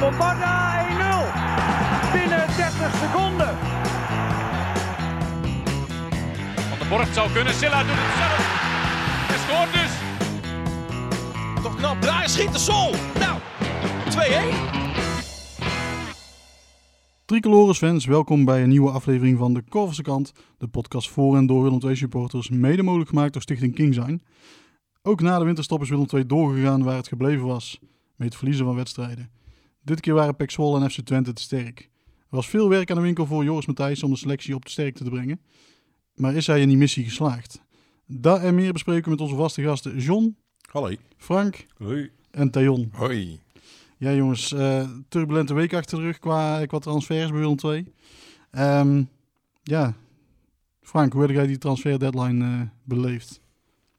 Bombarda 1-0. Binnen 30 seconden. Van de Borg zou kunnen. Silla doet het zelf. Hij scoort dus. Toch knap draaien, schiet de sol. Nou, 2-1. Tricolores fans, welkom bij een nieuwe aflevering van de Korverse Kant. De podcast voor en door Willem II supporters, mede mogelijk gemaakt door Stichting King zijn. Ook na de winterstop is Willem II doorgegaan waar het gebleven was, met het verliezen van wedstrijden. Dit keer waren Pek Zwolle en FC Twente te sterk. Er was veel werk aan de winkel voor Joris Matthijs om de selectie op de sterkte te brengen. Maar is hij in die missie geslaagd? Dat en meer bespreken we met onze vaste gasten John, Hallo. Frank Hoi. en Theon. Hoi. Ja, jongens, eh, turbulente week achter de rug qua, qua transfers bij Willem II. Ehm, ja, Frank, hoe heb jij die transfer deadline eh, beleefd?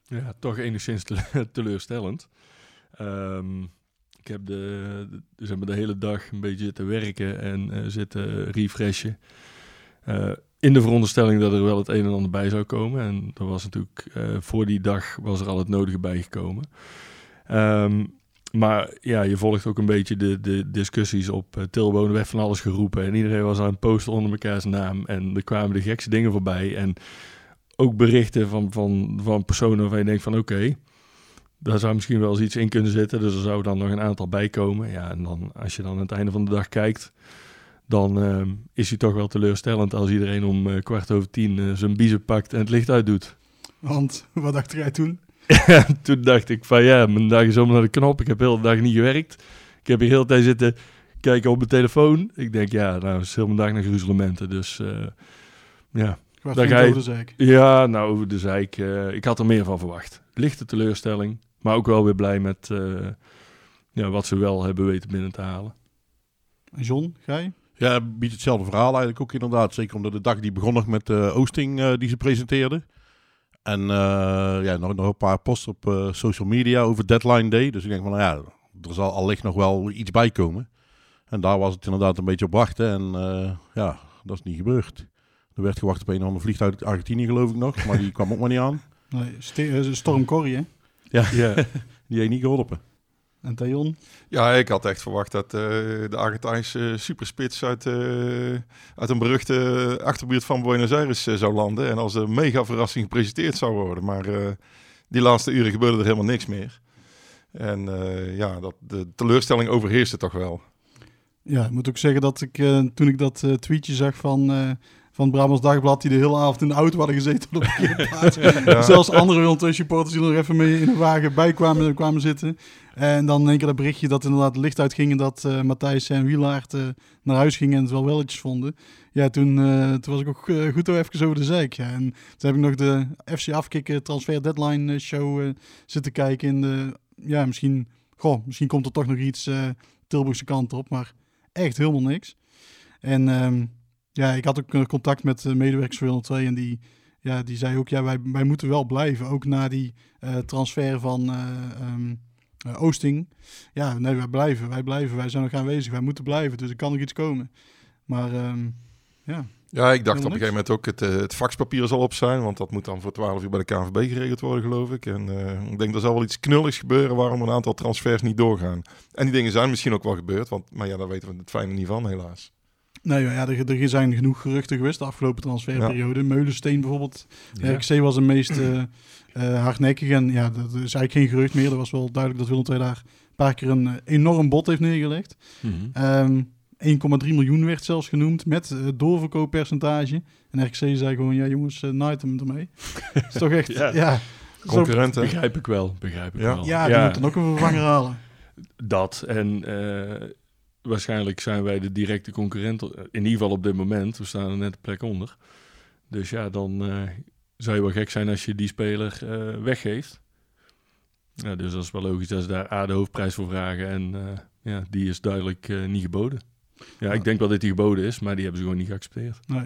Ja, toch enigszins te- teleurstellend. Ehm, ik heb de, de, zeg de hele dag een beetje zitten werken en eh, zitten refreshen. Eh, in de veronderstelling dat er wel het een en ander bij zou komen. En er was natuurlijk eh, voor die dag was er al het nodige bijgekomen. Ehm, maar ja, je volgt ook een beetje de, de discussies op uh, Tilbonen. Er werd van alles geroepen en iedereen was aan het posten onder mekaars naam. En er kwamen de gekste dingen voorbij. En ook berichten van, van, van personen waarvan je denkt van oké, daar zou misschien wel eens iets in kunnen zitten. Dus er zou dan nog een aantal bij komen. Ja, en dan als je dan aan het einde van de dag kijkt, dan uh, is hij toch wel teleurstellend als iedereen om uh, kwart over tien uh, zijn biezen pakt en het licht uitdoet. Want, wat dacht jij toen? toen dacht ik van ja, mijn dag is om naar de knop. Ik heb heel de dag niet gewerkt. Ik heb hier heel de tijd zitten kijken op mijn telefoon. Ik denk ja, nou is heel mijn dag naar gruzelementen. Dus uh, ja. Je... over de zeik. Ja, nou over de zeik. Ik had er meer van verwacht. Lichte teleurstelling, maar ook wel weer blij met uh, ja, wat ze wel hebben weten binnen te halen. John, ga je? Ja, biedt hetzelfde verhaal eigenlijk ook inderdaad. Zeker omdat de dag die begon nog met de Oosting die ze presenteerde. En uh, ja, nog, nog een paar posts op uh, social media over Deadline Day. Dus ik denk van, nou ja, er zal allicht nog wel iets bij komen. En daar was het inderdaad een beetje op wachten. En uh, ja, dat is niet gebeurd. Er werd gewacht op een of ander vliegtuig uit Argentinië, geloof ik nog. Maar die kwam ook maar niet aan. Nee, Storm Corrie, hè? Ja, ja. die heeft niet geholpen. En Theon? Ja, ik had echt verwacht dat uh, de Argentijnse superspits uit, uh, uit een beruchte achterbuurt van Buenos Aires uh, zou landen. En als een mega verrassing gepresenteerd zou worden. Maar die laatste uren gebeurde er helemaal niks meer. En ja, dat, de teleurstelling overheerste toch wel. Ja, ik moet ook zeggen dat ik toen ik dat tweetje zag van van het Brabants Dagblad die de hele avond in de auto hadden gezeten op de parkeerplaats. ja. Zelfs andere Willem supporters die er even mee in de wagen bij kwamen, kwamen zitten. En dan in één keer dat berichtje dat inderdaad het licht uitging en dat uh, Matthijs en Wielaert uh, naar huis gingen en het wel welletjes vonden. Ja, toen, uh, toen was ik ook goed even over de zeik. Ja. En toen heb ik nog de FC Afkikken transfer deadline show zitten kijken. In de, ja, misschien, goh, misschien komt er toch nog iets Tilburgse kant op, maar echt helemaal niks. En... Um, ja, ik had ook contact met de medewerkers van Willem 2 en die, ja, die zei ook, ja, wij, wij moeten wel blijven. Ook na die uh, transfer van uh, um, uh, Oosting. Ja, nee, wij blijven, wij blijven, wij zijn nog aanwezig, wij moeten blijven. Dus er kan nog iets komen. Maar um, ja. Ja, ik dacht op een gegeven moment ook het, het faxpapier zal op zijn, want dat moet dan voor 12 uur bij de KNVB geregeld worden, geloof ik. En ik denk er zal wel iets knulligs gebeuren waarom een aantal transfers niet doorgaan. En die dingen zijn misschien ook wel gebeurd, want, maar ja, daar weten we het fijne niet van, helaas. Nee, ja, er, er zijn genoeg geruchten geweest de afgelopen transferperiode. Ja. Meulensteen bijvoorbeeld. Ja. RKC was de meest uh, uh, hardnekkig. En ja, dat is eigenlijk geen gerucht meer. Er was wel duidelijk dat Willem II daar een paar keer een uh, enorm bod heeft neergelegd. Mm -hmm. um, 1,3 miljoen werd zelfs genoemd met uh, doorverkooppercentage. En RKC zei gewoon, ja jongens, uh, night hem ermee. dat is toch echt, ja. ja Concurrenten. Begrijp ik wel, begrijp ik ja. wel. Ja, die ja. moeten dan ook een vervanger halen. Dat en waarschijnlijk zijn wij de directe concurrent, in ieder geval op dit moment. We staan er net een plek onder. Dus ja, dan uh, zou je wel gek zijn als je die speler uh, weggeeft. Ja, dus dat is wel logisch dat ze daar A de hoofdprijs voor vragen. En uh, ja, die is duidelijk niet geboden. Ja, ja, ik denk wel dat die geboden is, maar die hebben ze gewoon niet geaccepteerd. Nee.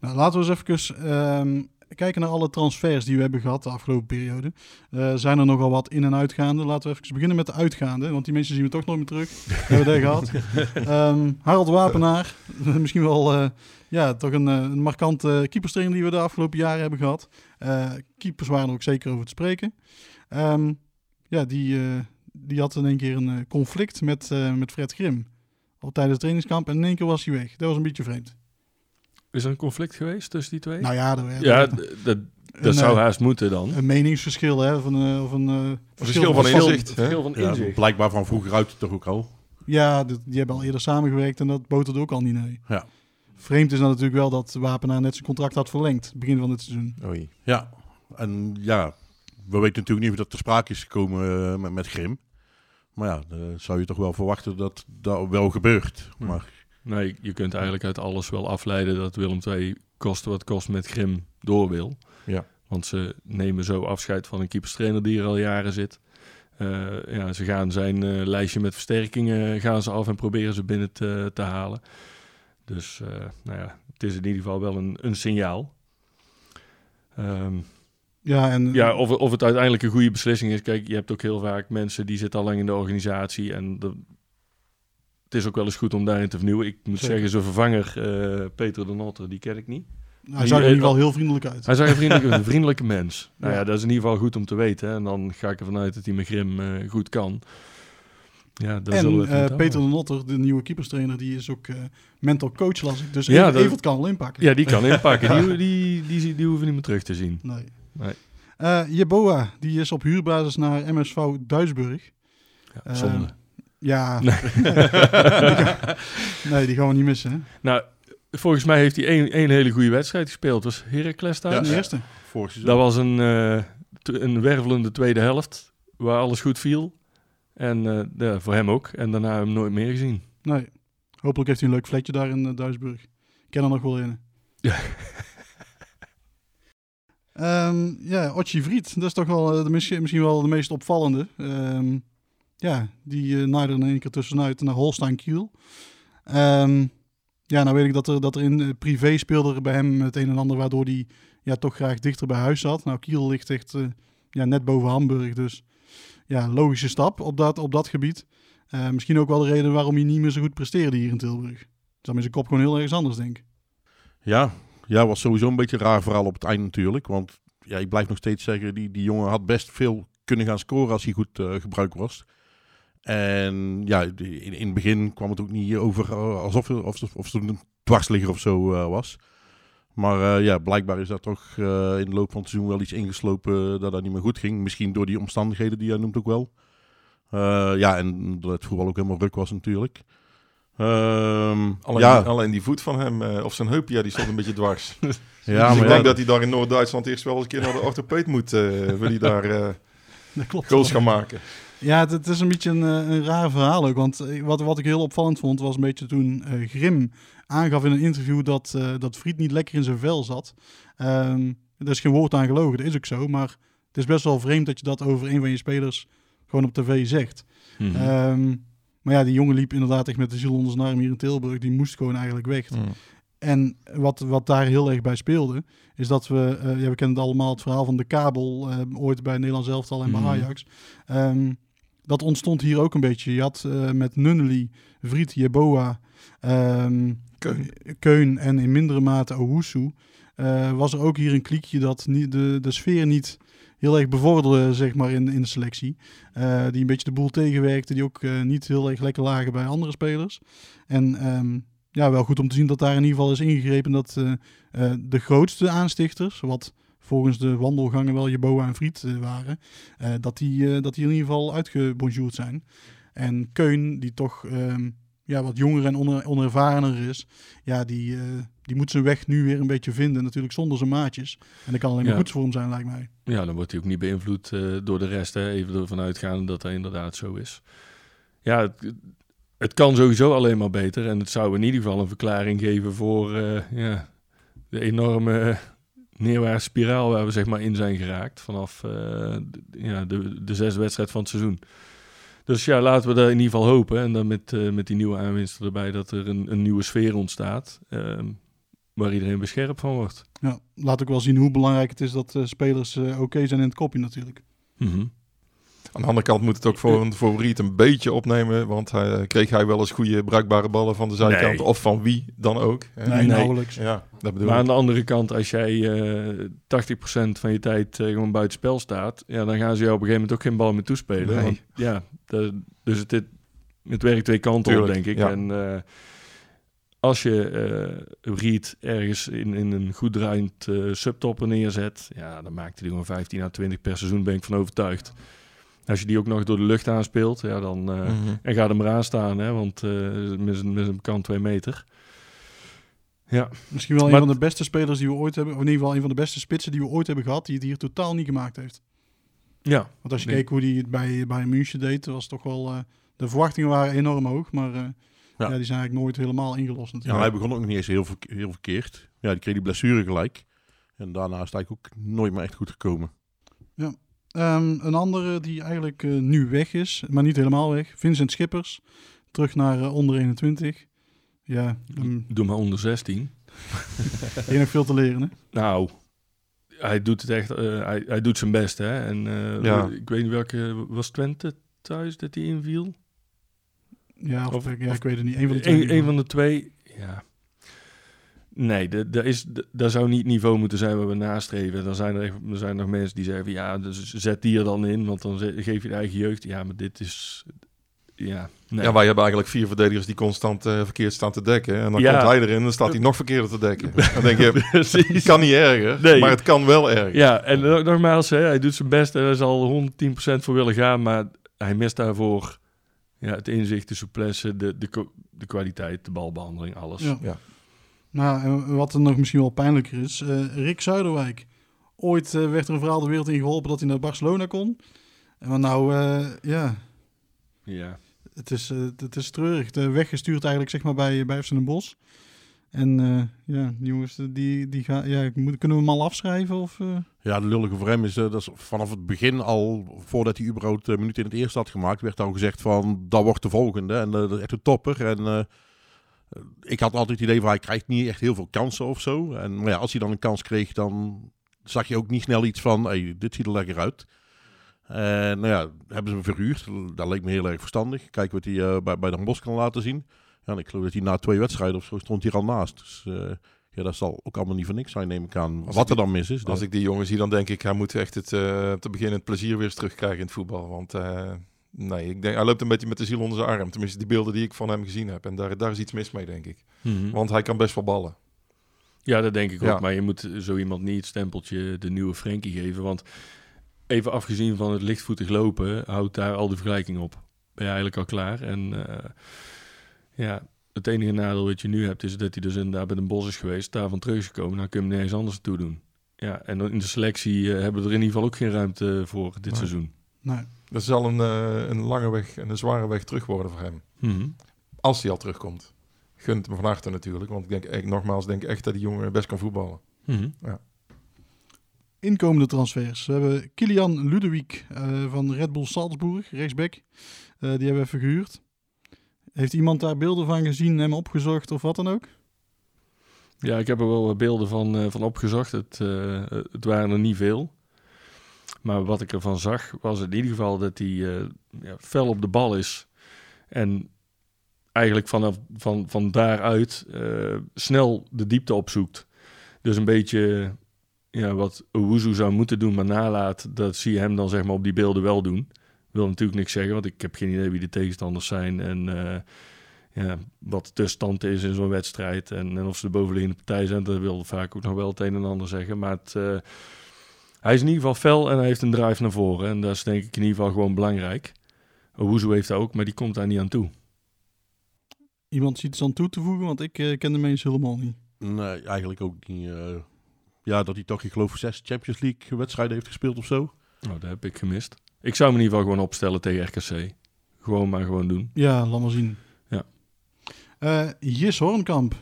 Nou, laten we eens even um, kijken naar alle transfers die we hebben gehad de afgelopen periode. Uh, zijn er nogal wat in- en uitgaande. Laten we even beginnen met de uitgaande, want die mensen zien we toch nog meer terug. hebben we daar gehad. Um, Harold Wapenaar, misschien wel uh, ja, toch een, een markante keeperstrainer die we de afgelopen jaren hebben gehad. Keepers waren er ook zeker over te spreken. Um, ja, die, die had in één keer een conflict met, met Fred Grim. Al tijdens het trainingskamp. En in één keer was hij weg. Dat was een beetje vreemd. Is er een conflict geweest tussen die twee? Nou ja, er, ja, er- dat, dat een, zou eh, haast moeten dan. een meningsverschil, hè? Of een, eh, of een eh, verschil van inzicht. hè? Verschil van Ja, blijkbaar van vroeger uit toch ook al. Ja, dit- die hebben al eerder samengewerkt en dat boterde ook al niet, nee. Ja. Vreemd is dan natuurlijk wel dat Wapenaar net zijn contract had verlengd. Begin van dit seizoen. Oei. Ja, en ja, we weten natuurlijk niet of dat ter sprake is gekomen met, met Grim. Maar ja, dan zou je toch wel verwachten dat dat wel gebeurt. Hm. Maar Nee, je kunt eigenlijk uit alles wel afleiden dat Willem II koste wat kost met Grim door wil. Ja. Want ze nemen zo afscheid van een keeperstrainer die er al jaren zit. Eh, ja, ze gaan zijn eh, lijstje met versterkingen gaan ze af en proberen ze binnen te, te halen. Dus eh, nou ja, het is in ieder geval wel een, een signaal. Ehm, Ja, en ja, of, of het uiteindelijk een goede beslissing is. Kijk, je hebt ook heel vaak mensen die zitten al lang in de organisatie. En de, het is ook wel eens goed om daarin te vernieuwen. Ik moet Zeker. zeggen, zijn vervanger, eh, Peter de Notter, die ken ik niet. hij zag er in ieder geval heel vriendelijk uit. Hij zag een vriendelijke, een vriendelijke mens. Nou ja. Ja. dat is in ieder geval goed om te weten. hè. En dan ga ik ervan uit dat hij met Grim eh, goed kan. Ja, we En eh, Peter de Notter, de nieuwe keeperstrainer, die is ook eh, mental coach, las ik. Dus Ja, ja, dat- Evert kan wel inpakken. Ja, die kan inpakken. Die, die, die, die, hoeven niet meer terug te zien. Nee. Nee. Eh, Jeboa, die is op huurbasis naar MSV Duisburg. Ja, Eh, zonde. Ja, Nee. nee, die gaan we niet missen. Hè? Nou, volgens mij heeft hij één, één hele goede wedstrijd gespeeld. Dat was Heracles thuis. Is de eerste. Dat was een, eh, een wervelende tweede helft, waar alles goed viel. En eh, ja, voor hem ook. En daarna hem nooit meer gezien. Nee. Hopelijk heeft hij een leuk vlekje daar in eh, Duisburg. Ik ken er nog wel in. Ja. Ehm, ja, Otje Vriet, dat is toch wel de, misschien, misschien wel de meest opvallende. Ehm, ja, die uh, naaide in één keer tussenuit naar Holstein Kiel. Ehm, ja, nou weet ik dat er, dat er in eh, privé speelde bij hem het een en ander, waardoor hij ja, toch graag dichter bij huis zat. Nou, Kiel ligt echt eh, ja, net boven Hamburg, dus ja, logische stap op dat, op dat gebied. Misschien ook wel de reden waarom hij niet meer zo goed presteerde hier in Tilburg. Dat is zijn kop gewoon heel ergens anders, denk ik. Ja, ja, was sowieso een beetje raar verhaal op het eind natuurlijk. Want ja, ik blijf nog steeds zeggen, die, die jongen had best veel kunnen gaan scoren als hij goed eh, gebruikt was. En ja, die- in, in het begin kwam het ook niet over eh, alsof of, of, of het een dwarsligger of zo eh, was. Maar eh, ja, blijkbaar is daar toch eh, in de loop van het seizoen wel iets ingeslopen dat dat niet meer goed ging. Misschien door die omstandigheden die jij noemt ook wel. Eh, ja, en dat het voetbal ook helemaal ruk was natuurlijk. Ehm, Alleen, ja, alleen die voet van hem, eh, of zijn heup, ja, die stond een beetje dwars. ja, dus maar ik ja, denk dat hij daar in Noord-Duitsland eerst wel eens een keer naar de orthopeed moet. eh wil hij daar eh Dat klopt. goals gaan maken. Ja, het, is een beetje een, eh, een raar verhaal ook. Want eh, wat, wat ik heel opvallend vond, was een beetje toen eh, Grim aangaf in een interview dat, eh dat Fried niet lekker in zijn vel zat. Ehm er is geen woord aan gelogen, dat is ook zo. Maar het is best wel vreemd dat je dat over een van je spelers gewoon op tv zegt. Mhm. Ehm, maar ja, die jongen liep inderdaad echt met de ziel onder zijn arm hier in Tilburg. Die moest gewoon eigenlijk weg. En wat, wat daar heel erg bij speelde, is dat we, eh, ja, we kennen het allemaal, het verhaal van de kabel, ooit bij Nederlands elftal en bij Mhm. Ajax. Ehm, dat ontstond hier ook een beetje. Je had eh, met Nunnely, Vriet, Jeboa, ehm, Keun. Keun en in mindere mate Owusu, eh, was er ook hier een kliekje dat niet, de, de sfeer niet heel erg bevorderde, zeg maar, in, in de selectie. Eh, die een beetje de boel tegenwerkte, die ook niet heel erg lekker lagen bij andere spelers. En ehm, ja, wel goed om te zien dat daar in ieder geval is ingegrepen dat de grootste aanstichters, wat volgens de wandelgangen wel Jeboa en Friet eh, waren, eh, dat, die, eh, dat die in ieder geval uitgebonjourd zijn. En Keun, die toch ehm, ja, wat jonger en oner, onervarener is, ja, die, die moet zijn weg nu weer een beetje vinden. Natuurlijk zonder zijn maatjes. En dat kan alleen maar Ja. goed voor hem zijn, lijkt mij. Ja, dan wordt hij ook niet beïnvloed door de rest. Hè. Even ervan uitgaan dat dat inderdaad zo is. Ja, het, het kan sowieso alleen maar beter. En het zou in ieder geval een verklaring geven voor ja, de enorme neerwaartse spiraal waar we zeg maar in zijn geraakt. Vanaf eh, de, ja, de, de zesde wedstrijd van het seizoen. Dus ja, laten we daar in ieder geval hopen. En dan met, eh, met die nieuwe aanwinsten erbij dat er een, een nieuwe sfeer ontstaat. ehm, waar iedereen bescherpt van wordt. Ja, laat ook wel zien hoe belangrijk het is dat eh, spelers oké zijn in het kopje natuurlijk. Mhm. Aan de andere kant moet het ook voor een favoriet een beetje opnemen. Want hij, kreeg hij wel eens goede bruikbare ballen van de zijkant. Nee. Of van wie dan ook. hè? Nee, Nee. nauwelijks. Ja, dat bedoel Maar aan de andere kant, als jij eh 80% van je tijd eh, gewoon buiten spel staat, ja, dan gaan ze jou op een gegeven moment ook geen bal meer toespelen. Nee. Want, ja, de- dus het, het- het werkt twee kanten op, Tuurlijk, denk ik. ja. En eh, als je eh Reed ergens in, in een goed draaiend eh, subtopper neerzet, ja, dan maakt hij er gewoon 15 à 20 per seizoen, ben ik van overtuigd. Als je die ook nog door de lucht aanspeelt, ja, dan... eh, Mhm. En ga er maar aan staan, hè, want eh, met zijn- met zijn kant twee meter. Ja, Misschien wel een van de beste spelers die we ooit hebben, of in ieder geval een van de beste spitsen die we ooit hebben gehad, die het hier totaal niet gemaakt heeft. ja. Want als je Nee. keek hoe hij het bij, bij München deed, was toch wel, eh, de verwachtingen waren enorm hoog, maar eh, ja. die zijn eigenlijk nooit helemaal ingelost Ja, hij begon ook nog niet eens heel, verk- heel verkeerd. Ja, die kreeg die blessure gelijk. En daarna is het eigenlijk ook nooit meer echt goed gekomen. Ehm, een andere die eigenlijk eh, nu weg is, maar niet helemaal weg, Vincent Schippers, terug naar eh, onder 21. Ja, um, Doe maar onder 16. hier nog veel te leren hè. Nou, hij doet het echt, eh, hij, hij doet zijn best, hè. En eh, Ja. ik weet niet welke, was Twente thuis dat hij inviel? Ja, of, Of- ik- ja, of- ik weet het niet. Een van de twee. Een, een van de twee, ja. Nee, de- de is, daar zou niet het niveau moeten zijn waar we nastreven. Dan zijn er, echt, er zijn nog mensen die zeggen, van, ja, dus zet die er dan in, want dan geef je de eigen jeugd. Ja, maar dit is, ja, nee. Ja, wij hebben eigenlijk vier verdedigers die constant eh, verkeerd staan te dekken. En dan Ja. komt hij erin en dan staat hij nog verkeerder te dekken. Dan denk je, Precies. het kan niet erger, Nee. maar het kan wel erger. Ja, en nog- nogmaals, hè, hij doet zijn best en hij zal 110% voor willen gaan, maar hij mist daarvoor ja, het inzicht, de souplesse, de, de, de kwaliteit, de balbehandeling, alles. Ja. Ja. Nou, en wat er nog misschien wel pijnlijker is, eh, Rick Zuiderwijk. Ooit eh, werd er een verhaal de wereld in geholpen dat hij naar Barcelona kon. En nou, eh, ja, Ja. het is, het is treurig. De weggestuurd eigenlijk zeg maar bij, bij FC Den Bosch. En ja, die jongens, die, die gaan, ja, moet, kunnen we hem al afschrijven? Of? Ja, de lullige voor hem is dat is vanaf het begin al, voordat hij überhaupt een minuut in het eerste had gemaakt, werd al gezegd van, dat wordt de volgende. En dat is echt een topper. En ik had altijd het idee van, hij krijgt niet echt heel veel kansen of zo. En maar ja, als hij dan een kans kreeg, dan zag je ook niet snel iets van, hey, dit ziet er lekker uit. En nou ja, hebben ze hem verhuurd. Dat leek me heel erg verstandig. Kijken wat hij eh, bij, bij Den Bosch kan laten zien. Ja, en ik geloof dat hij na twee wedstrijden of zo stond hier al naast. Dus eh, ja, dat zal ook allemaal niet voor niks zijn, neem ik aan. Als Wat ik er dan mis is. Als dat- ik die jongen zie, dan denk ik, hij moet echt het, eh, te beginnen het plezier weer eens terugkrijgen in het voetbal. Want nee, ik denk, hij loopt een beetje met de ziel onder zijn arm. Tenminste, die beelden die ik van hem gezien heb. En daar, daar is iets mis mee, denk ik. Mhm. Want hij kan best wel ballen. Ja, dat denk ik Ja. ook. Maar je moet zo iemand niet het stempeltje de nieuwe Frenkie geven. Want even afgezien van het lichtvoetig lopen, houdt daar al de vergelijking op. Ben je eigenlijk al klaar. En eh, ja, het enige nadeel wat je nu hebt, is dat hij dus inderdaad bij een bos is geweest, daarvan terug is gekomen. Dan kun je hem nergens anders toe doen. Ja, en in de selectie eh, hebben we er in ieder geval ook geen ruimte voor dit Nee. seizoen. nee. Dat zal een, eh, een lange weg en een zware weg terug worden voor hem. Mhm. Als hij al terugkomt. Gunt hem van harte natuurlijk. Want ik denk, echt, nogmaals, denk echt dat die jongen best kan voetballen. Mhm. Inkomende transfers. We hebben Kilian Ludewig eh, van Red Bull Salzburg, rechtsback. Eh, die hebben we even gehuurd. Heeft iemand daar beelden van gezien, hem opgezocht of wat dan ook? Ja, ik heb er wel beelden van, eh, van opgezocht. Het, eh, het waren er niet veel. Maar wat ik ervan zag, was in ieder geval dat hij eh, ja, fel op de bal is. En eigenlijk vanaf van, van daaruit eh, snel de diepte opzoekt. Dus een beetje ja, wat Owuzu zou moeten doen, maar nalaat, dat zie je hem dan zeg maar op die beelden wel doen. Wil natuurlijk niks zeggen, want ik heb geen idee wie de tegenstanders zijn. En eh, ja, wat de tussenstand is in zo'n wedstrijd. En, en of ze de bovenliggende partij zijn, dat wil vaak ook nog wel het een en ander zeggen. Maar het, hij is in ieder geval fel en hij heeft een drive naar voren. En dat is denk ik in ieder geval gewoon belangrijk. Owuzu heeft dat ook, maar die komt daar niet aan toe. Iemand ziet iets aan toe te voegen, want ik eh, ken de mensen helemaal niet. Nee, eigenlijk ook niet. eh, ja, dat hij toch, ik geloof, zes Champions League wedstrijden heeft gespeeld of zo. Nou, dat heb ik gemist. Ik zou hem in ieder geval gewoon opstellen tegen RKC. Gewoon maar gewoon doen. Ja, laat maar zien. Ja. Eh, Jis Hornkamp.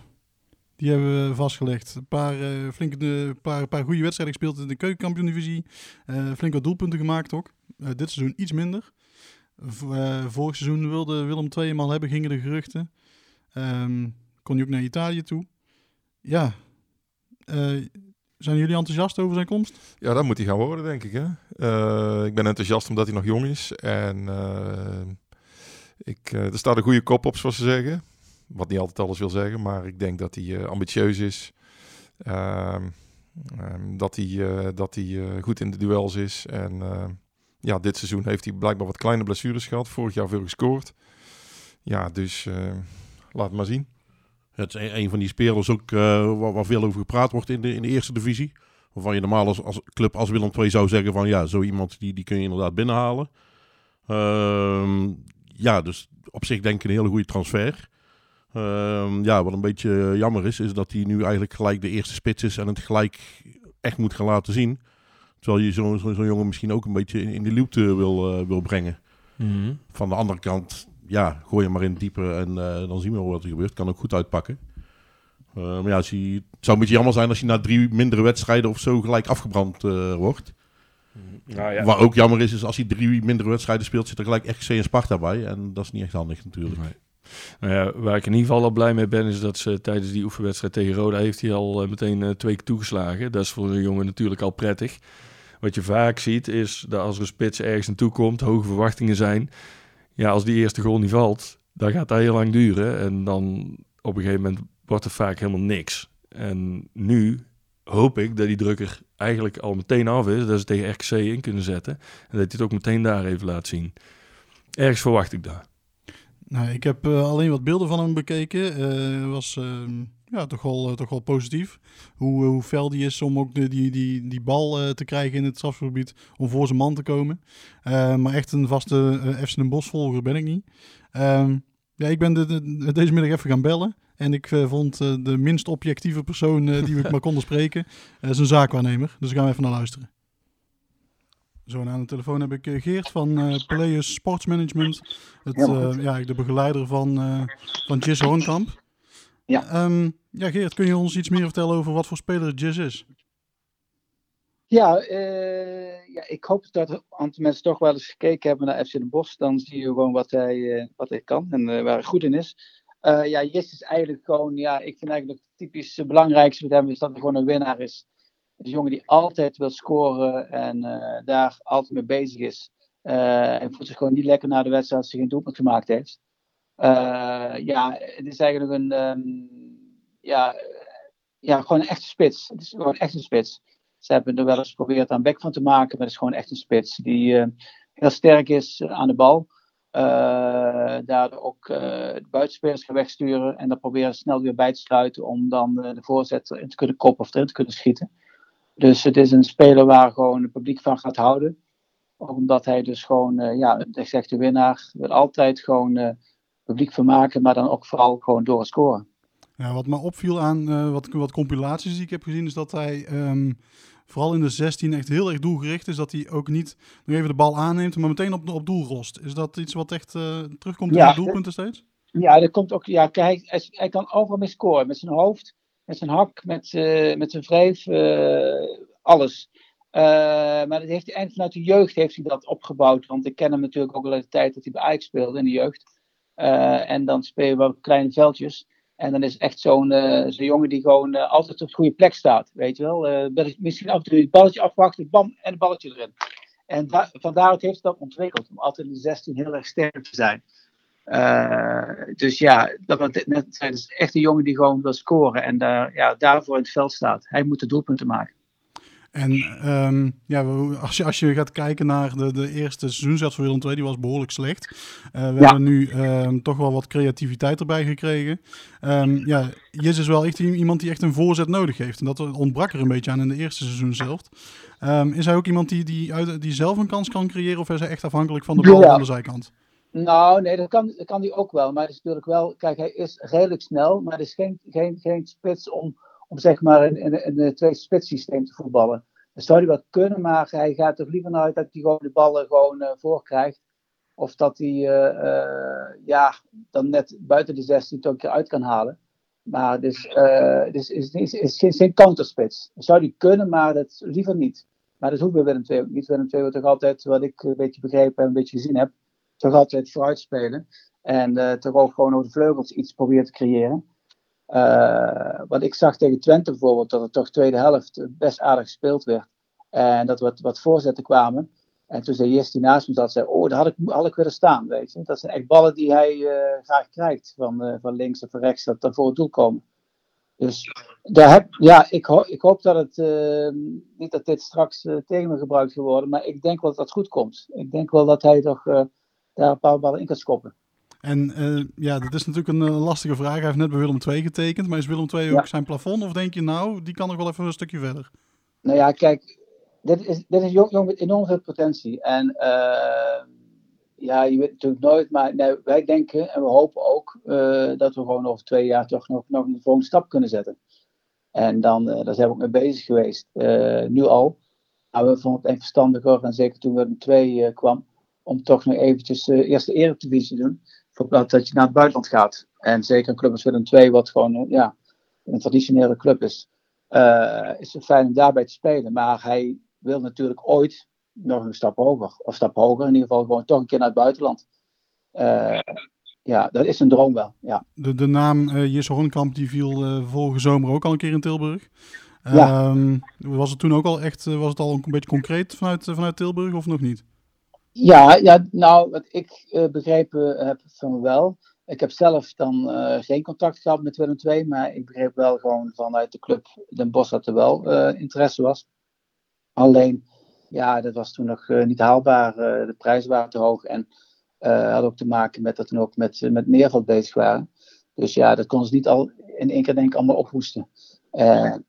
Die hebben we vastgelegd. Een paar, eh, flinke, een paar, paar goede wedstrijden gespeeld in de keukenkampioen-divisie. Eh, flink wat doelpunten gemaakt ook. Dit seizoen iets minder. Vorig seizoen wilde Willem II hebben, gingen de geruchten. Ehm, kon hij ook naar Italië toe. Ja. Zijn jullie enthousiast over zijn komst? Ja, dat moet hij gaan worden, denk ik. Hè? Ik ben enthousiast omdat hij nog jong is. En ik, er staat een goede kop op, zoals ze zeggen. Wat niet altijd alles wil zeggen, maar ik denk dat hij eh, ambitieus is. Ehm, ehm, dat hij, eh, dat hij eh, goed in de duels is. En eh, ja, dit seizoen heeft hij blijkbaar wat kleine blessures gehad. Vorig jaar veel gescoord. Ja, dus laat maar zien. Het is een, van die spelers ook waar, veel over gepraat wordt in de, in de eerste divisie. Waarvan je normaal als, club als Willem II zou zeggen van ja, zo iemand die, die kun je inderdaad binnenhalen. Ja, dus op zich denk ik een hele goede transfer. Uh, ja, wat een beetje jammer is, is dat hij nu eigenlijk gelijk de eerste spits is en het gelijk echt moet gaan laten zien. Terwijl je zo'n zo, zo jongen misschien ook een beetje in, in de luwte wil, uh, wil brengen. Mm -hmm. Van de andere kant, ja, gooi je maar in dieper en uh, dan zien we wel wat er gebeurt. Kan ook goed uitpakken. Uh, maar ja, als hij, het zou een beetje jammer zijn als hij na drie mindere wedstrijden of zo gelijk afgebrand wordt. Nou, ja. Waar ook jammer is, is als hij drie mindere wedstrijden speelt, zit er gelijk RKC en Sparta bij. En dat is niet echt handig natuurlijk. Nee. Nou ja, waar ik in ieder geval al blij mee ben, is dat ze tijdens die oefenwedstrijd tegen Roda heeft hij al meteen twee keer toegeslagen. Dat is voor een jongen natuurlijk al prettig. Wat je vaak ziet is dat als er een spits ergens naartoe komt, hoge verwachtingen zijn. Ja, als die eerste goal niet valt, dan gaat dat heel lang duren. En dan op een gegeven moment wordt er vaak helemaal niks. En nu hoop ik dat die drukker eigenlijk al meteen af is. Dat ze tegen RKC in kunnen zetten. En dat hij het ook meteen daar even laat zien. Ergens verwacht ik dat. Nou, ik heb uh, alleen wat beelden van hem bekeken. Uh, was uh, ja, toch, wel, toch wel positief. Hoe, hoe fel die is om ook de, die, die, die bal te krijgen in het strafgebied. Om voor zijn man te komen. maar echt een vaste FC Den Bosch volger ben ik niet. Ehm, ja, ik ben de, de, deze middag even gaan bellen. En ik uh, vond uh, de minst objectieve persoon uh, die we maar konden spreken, is een zaakwaarnemer. Dus daar gaan we even naar luisteren. Zo, aan de telefoon heb ik Geert van Players Sports Management. Het, ja, ja, de begeleider van, van Jizz Hoornkamp. Ja. Um, ja, Geert, kun je ons iets meer vertellen over wat voor speler Jizz is? Ja, ja, ik hoop dat een aantal mensen toch wel eens gekeken hebben naar FC Den Bosch. Dan zie je gewoon wat hij, wat hij kan en waar hij goed in is. Uh, ja, Jis is eigenlijk gewoon, ja, ik vind eigenlijk het typisch belangrijkste met hem is dat hij gewoon een winnaar is. Een jongen die altijd wil scoren en uh, daar altijd mee bezig is. Uh, en voelt zich gewoon niet lekker na de wedstrijd als hij geen doelpunt gemaakt heeft. ja, het is eigenlijk een, um, ja, ja, gewoon een echte spits. Het is gewoon echt een spits. Ze hebben er wel eens geprobeerd aan bek van te maken, maar het is gewoon echt een spits die heel sterk is aan de bal. Daardoor ook de buitenspelers gaan wegsturen en dan proberen snel weer bij te sluiten om dan de voorzet in te kunnen koppen of erin te kunnen schieten. Dus het is een speler waar gewoon het publiek van gaat houden. Ook omdat hij dus gewoon, ja, zegt de winnaar, wil altijd gewoon publiek van maken, maar dan ook vooral gewoon door scoren. Ja, wat me opviel aan wat, wat compilaties die ik heb gezien, is dat hij um, vooral in de 16 echt heel erg doelgericht is. Dat hij ook niet nog even de bal aanneemt, maar meteen op, op doel rost. Is dat iets wat echt uh, terugkomt in de doelpunten steeds? Ja, dat komt ook. Ja, kijk, hij, hij kan overal mee scoren. Met zijn hoofd, met zijn hak, met, uh, met zijn wreef, uh, alles. maar dat heeft hij eind vanuit de jeugd heeft hij dat opgebouwd. Want ik ken hem natuurlijk ook al uit de tijd dat hij bij Ajax speelde in de jeugd. en dan spelen we op kleine veldjes. En dan is echt zo'n zo'n jongen die gewoon altijd op de goede plek staat. Weet je wel. Misschien af en toe het balletje afwachten, bam, en het balletje erin. En da van daaruit heeft hij dat ontwikkeld. Om altijd in de 16 heel erg sterk te zijn. Dus ja, dat wat net zei, is echt een jongen die gewoon wil scoren. En daar, ja, daarvoor in het veld staat. Hij moet de doelpunten maken. En um, ja, als je, als je gaat kijken naar de, de eerste seizoenzet voor Willem II, die was behoorlijk slecht. Uh, we ja. hebben nu um, toch wel wat creativiteit erbij gekregen. Um, ja, Jis is wel echt iemand die echt een voorzet nodig heeft. En dat ontbrak er een beetje aan in de eerste seizoen zelf. is hij ook iemand die, die, uit, die zelf een kans kan creëren of is hij echt afhankelijk van de bal ja. aan de zijkant? Nou, nee, dat kan, dat kan hij ook wel. Maar het is natuurlijk wel, kijk, hij is redelijk snel, maar het is geen, geen, geen spits om om zeg maar in, een twee spits systeem te voetballen. Dat zou hij wel kunnen, maar hij gaat er liever naar uit dat hij gewoon de ballen gewoon uh, voor krijgt. Of dat hij uh, uh, ja, dan net buiten de 16 toch een keer uit kan halen. Maar dus, dus is, is, is, geen, counterspits. Dat zou hij kunnen, maar dat liever niet. Maar dat hoeft bij Willem II ook niet. Willem II wil toch altijd, wat ik een beetje begrepen en een beetje gezien heb, toch altijd vooruit spelen. En toch ook gewoon over de vleugels iets proberen te creëren. Uh, want ik zag tegen Twente bijvoorbeeld dat het toch tweede helft best aardig gespeeld werd. En dat wat, wat voorzetten kwamen. En toen zei Jess die naast me zat, zei, oh, daar had ik, had ik willen staan, weet je. Dat zijn echt ballen die hij graag krijgt, van, van links of van rechts, dat er voor het doel komen. Dus daar heb, ja, ik, ik hoop dat het, niet dat dit straks tegen me gebruikt gaat worden, maar ik denk wel dat dat goed komt. Ik denk wel dat hij toch daar een paar ballen in kan schoppen. En uh, ja, dat is natuurlijk een lastige vraag. Hij heeft net bij Willem II getekend, maar is Willem II ook zijn plafond? Of denk je nou, die kan nog wel even een stukje verder? Nou ja, kijk, dit is, dit is jong, jong met enorm veel potentie. En uh, ja, je weet natuurlijk nooit, maar nee, wij denken en we hopen ook dat we gewoon over twee jaar toch nog, nog een volgende stap kunnen zetten. En dan, daar zijn we ook mee bezig geweest, nu al. Maar we vonden het even verstandiger, en zeker toen Willem 2 kwam, om toch nog eventjes eerst de eredivisie te doen. Voordat dat je naar het buitenland gaat. En zeker een club als Willem 2, wat gewoon ja, een traditionele club is. Uh, is het fijn om daarbij te spelen. Maar hij wil natuurlijk ooit nog een stap hoger. Of stap hoger, in ieder geval gewoon toch een keer naar het buitenland. Uh, ja, dat is een droom wel. Ja. De, de naam uh, Jesse Hornkamp die viel uh, vorige zomer ook al een keer in Tilburg. Ja. Um, was het toen ook al echt, was het al een beetje concreet vanuit, vanuit Tilburg of nog niet? Ja, ja nou, wat ik uh, begrepen heb van wel. Ik heb zelf dan uh, geen contact gehad met Willem II, maar ik begreep wel gewoon vanuit de club Den Bosch dat er wel uh, interesse was. Alleen, ja, dat was toen nog niet haalbaar. de prijzen waren te hoog en had ook te maken met dat we ook met, met bezig waren. Dus ja, dat kon ze niet al in één keer denk ik allemaal ophoesten. en,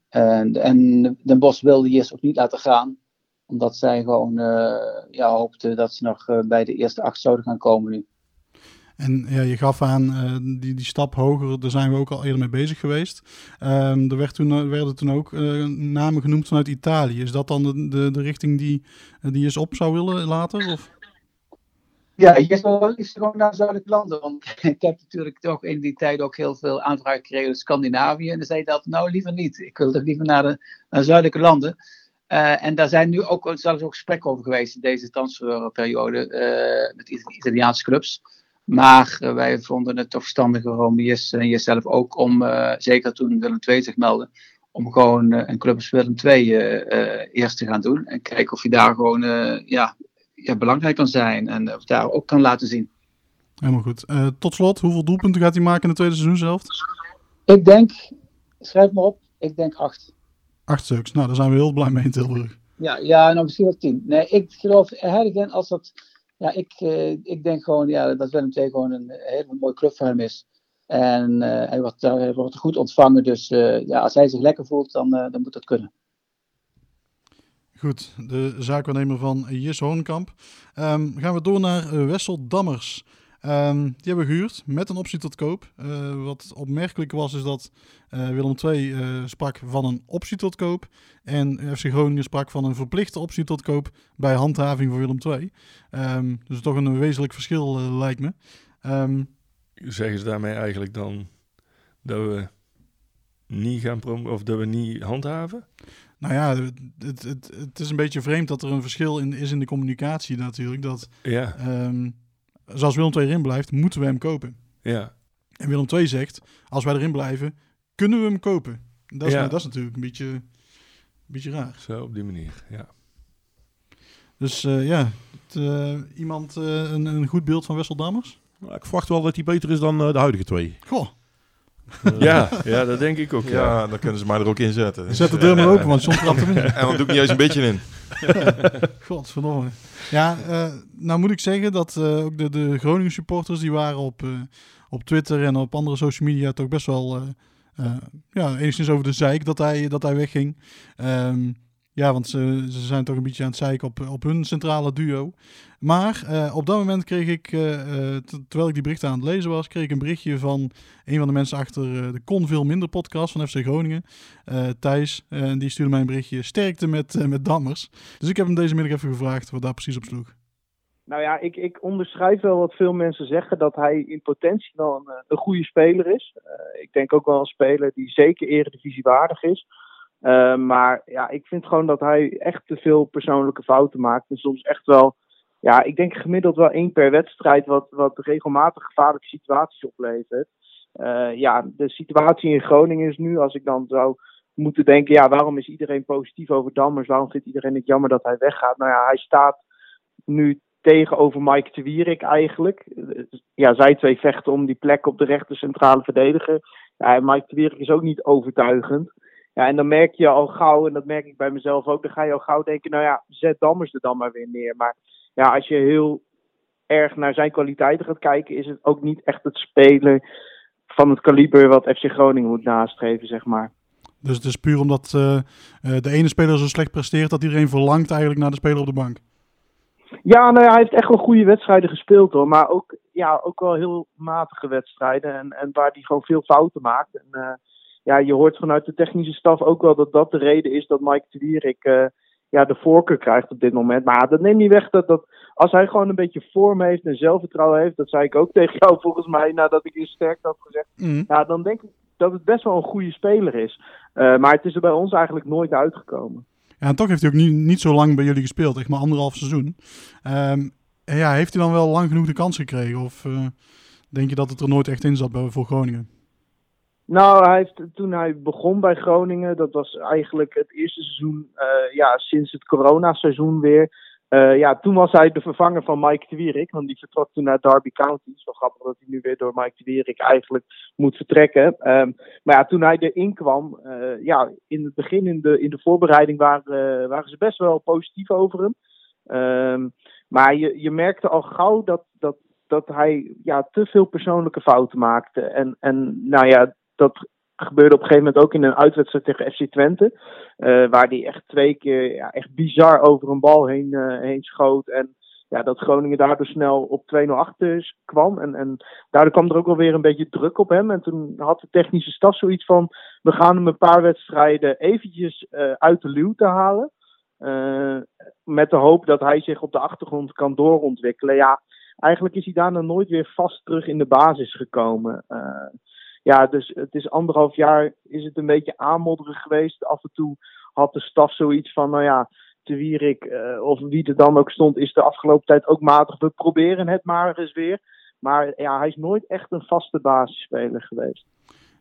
en Den Bosch wilde eerst ook niet laten gaan omdat zij gewoon uh, ja, hoopten dat ze nog uh, bij de eerste acht zouden gaan komen nu. En ja, je gaf aan uh, die, die stap hoger, daar zijn we ook al eerder mee bezig geweest. Um, er werd toen, werden toen ook namen genoemd vanuit Italië. Is dat dan de, de, de richting die, die je op zou willen later? Of? Ja, je is wel liefst gewoon naar zuidelijke landen. Want ik heb natuurlijk toch in die tijd ook heel veel aanvragen gekregen in Scandinavië. En dan zei dat nou liever niet. Ik wil toch liever naar de naar zuidelijke landen. Uh, en daar zijn nu ook zelfs ook gesprekken over geweest in deze transferperiode uh, met Italiaanse clubs. Maar uh, wij vonden het toch verstandiger om Jes en jezelf ook om, zeker toen Willem II zich meldde, om gewoon een club als Willem II eerst te gaan doen. En kijken of je daar gewoon ja, ja, belangrijk kan zijn en of daar ook kan laten zien. Helemaal goed. tot slot, hoeveel doelpunten gaat hij maken in het tweede seizoen zelf? Ik denk, schrijf maar op, ik denk acht. Acht stuks. Nou, daar zijn we heel blij mee in Tilburg. Ja, ja nou misschien wel tien. Nee, ik geloof Herdigen als dat... Ja, ik, uh, ik denk gewoon ja, dat Willem II gewoon een hele mooie club voor hem is. En uh, hij, wordt, hij wordt goed ontvangen. Dus uh, ja, als hij zich lekker voelt, dan, dan moet dat kunnen. Goed, de zaakwaarnemer van Jis Hoornkamp. Um, gaan we door naar Wessel Dammers. Um, die hebben we gehuurd met een optie tot koop. Uh, wat opmerkelijk was, is dat uh, Willem II uh, sprak van een optie tot koop. En FC Groningen sprak van een verplichte optie tot koop bij handhaving voor Willem II. Um, dus toch een wezenlijk verschil, lijkt me. Um, zeggen ze daarmee eigenlijk dan dat we niet gaan prom of dat we niet handhaven? Nou ja, het, het, het, is een beetje vreemd dat er een verschil in, is in de communicatie natuurlijk. Dat, ja zoals Willem II erin blijft, moeten we hem kopen. Ja. En Willem II zegt, als wij erin blijven, kunnen we hem kopen. Dat is, ja. dat is natuurlijk een beetje, een beetje raar. Zo, op die manier, ja. Dus uh, ja, het, uh, iemand uh, een, een, goed beeld van Wessel Dammers? Nou, ik verwacht wel dat hij beter is dan de huidige twee. Goh. ja, ja, dat denk ik ook. Ja, ja dan kunnen ze mij er ook in zetten. Zet de deur maar open, want soms trapt hem in. En dan doe ik niet eens een beetje in. Godverdomme. Ja, uh, nou moet ik zeggen dat uh, ook de, de Groningen supporters die waren op, uh, op Twitter en op andere social media toch best wel ja, enigszins over de zeik dat hij, dat hij wegging. Um, ja, want ze, ze zijn toch een beetje aan het zeiken op, op hun centrale duo. Maar uh, op dat moment kreeg ik, uh, uh, terwijl ik die berichten aan het lezen was, kreeg ik een berichtje van een van de mensen achter de Kon Veel Minder podcast van FC Groningen, Thijs. En die stuurde mij een berichtje, sterkte met, met Dammers. Dus ik heb hem deze middag even gevraagd wat daar precies op sloeg. Nou ja, ik, ik onderschrijf wel wat veel mensen zeggen, dat hij in potentie wel een, een goede speler is. ik denk ook wel een speler die zeker eredivisie waardig is. Uh, maar ja, ik vind gewoon dat hij echt te veel persoonlijke fouten maakt. En soms echt wel, ja, ik denk gemiddeld wel één per wedstrijd, wat, wat regelmatig gevaarlijke situaties oplevert. Uh, ja, de situatie in Groningen is nu, als ik dan zou moeten denken, ja, waarom is iedereen positief over Dammers? Waarom vindt iedereen het jammer dat hij weggaat? Nou ja, hij staat nu tegenover Mike de Wierik eigenlijk. Ja, zij twee vechten om die plek op de rechter centrale verdediger. Ja, Mike de Wierik is ook niet overtuigend. Ja, en dan merk je al gauw, en dat merk ik bij mezelf ook, dan ga je al gauw denken, nou ja, zet Dammers er dan maar weer neer. Maar ja, als je heel erg naar zijn kwaliteiten gaat kijken, is het ook niet echt het speler van het kaliber wat FC Groningen moet nastreven, zeg maar. Dus het is puur omdat uh, de ene speler zo slecht presteert dat iedereen verlangt eigenlijk naar de speler op de bank. Ja, nou ja, hij heeft echt wel goede wedstrijden gespeeld hoor. Maar ook, ja, ook wel heel matige wedstrijden. En, en waar hij gewoon veel fouten maakt. En uh, ja, je hoort vanuit de technische staf ook wel dat dat de reden is dat Mike de Wierik uh, ja, de voorkeur krijgt op dit moment. Maar dat neemt niet weg dat, dat als hij gewoon een beetje vorm heeft en zelfvertrouwen heeft. Dat zei ik ook tegen jou volgens mij nadat ik je sterk had gezegd. Mm. Ja, dan denk ik dat het best wel een goede speler is. Uh, maar het is er bij ons eigenlijk nooit uitgekomen. Ja, en toch heeft hij ook niet, niet zo lang bij jullie gespeeld, echt maar anderhalf seizoen. Um, ja, heeft hij dan wel lang genoeg de kans gekregen? Of uh, denk je dat het er nooit echt in zat bij, voor Groningen? Nou, toen hij begon bij Groningen, dat was eigenlijk het eerste seizoen, uh, ja, sinds het coronaseizoen weer. Uh, ja, toen was hij de vervanger van Mike de Wierik, want die vertrok toen naar Derby County. Het is wel grappig dat hij nu weer door Mike de Wierik eigenlijk moet vertrekken. Um, maar ja, toen hij erin kwam, uh, ja, in het begin in de, in de voorbereiding waren, waren ze best wel positief over hem. Um, maar je, je merkte al gauw dat, dat, dat hij ja, te veel persoonlijke fouten maakte. En, en nou ja, dat gebeurde op een gegeven moment ook in een uitwedstrijd tegen FC Twente. Uh, waar hij echt twee keer ja, echt bizar over een bal heen, uh, heen schoot. En ja, dat Groningen daardoor snel op 2-0 achter kwam. En, en daardoor kwam er ook wel weer een beetje druk op hem. En toen had de technische staf zoiets van... we gaan hem een paar wedstrijden eventjes uh, uit de luw te halen. met de hoop dat hij zich op de achtergrond kan doorontwikkelen. Ja, eigenlijk is hij daarna nooit weer vast terug in de basis gekomen ja, dus het is anderhalf jaar is het een beetje aanmodderen geweest. Af en toe had de staf zoiets van, nou ja, te Wierik uh, of wie er dan ook stond, is de afgelopen tijd ook matig. We proberen het maar eens weer. Maar ja, hij is nooit echt een vaste basisspeler geweest.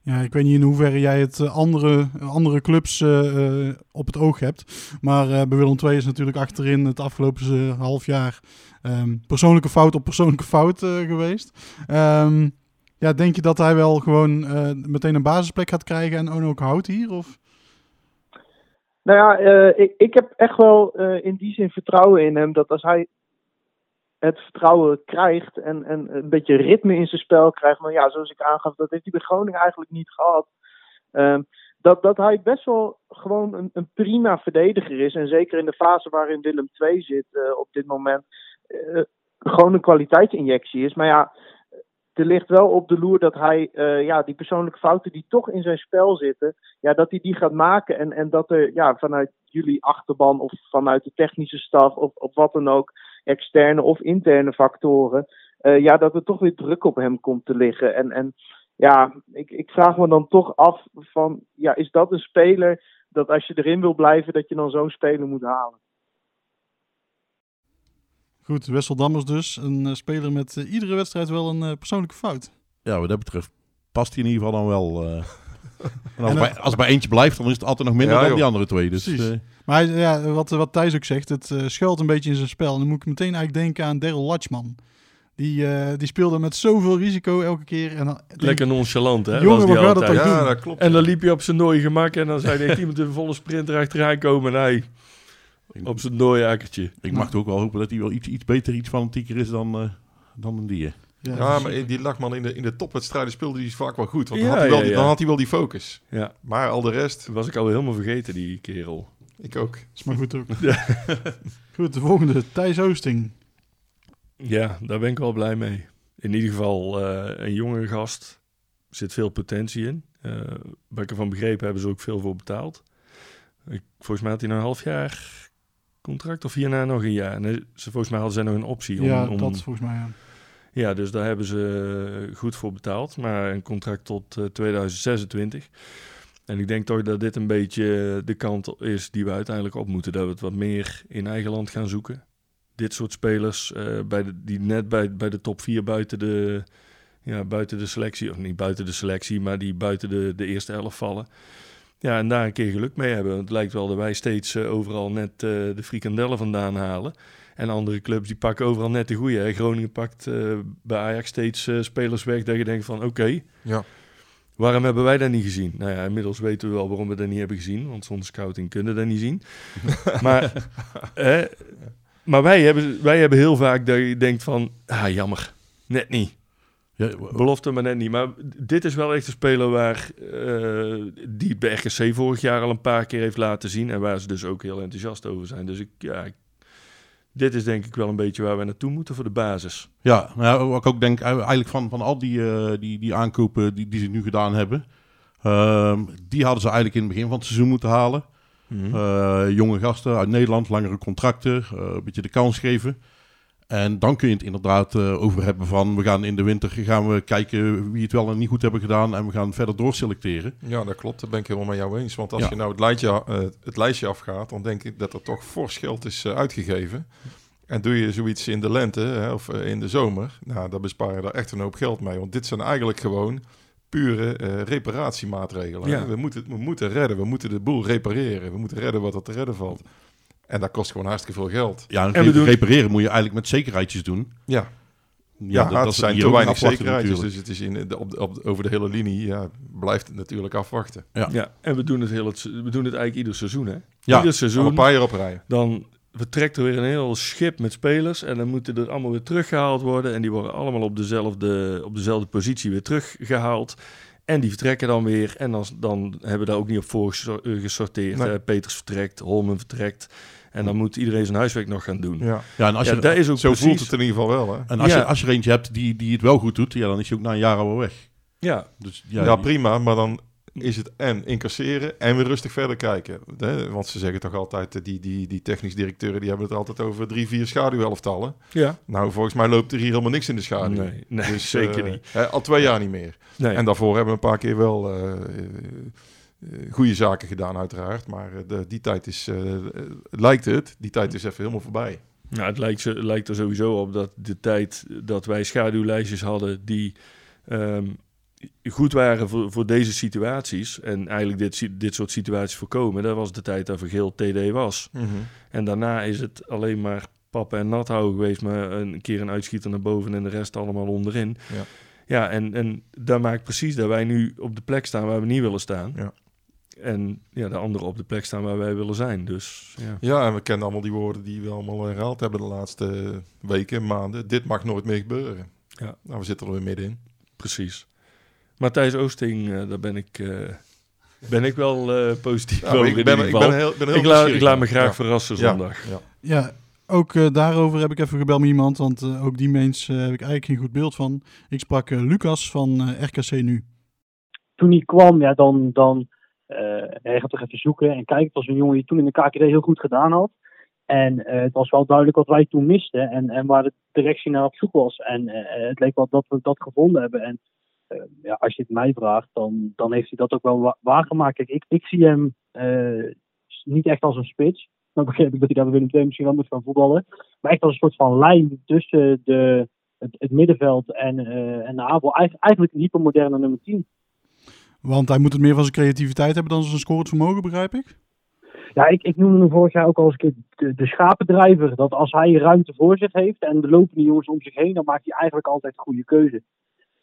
Ja, ik weet niet in hoeverre jij het andere, andere clubs uh, op het oog hebt. Maar uh, bij Willem II is natuurlijk achterin het afgelopen half jaar um, persoonlijke fout op persoonlijke fout geweest. Um, ja, denk je dat hij wel gewoon uh, meteen een basisplek gaat krijgen en ook houdt hier? Of? Nou ja, uh, ik, ik heb echt wel uh, in die zin vertrouwen in hem. Dat als hij het vertrouwen krijgt en, en een beetje ritme in zijn spel krijgt. Maar ja, zoals ik aangaf, dat heeft hij bij Groningen eigenlijk niet gehad. Um, dat, dat hij best wel gewoon een, een, prima verdediger is. En zeker in de fase waarin Willem II zit op dit moment. gewoon een kwaliteitsinjectie is. Maar ja, er ligt wel op de loer dat hij uh, ja, die persoonlijke fouten die toch in zijn spel zitten, ja, dat hij die gaat maken. En, en dat er ja, vanuit jullie achterban of vanuit de technische staf of, of wat dan ook, externe of interne factoren, uh, ja, dat er toch weer druk op hem komt te liggen. En, en ja, ik, ik vraag me dan toch af van, ja, is dat een speler dat als je erin wil blijven, dat je dan zo'n speler moet halen? Goed, Wessel Dammers dus. Een uh, speler met uh, iedere wedstrijd wel een uh, persoonlijke fout. Ja, wat dat betreft past hij in ieder geval dan wel. en als, en bij, als bij eentje blijft, dan is het altijd nog minder ja, dan joh. die andere twee. Dus, maar ja, wat, wat Thijs ook zegt, het schuilt een beetje in zijn spel. En dan moet ik meteen eigenlijk denken aan Daryl Latchman. Die, die speelde met zoveel risico elke keer. En dan, Lekker nonchalant, hè? Jongen, wat gaat dat ja, doen? Dat klopt, en dan liep je op zijn nooie gemak en dan zei er iemand in een volle sprint erachteraan komen. En hij op zijn dooiakertje. Ik mag ook wel hopen dat hij wel iets, iets beter, iets fanatieker is dan, uh, dan een dier. Ja, ja maar die Lachman in de, in de topwedstrijden speelde hij vaak wel goed. Want dan, ja, had hij wel, ja, die, dan had hij wel die focus. Ja. Maar al de rest... Was ik alweer helemaal vergeten, die kerel. Ik ook. Is maar goed ook. goed, de volgende. Thijs Oosting. Ja, daar ben ik wel blij mee. In ieder geval uh, een jonge gast. Zit veel potentie in. Uh, wat ik ervan begrepen hebben ze ook veel voor betaald. Ik, volgens mij had hij na een half jaar contract of hierna nog een jaar. En ze, volgens mij hadden ze nog een optie. Om, ja, om, dat volgens mij, ja. Ja, dus daar hebben ze goed voor betaald. Maar een contract tot uh, 2026. En ik denk toch dat dit een beetje de kant is die we uiteindelijk op moeten. Dat we het wat meer in eigen land gaan zoeken. Dit soort spelers uh, bij de, die net bij, bij de top 4 buiten de, ja, buiten de selectie, of niet buiten de selectie, maar die buiten de, de eerste elf vallen. Ja, en daar een keer geluk mee hebben. Het lijkt wel dat wij steeds uh, overal net uh, de frikandellen vandaan halen. En andere clubs die pakken overal net de goede. Hè? Groningen pakt uh, bij Ajax steeds spelers weg dat je denkt van oké, okay, ja. waarom hebben wij dat niet gezien? Nou ja, inmiddels weten we wel waarom we dat niet hebben gezien. Want zonder scouting kunnen we dat niet zien. maar Maar wij hebben, wij hebben heel vaak dat je denkt van, ah jammer, net niet. Ja, Belofte, maar net niet. Maar dit is wel echt een speler waar eh, die bij RKC vorig jaar al een paar keer heeft laten zien. En waar ze dus ook heel enthousiast over zijn. Dus ik, ja, ik- dit is denk ik wel een beetje waar we naartoe moeten voor de basis. Ja, nou wat ik ook denk, eigenlijk van, van al die, eh, die, die aankopen die, die ze nu gedaan hebben, ehm, die hadden ze eigenlijk in het begin van het seizoen moeten halen. Eh, jonge gasten uit Nederland, langere contracten, een beetje de kans geven. En dan kun je het inderdaad eh, over hebben van, we gaan in de winter gaan we kijken wie het wel en niet goed hebben gedaan en we gaan verder doorselecteren. Ja, dat klopt. Dat ben ik helemaal met jou eens. Want als Ja. je nou het lijstje, eh, het lijstje afgaat, dan denk ik dat er toch fors geld is eh, uitgegeven. En doe je zoiets in de lente hè, of in de zomer, nou, dan bespaar je daar echt een hoop geld mee. Want dit zijn eigenlijk gewoon pure eh, reparatiemaatregelen. Ja. We, moeten, we moeten redden, we moeten de boel repareren. We moeten redden wat er te redden valt. En dat kost gewoon hartstikke veel geld. Ja, en, En we doen- repareren moet je eigenlijk met zekerheidjes doen. Ja, ja, dat- zijn te weinig zekerheidjes. natuurlijk. Dus het is in de, op, de- op, de- over de hele linie ja, blijft het natuurlijk afwachten. Ja. Ja, en we doen het, heel, het- we doen het eigenlijk ieder seizoen. Hè? Ja, ieder seizoen. een paar jaar op rij. dan vertrekt er weer een heel schip met spelers. En dan moeten er allemaal weer teruggehaald worden. En die worden allemaal op dezelfde, op dezelfde positie weer teruggehaald. En die vertrekken dan weer. En dan, dan hebben we daar ook niet op voor gesor- gesorteerd. Nee. Peters vertrekt, Holmen vertrekt. En dan moet iedereen zijn huiswerk nog gaan doen. Ja. Ja, en als Ja, je, dat is ook Zo precies. voelt het in ieder geval wel. Hè? en als, Ja. je, als je er eentje hebt die, die het wel goed doet, ja, dan is hij ook na een jaar alweer weg. Ja, Dus, Ja, ja, prima, maar dan is het en incasseren en weer rustig verder kijken. Hè? Want ze zeggen toch altijd, eh, die, die, die technisch directeuren die hebben het altijd over drie, vier schaduwhelftallen. ja. Nou, volgens mij loopt er hier helemaal niks in de schaduw. Nee, nee Dus, zeker eh, niet. hè, al twee jaar niet meer. Nee. En daarvoor hebben we een paar keer wel eh, goede zaken gedaan, uiteraard. Maar eh, de, die tijd is, eh, eh, lijkt het, die tijd is even helemaal voorbij. Nou, het lijkt, lijkt er sowieso op dat de tijd dat wij schaduwlijstjes hadden die ehm, goed waren voor, voor deze situaties en eigenlijk dit, dit soort situaties voorkomen, dat was de tijd dat Vergeel TD was. En daarna is het alleen maar pappen en nat houden geweest, maar een keer een uitschieter naar boven en de rest allemaal onderin. Ja. Ja, en, en dat maakt precies dat wij nu op de plek staan waar we niet willen staan. Ja. En ja, de anderen op de plek staan waar wij willen zijn. Dus ja. Ja, en we kennen allemaal die woorden die we allemaal herhaald hebben de laatste weken, maanden. Dit mag nooit meer gebeuren. Ja. Nou, we zitten er weer middenin. Precies. Matthijs Oosting, eh, daar ben ik, eh, ben ik wel eh, positief Ja, over ik in ben, ieder ik ben heel, ben heel ik, la- ik nieuwsgierig. laat me graag Ja. verrassen zondag. ja. Ja, ook eh, daarover heb ik even gebeld met iemand, want eh, ook die mens eh, heb ik eigenlijk geen goed beeld van. Ik sprak eh, Lucas van eh, RKC Nu. toen hij kwam, ja, dan, dan eh, hij gaat toch even zoeken en kijken. Het was een jongen die toen in de KKD heel goed gedaan had. En eh, het was wel duidelijk wat wij toen misten en, en waar de directie naar op zoek was. En eh, het leek wel dat we dat gevonden hebben. En eh, ja, als je het mij vraagt, dan, dan heeft hij dat ook wel wa- waargemaakt. Ik, ik zie hem eh, niet echt als een spits. Dan begreep ik dat hij daar Willem II misschien wel moet gaan voetballen. Maar echt als een soort van lijn tussen de, het, middenveld en, eh, en de aanval. Eigen- Eigenlijk een hypermoderne nummer 10. Want hij moet het meer van zijn creativiteit hebben dan zijn scorend vermogen, begrijp ik? Ja, ik, ik noemde hem vorig jaar ook al eens een keer de, de schapendrijver. Dat als hij ruimte voor zich heeft en de lopende jongens om zich heen, dan maakt hij eigenlijk altijd een goede keuze.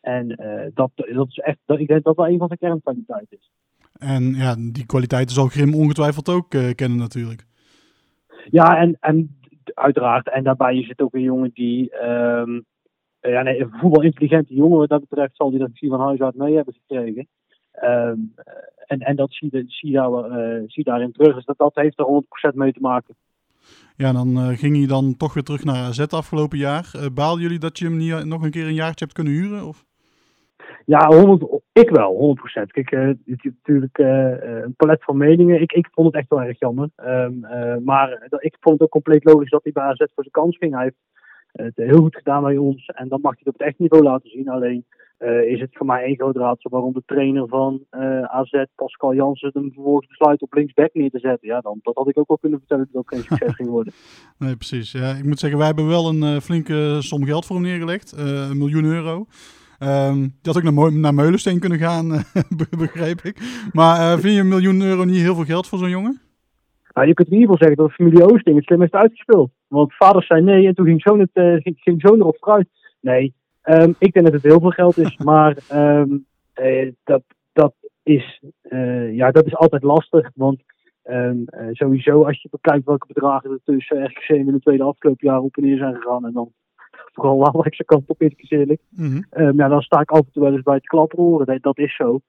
En eh, dat, dat is echt, dat, ik denk dat dat wel een van zijn kernkwaliteiten is. En ja, die kwaliteiten zal Grim ongetwijfeld ook eh, kennen natuurlijk. Ja, en, en uiteraard. En daarbij is het ook een jongen die. ehm ja, nee, een voetbalintelligente jongen wat dat betreft zal hij dat misschien van huis uit mee hebben gekregen. Ehm, en, en dat zie je, zie, daar, eh, zie daarin terug. Dus dat, dat heeft er 100% mee te maken. Ja, dan eh, ging hij dan toch weer terug naar AZ afgelopen jaar. Eh baalden jullie dat je hem niet nog een keer een jaartje hebt kunnen huren? Of? Ja, 100, ik wel, 100%. Kijk, het is natuurlijk een palet van meningen. Ik, ik vond het echt wel erg jammer. Ehm, eh, maar ik vond het ook compleet logisch dat hij bij AZ voor zijn kans ging. Hij heeft het heel goed gedaan bij ons. En dan mag hij het op het echt niveau laten zien. Alleen eh, is het voor mij één groot raadsel waarom de trainer van eh, AZ, Pascal Jansen, hem vervolgens besluit op linksback neer te zetten. Ja, dan, dat had ik ook wel kunnen vertellen dat dat geen succes ging worden. Nee, precies. Ja, ik moet zeggen, wij hebben wel een eh, flinke som geld voor hem neergelegd. eh, een miljoen euro. Ehm die had ook naar, Mo- naar Meulensteen kunnen gaan, be- begreep ik. Maar eh, vind je een miljoen euro niet heel veel geld voor zo'n jongen? Nou, je kunt in ieder geval zeggen dat familie Oosting het slim heeft uitgespeeld. Want vaders zei nee en toen ging zoon, het, eh, ging, ging zoon erop vooruit. Nee, ehm, ik denk dat het heel veel geld is. Maar ehm, eh, dat, dat, is, eh, ja, dat is altijd lastig. Want eh, sowieso, als je bekijkt welke bedragen er tussen RKC in de tweede afgelopen op en neer zijn gegaan. En dan vooral Alex kant op, eerlijk eerlijk. Ehm, ja, dan sta ik af en toe wel eens bij het klaproren. Dat, dat is zo.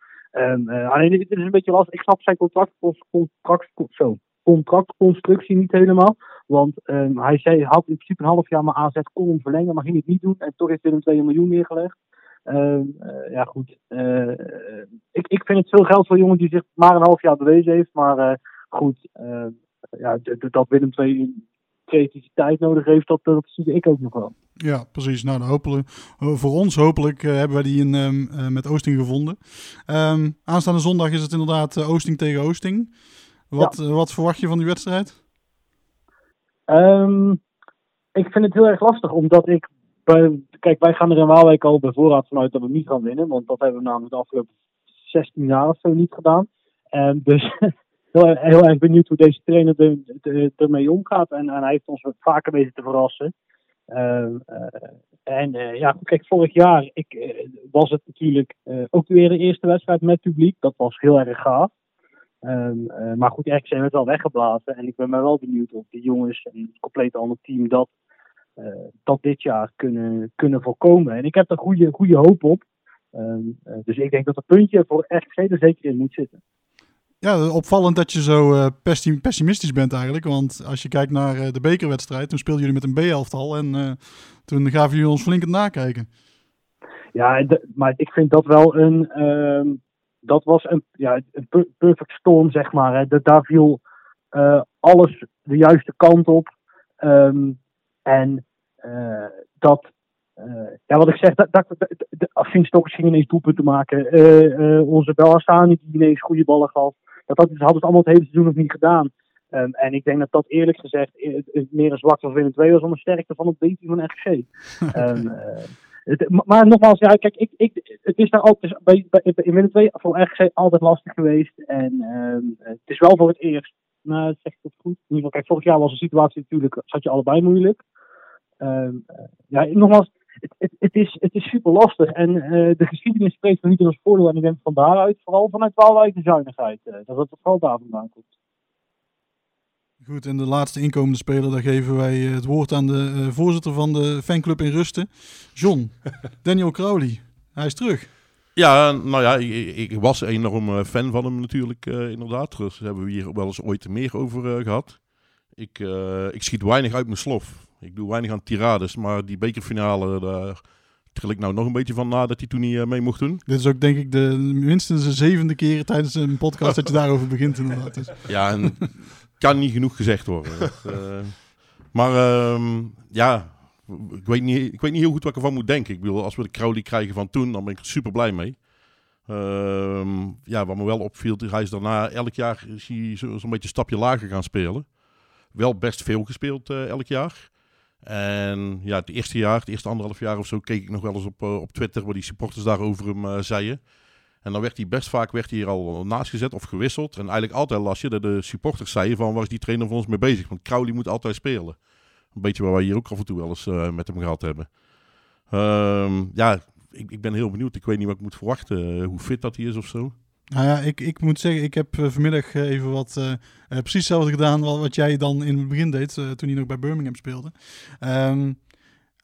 Alleen het is een beetje lastig. Ik snap zijn contract, contract, zo, contractconstructie niet helemaal. Want ehm, hij zei, had in principe een half jaar maar AZ kon hem verlengen, maar ging het niet doen. En toch heeft een 2 miljoen neergelegd. Ehm, eh, ja, goed. Eh, ik, ik vind het veel geld voor een jongen die zich maar een half jaar bewezen heeft. Maar eh, goed, ja, dat Willem II creativiteit nodig heeft, dat, dat zie ik ook nog wel. Ja, precies. Nou, hopelijk, voor ons hopelijk hebben wij die in, met Oosting gevonden. Aanstaande zondag is het inderdaad Oosting tegen Oosting. Wat, wat verwacht je van die wedstrijd? Um, ik vind het heel erg lastig, omdat ik kijk, wij gaan er in Waalwijk al bij voorraad vanuit dat we niet gaan winnen. Want dat hebben we namelijk de afgelopen 16 jaar of zo niet gedaan. En dus heel, heel erg benieuwd hoe deze trainer er, ermee omgaat. En, en, hij heeft ons vaker weten te verrassen. Uh, en uh, ja, kijk, vorig jaar ik, was het natuurlijk ook weer de eerste wedstrijd met publiek. Dat was heel erg gaaf. Um, maar goed, eigenlijk zijn we het wel weggeblazen. En ik ben me wel benieuwd of de jongens en het complete andere team dat uh, dat dit jaar kunnen, kunnen voorkomen. En ik heb er goede, goede hoop op. Um, uh, dus ik denk dat het puntje voor RKC er zeker in moet zitten. Ja, opvallend dat je zo uh, pessimistisch bent eigenlijk. Want als je kijkt naar de bekerwedstrijd, toen speelden jullie met een B-elftal. En toen gaven jullie ons flink het nakijken. Ja, maar ik vind dat wel een... Um, dat was een, ja, een perfect storm, zeg maar. Hè. De, daar viel alles de juiste kant op. Um, en uh, dat, uh, ja, wat ik zeg, dat, dat, dat, Afin Stokkers ging ineens doelpunten maken. Onze Belhassani die ineens goede ballen gaf. Dat, dat hadden ze allemaal het hele seizoen nog niet gedaan. Um, en ik denk dat dat eerlijk gezegd meer een zwakte van Willem II was dan een sterkte van het b van RGC. um, maar nogmaals, ja, kijk, ik, ik, het is daar altijd bij, bij, in Willem II voor RGC altijd lastig geweest. En um, het is wel voor het eerst nou, zeg ik dat goed. In kijk, vorig jaar was de situatie natuurlijk, zat je allebei moeilijk. Uh, ja, nogmaals, het, het, het, is, het is super lastig. En uh, de geschiedenis spreekt er niet in ons voordeel. En ik denk van daaruit, vooral vanuit Waalwijk de zuinigheid, uh, dat het vooral daar vandaan komt. Goed, en de laatste inkomende speler, daar geven wij het woord aan de voorzitter van de fanclub in Rusten. John, Daniel Crowley, hij is terug. Ja, nou ja, ik, ik was enorm fan van hem natuurlijk, uh, inderdaad. Dus hebben we hier wel eens ooit meer over uh, gehad. Ik, uh, ik schiet weinig uit mijn slof. Ik doe weinig aan tirades, maar die bekerfinale, daar tril ik nou nog een beetje van na dat hij toen niet mee mocht doen. Dit is ook denk ik de minstens de zevende keer tijdens een podcast dat je daarover begint inderdaad. Dus. Ja, en kan niet genoeg gezegd worden. maar ehm, ja, ik weet, niet, ik weet niet heel goed wat ik ervan moet denken. Ik bedoel, als we de Crowley krijgen van toen, dan ben ik er super blij mee. Um, ja, wat me wel opviel, hij is daarna elk jaar zo'n zo beetje een stapje lager gaan spelen. Wel best veel gespeeld uh, elk jaar. En ja, het eerste jaar, het eerste anderhalf jaar of zo, keek ik nog wel eens op, uh, op Twitter waar die supporters daarover hem uh, zeiden. En dan werd hij best vaak werd hij hier al naast gezet of gewisseld. En eigenlijk altijd las je dat de supporters zeiden van waar is die trainer voor ons mee bezig? Want Crowley moet altijd spelen. Een beetje waar wij hier ook af en toe wel eens uh, met hem gehad hebben. Um, ja, ik, ik, ben heel benieuwd. Ik weet niet wat ik moet verwachten. hoe fit dat hij is of zo. Nou ja, ik, ik moet zeggen, ik heb uh, vanmiddag even wat uh, precies hetzelfde gedaan wat, wat, jij dan in het begin deed, toen hij nog bij Birmingham speelde. Um,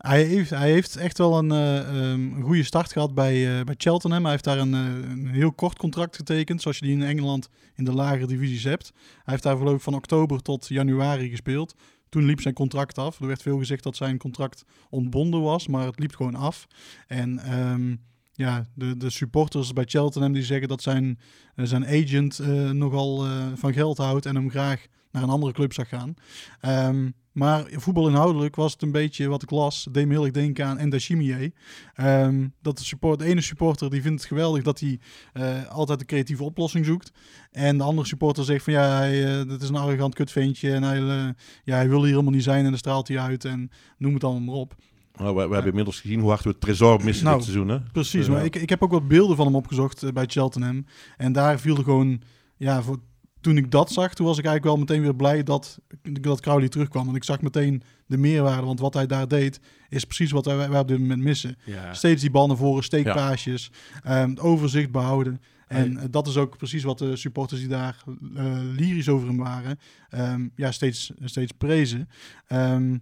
hij, heeft, hij heeft echt wel een, um, een goede start gehad bij, bij Cheltenham. Hij heeft daar een, een, heel kort contract getekend, zoals je die in Engeland in de lagere divisies hebt. Hij heeft daar ik van oktober tot januari gespeeld. Toen liep zijn contract af. Er werd veel gezegd dat zijn contract ontbonden was, maar het liep gewoon af. En... Um, ja, de, de supporters bij Cheltenham die zeggen dat zijn, zijn agent uh, nogal uh, van geld houdt en hem graag naar een andere club zag gaan. Um, maar voetbalinhoudelijk was het een beetje wat ik las. deed me heel erg denken aan Enda Chimier. Um, dat de, support, de ene supporter die vindt het geweldig dat hij uh, altijd een creatieve oplossing zoekt. En de andere supporter zegt van ja, hij, uh, dat is een arrogant kutventje. En hij, uh, ja, hij wil hier helemaal niet zijn en dan straalt hij uit. En noem het allemaal maar op. Nou, we, we hebben inmiddels gezien hoe hard we het tresor missen nou, dit seizoen. Hè? Precies, maar ik, ik heb ook wat beelden van hem opgezocht bij Cheltenham. En daar viel er gewoon, ja, voor, toen ik dat zag, toen was ik eigenlijk wel meteen weer blij dat, dat Crowley terugkwam. Want ik zag meteen de meerwaarde, want wat hij daar deed, is precies wat wij, wij op dit moment missen. Ja. Steeds die bal naar voren, steekpaasjes, ja. um, overzicht behouden. En eh, dat is ook precies wat de supporters die daar eh, lyrisch over hem waren, ehm, ja, steeds, steeds prezen. Ehm,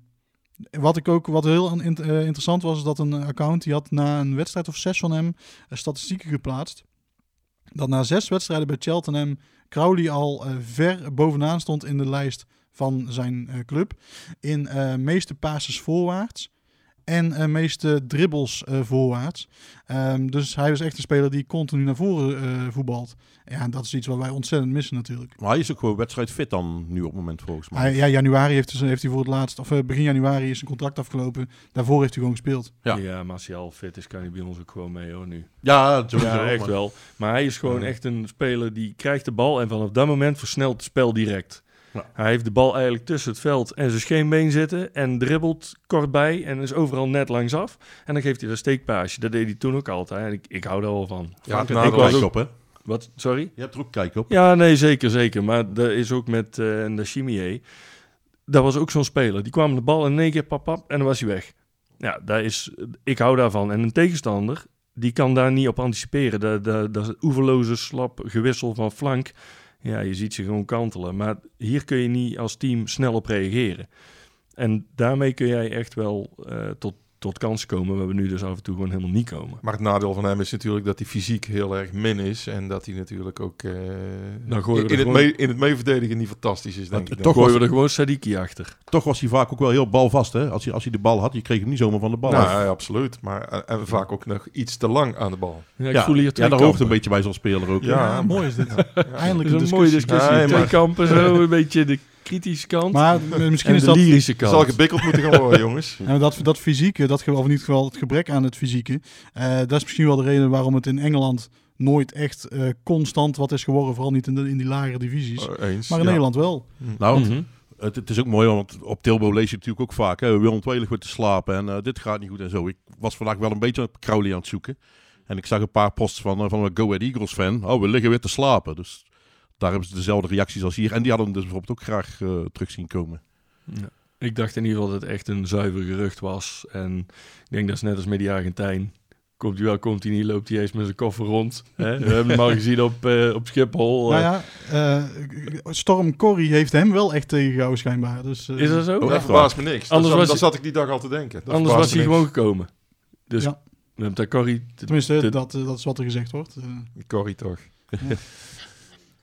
wat ik ook, wat heel in- eh, interessant was, is dat een account die had na een wedstrijd of zes van hem statistieken geplaatst. Dat na zes wedstrijden bij Cheltenham Crowley al eh, ver bovenaan stond in de lijst van zijn eh, club. In eh, meeste passes voorwaarts en eh, meeste dribbles eh, voorwaarts. Ehm, dus hij was echt een speler die continu naar voren eh, voetbalt. Ja, en dat is iets wat wij ontzettend missen natuurlijk. Maar hij is ook gewoon wedstrijdfit dan nu op het moment volgens mij. Hij, ja, januari heeft, dus, heeft hij voor het laatst, of begin januari is zijn contract afgelopen. Daarvoor heeft hij gewoon gespeeld. Ja. Ja, maar als hij al fit is, kan hij bij ons ook gewoon mee hoor nu. Ja, Ja, echt maar- wel. Maar hij is gewoon Ja. echt een speler die krijgt de bal en vanaf dat moment versnelt het spel direct. Ja. Hij heeft de bal eigenlijk tussen het veld en zijn scheenbeen zitten en dribbelt kort bij en is overal net langs af. En dan geeft hij een steekpaasje. Dat deed hij toen ook altijd. En ik, ik hou daar wel van. Ja, Frank, nou, ik was ook- op, hè? Wat? Sorry? Je hebt er ook kijk op. Ja, nee, zeker, zeker. Maar dat is ook met eh Ndashimiye. Dat was ook zo'n speler. Die kwam de bal in één keer pap, pap en dan was hij weg. Ja, daar is, ik hou daarvan. En een tegenstander, die kan daar niet op anticiperen. Dat, dat, dat is een oeverloze slap gewissel van flank. Ja, je ziet ze gewoon kantelen. Maar hier kun je niet als team snel op reageren. En daarmee kun jij echt wel eh, tot, tot kansen komen, waar we nu dus af en toe gewoon helemaal niet komen. Maar het nadeel van hem is natuurlijk dat hij fysiek heel erg min is. En dat hij natuurlijk ook eh, Dan gooien we in, het gewoon- mee, in het meeverdedigen niet fantastisch is, denk Maar ik. toch. Gooien was- we er gewoon Sadiki achter. Toch was hij vaak ook wel heel balvast, hè? Als hij, als hij de bal had, je kreeg hem niet zomaar van de bal. Nou, ja, absoluut. Maar en, en vaak ook nog iets te lang aan de bal. Ja, ik ja, voel hier ja, twee daar hoort een beetje bij zo'n speler ook. Ja? Ja, mooi is dit. Eindelijk een is een mooie discussie. discussie. Nee, Twee maar- kampen, zo een beetje de kritische kant. Maar eh, misschien en is de dat... lyrische Dat kant. zal gebikkeld moeten gaan worden, jongens. Ja, dat, dat fysieke, dat, of in ieder geval het gebrek aan het fysieke, eh, dat is misschien wel de reden waarom het in Engeland nooit echt eh, constant wat is geworden. Vooral niet in, de, in die lagere divisies. Eens. maar in ja. Nederland wel. Nou, Mhm. het, het is ook mooi, want op Tilbo lees je natuurlijk ook vaak. Hè, Willem II ligt weer te slapen en eh, dit gaat niet goed en zo. Ik was vandaag wel een beetje op Crowley aan het zoeken. En ik zag een paar posts van, van een Go Ahead Eagles fan. Oh, we liggen weer te slapen. Dus daar hebben ze dezelfde reacties als hier. En die hadden hem dus bijvoorbeeld ook graag eh, terug zien komen. Ja. Ik dacht in ieder geval dat het echt een zuiver gerucht was. En ik denk dat is net als met die Argentijn. Komt hij wel, komt hij niet, loopt hij eens met zijn koffer rond. Hè? We hebben hem al gezien op, eh, op Schiphol. Nou eh. ja, eh, Storm Corrie heeft hem wel echt tegengehouden schijnbaar. Dus, eh, is dat zo? Oh, Dat verbaast me niks. Anders Anders was dat, zat ik die dag al te denken. Dat Anders was hij gewoon gekomen. Dus Ja. we hebben daar Corrie... te- Tenminste, te- dat, dat is wat er gezegd wordt. Eh, Corrie toch.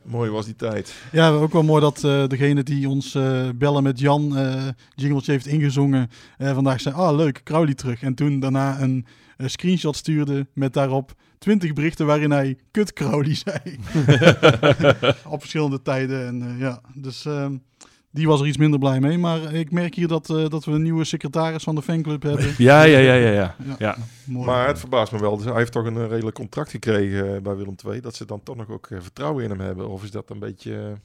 Mooi was die tijd. Ja, ook wel mooi dat eh, degene die ons eh, bellen met Jan eh jingletje heeft ingezongen vandaag zei, ah leuk, Crowley terug. En toen daarna een screenshot stuurde met daarop 20 berichten waarin hij kut Crowley zei. Op verschillende tijden. En ja, dus ehm, die was er iets minder blij mee. Maar ik merk hier dat, eh, dat we een nieuwe secretaris van de fanclub hebben. Ja, ja, ja, ja, ja. Ja. ja. Mooi. Maar het verbaast me wel. Dus hij heeft toch een eh, redelijk contract gekregen eh, bij Willem II. Dat ze dan toch nog ook vertrouwen in hem hebben. Of is dat een beetje...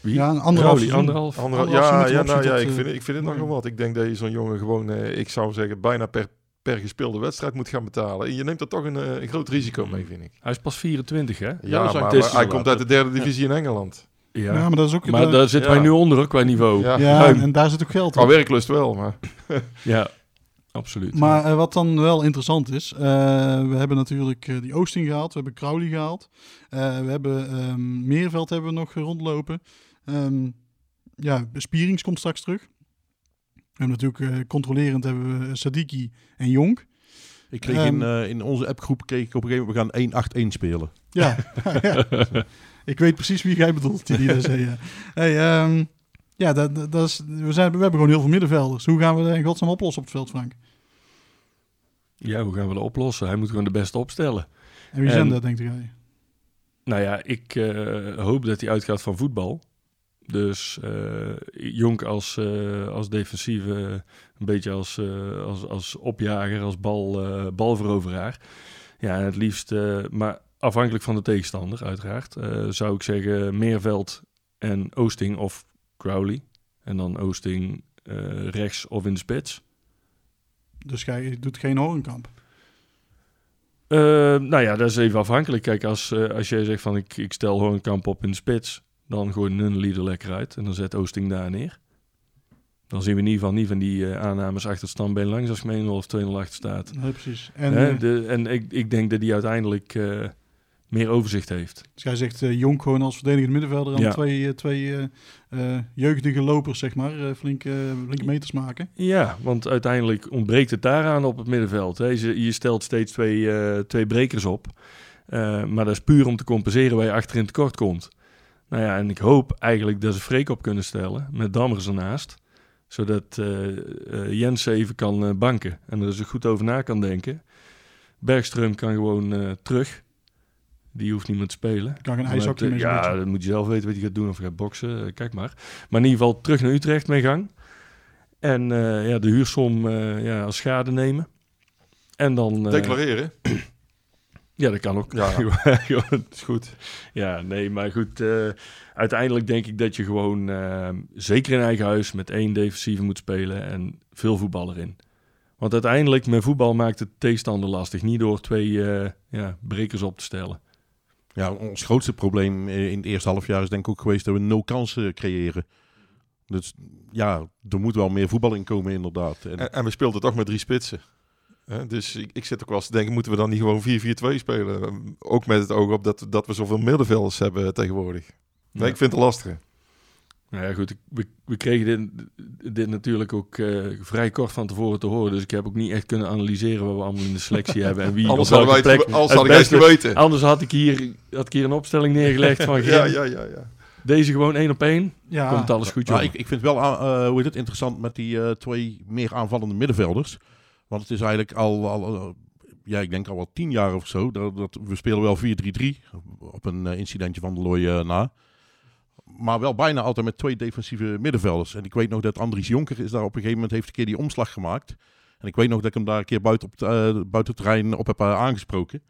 Wie? Ja, een anderhalf anderhalf. ja, ja, nou, ja ik, vind, het- ik vind het mooi. nogal wat. Ik denk dat je zo'n jongen gewoon, eh, ik zou zeggen, bijna per, per gespeelde wedstrijd moet gaan betalen. En je neemt er toch een, eh, een groot risico mee, vind ik. Hij is pas 24, hè? Ja, maar, hij komt uit de derde divisie in Engeland. Ja. Ja, maar dat is ook... Maar de- daar zitten wij ja. nu onder, ook qua niveau. Ja, Ja, ja, en daar zit ook geld Qua in. werklust wel, maar... absoluut. Maar eh, wat dan wel interessant is, eh, we hebben natuurlijk eh, die Oosting gehaald, we hebben Crowley gehaald, Eh, we hebben ehm, Meerveld hebben we nog rondlopen. Ehm, ja, Spierings komt straks terug. We hebben natuurlijk eh, controlerend hebben we Sadiki en Jonk. Ik kreeg in, Ehm. eh, in onze appgroep kreeg ik op een gegeven moment, we gaan 1-8-1 spelen. Ja, ja. Ik weet precies wie jij bedoelt, die, die dat zei. Ja, hey, ehm, ja dat, dat is, we, zijn, we hebben gewoon heel veel middenvelders. Hoe gaan we dat in godsnaam oplossen op het veld, Frank? Ja, hoe gaan we dat oplossen? Hij moet gewoon de beste opstellen. En wie zijn dat, denkt jij? Nou ja, ik eh, hoop dat hij uitgaat van voetbal. Dus eh Jonk als, eh, als defensieve, een beetje als, eh, als, als opjager, als bal, eh, balveroveraar. Ja, het liefst, maar afhankelijk van de tegenstander uiteraard, eh, zou ik zeggen Meerveld en Oosting of Crowley. En dan Oosting eh, rechts of in de spits. Dus jij doet geen Horenkamp. Eh, nou ja, dat is even afhankelijk. Kijk, als, als jij zegt van ik, ik stel Hoornkamp op in de spits, dan gooi Nunnely er lekker uit en dan zet Oosting daar neer. Dan zien we in ieder geval niet van die aannames achter het standbeen langs als je met 1-0 of 2-0 achter staat. Nee, precies. En, Hè, de, en ik, ik denk dat die uiteindelijk meer overzicht heeft. Dus jij zegt uh, Jonk gewoon als verdedigend middenvelder aan Ja. twee, eh, twee eh, jeugdige lopers, zeg maar, flinke, flinke meters maken. Ja, want uiteindelijk ontbreekt het daaraan op het middenveld. Hè. Je, je stelt steeds twee, twee brekers op. Maar dat is puur om te compenseren waar je achterin tekort komt. Nou ja, en ik hoop eigenlijk dat ze Freek op kunnen stellen met Dammers ernaast. Zodat eh, Jens even kan banken en er dus goed over na kan denken. Bergström kan gewoon terug. Die hoeft niet meer te spelen. Kan ijshockey het, mee eh, Ja, beetje. dan moet je zelf weten wat hij gaat doen of hij gaat boksen. eh, kijk maar. Maar in ieder geval terug naar Utrecht mee gang. En eh, ja, de huursom eh, ja, als schade nemen. En dan... eh, Declareren. ja, dat kan ook. Ja. Gewoon- is goed. ja, nee, maar goed. eh, uiteindelijk denk ik dat je gewoon zeker in eigen huis met één defensieve moet spelen en veel voetbal erin. Want uiteindelijk met voetbal maakt het tegenstander lastig. Niet door twee eh, ja, brekers op te stellen. Ja, ons grootste probleem in het eerste half jaar is denk ik ook geweest dat we nul kansen creëren. Dus ja, er moet wel meer voetbal in komen inderdaad. En, En, en we speelden toch met drie spitsen. Dus ik, ik zit ook wel eens te denken, moeten we dan niet gewoon 4-4-2 spelen? Ook met het oog op dat, dat we zoveel middenvelders hebben tegenwoordig. Nee, Ja. ik vind het lastig. Nou ja, goed. ik- We, we kregen dit, dit natuurlijk ook eh, vrij kort van tevoren te horen. Dus ik heb ook niet echt kunnen analyseren wat we allemaal in de selectie hebben. En wie Anders op hadden welke wij het, plek anders het wij het beste- geweten. Anders had ik, hier, had ik hier een opstelling neergelegd van... Ja, Grim, ja, ja, ja. Deze gewoon één op één. Ja, Komt alles goed, Nou, ik, ik vind wel, ah, eh, hoe heet het, interessant met die eh, twee meer aanvallende middenvelders. Want het is eigenlijk al, al eh, ja, ik denk al wel tien jaar of zo. Dat, dat, we spelen wel 4-3-3 op een eh, incidentje van de Looy eh, na. Maar wel bijna altijd met twee defensieve middenvelders. En ik weet nog dat Andries Jonker is daar op een gegeven moment heeft een keer die omslag gemaakt. En ik weet nog dat ik hem daar een keer buiten, op eh, buiten het terrein op heb eh, aangesproken.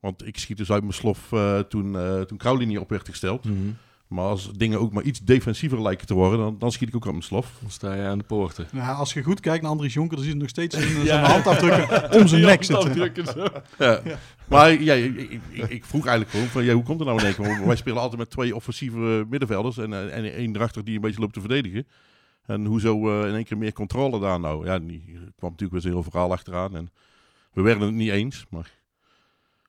Want ik schiet dus uit mijn slof eh, toen, toen Crowley op werd gesteld. Mhm. Maar als dingen ook maar iets defensiever lijken te worden, dan, dan schiet ik ook aan mijn slof. Dan sta je aan de poorten. Nou, als je goed kijkt naar Andries Jonker, dan zie je nog steeds zijn, zijn handafdrukken om zijn nek zitten. Ja. Maar ja, ik, ik, ik- vroeg eigenlijk gewoon van, ja, hoe komt het nou in één Wij spelen altijd met twee offensieve middenvelders en, eh, en één erachter die een beetje loopt te verdedigen. En hoezo eh, in één keer meer controle daar nou? Ja, die er kwam natuurlijk weer zo'n heel verhaal achteraan. En we werden het niet eens, maar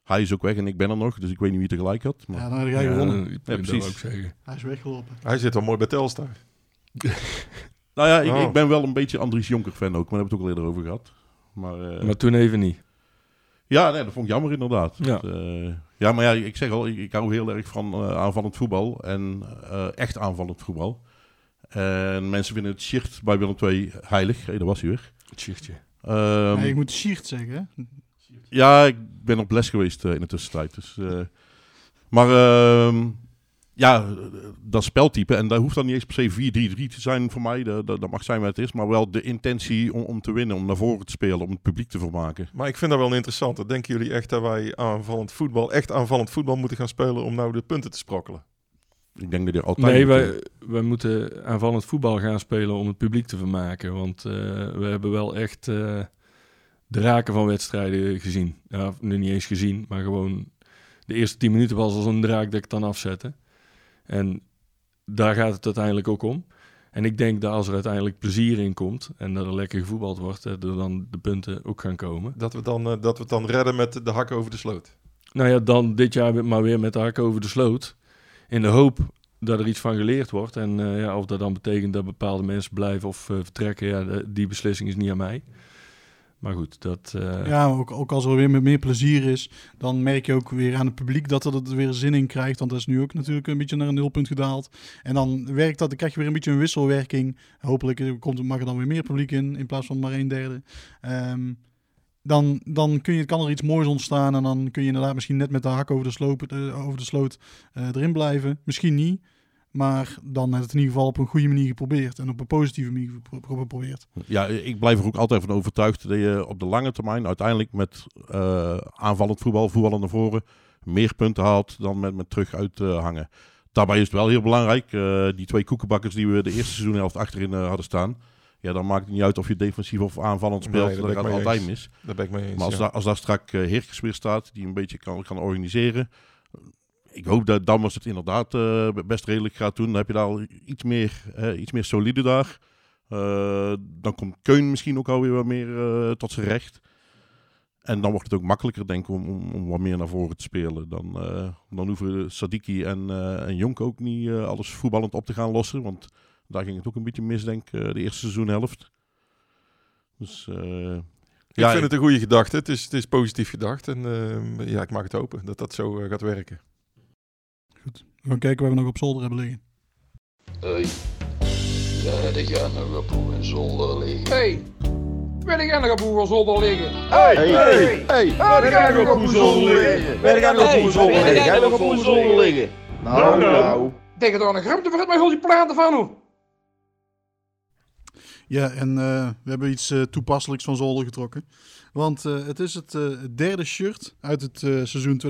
hij is ook weg en ik ben er nog, dus ik weet niet wie tegelijk had. Maar... Ja, dan heb jij gewonnen. Ja, dat precies. ook zeggen. Hij is weggelopen. Hij zit al mooi bij Telstar. Nou ja, ik, Oh. ik ben wel een beetje Andries Jonker fan ook, maar daar hebben we het ook al eerder over gehad. Maar, eh, Maar toen even niet. Ja, nee, dat vond ik jammer inderdaad. Ja. Dat, eh, ja, maar ja, ik zeg al, ik, ik hou heel erg van eh, aanvallend voetbal en eh, echt aanvallend voetbal. En mensen vinden het shirt bij Willem II heilig. Hé, daar was hij weer. Het shichtje. Ehm, nee, ik moet Schiert zeggen. hè. ja, ik ben op les geweest eh, in de tussentijd. Dus, eh, maar ehm, ja, dat speltype, en dat hoeft dan niet eens per se 4-3-3 te zijn voor mij. Dat, dat, dat mag zijn wat het is. Maar wel de intentie om, om te winnen, om naar voren te spelen, om het publiek te vermaken. Maar ik vind dat wel interessant. Denken jullie echt dat wij aanvallend voetbal, echt aanvallend voetbal moeten gaan spelen om nou de punten te sprokkelen? Ik denk dat er altijd... Nee, wij, wij moeten aanvallend voetbal gaan spelen om het publiek te vermaken. Want eh, we hebben wel echt eh, de raken van wedstrijden gezien. Ja, nu niet eens gezien, maar gewoon de eerste tien minuten was als een draak dat ik dan afzette. En daar gaat het uiteindelijk ook om. En ik denk dat als er uiteindelijk plezier in komt en dat er lekker gevoetbald wordt, dat er dan de punten ook gaan komen. Dat we, dan, eh, dat we het dan redden met de hak over de sloot. Nou ja, dan dit jaar maar weer met de hak over de sloot. In de hoop dat er iets van geleerd wordt. En eh, ja, of dat dan betekent dat bepaalde mensen blijven of eh, vertrekken, ja, de- die beslissing is niet aan mij. Maar goed, dat... eh, Ja, ook, ook als er weer met meer plezier is, dan merk je ook weer aan het publiek dat er er weer zin in krijgt. Want dat is nu ook natuurlijk een beetje naar een nulpunt gedaald. En dan werkt dat, dan krijg je weer een beetje een wisselwerking. Hopelijk komt, mag er dan weer meer publiek in, in plaats van maar een derde. Ehm, dan dan kun je, kan er iets moois ontstaan en dan kun je inderdaad misschien net met de hak over de, sloop, eh, over de sloot eh, erin blijven. Misschien niet, maar dan het in ieder geval op een goede manier geprobeerd. En op een positieve manier gepro- geprobeerd. Ja, ik blijf er ook altijd van overtuigd dat je op de lange termijn uiteindelijk met eh, aanvallend voetbal, voetballen naar voren, meer punten haalt dan met, met terug uithangen. Daarbij is het wel heel belangrijk, eh, die twee koekenbakkers die we de eerste seizoenhelft achterin eh, hadden staan. Ja, dan maakt het niet uit of je defensief of aanvallend speelt, Nee, dat gaat altijd mis. Daar ben ik mee eens. Maar als, ja. daar, als daar straks uh, Heerkens weer staat, die een beetje kan, kan organiseren. Ik hoop dat Dammers het inderdaad eh, best redelijk gaat doen. Dan heb je daar al iets meer, iets meer solide daar. Eh, dan komt Keun misschien ook alweer wat meer eh, tot zijn recht. En dan wordt het ook makkelijker, denk ik, om, om, om wat meer naar voren te spelen. Dan, dan hoeven Sadiki en, en Jonk ook niet alles voetballend op te gaan lossen. Want daar ging het ook een beetje mis, denk ik, de eerste seizoenhelft. Dus, ik ja, vind het een goede gedachte. Het is, het is positief gedacht. En ja, ik mag het hopen dat dat zo gaat werken. We gaan kijken waar we nog op zolder hebben liggen. Hey, ja, die gaan nog op hoe in zolder liggen. Hey! Waar gaan nog op hoe zolder liggen? Hey, hey, hey! hey. Waar gaan nog op hoe zolder liggen? Waar gaan nog op hoe zolder liggen? Nog op hoe zolder liggen? Nou, nou. Tegen dan een grapte voor het mij al die platen van hoe. Ja, en uh, we hebben iets uh, toepasselijks van zolder getrokken. Want uh, het is het derde shirt uit het seizoen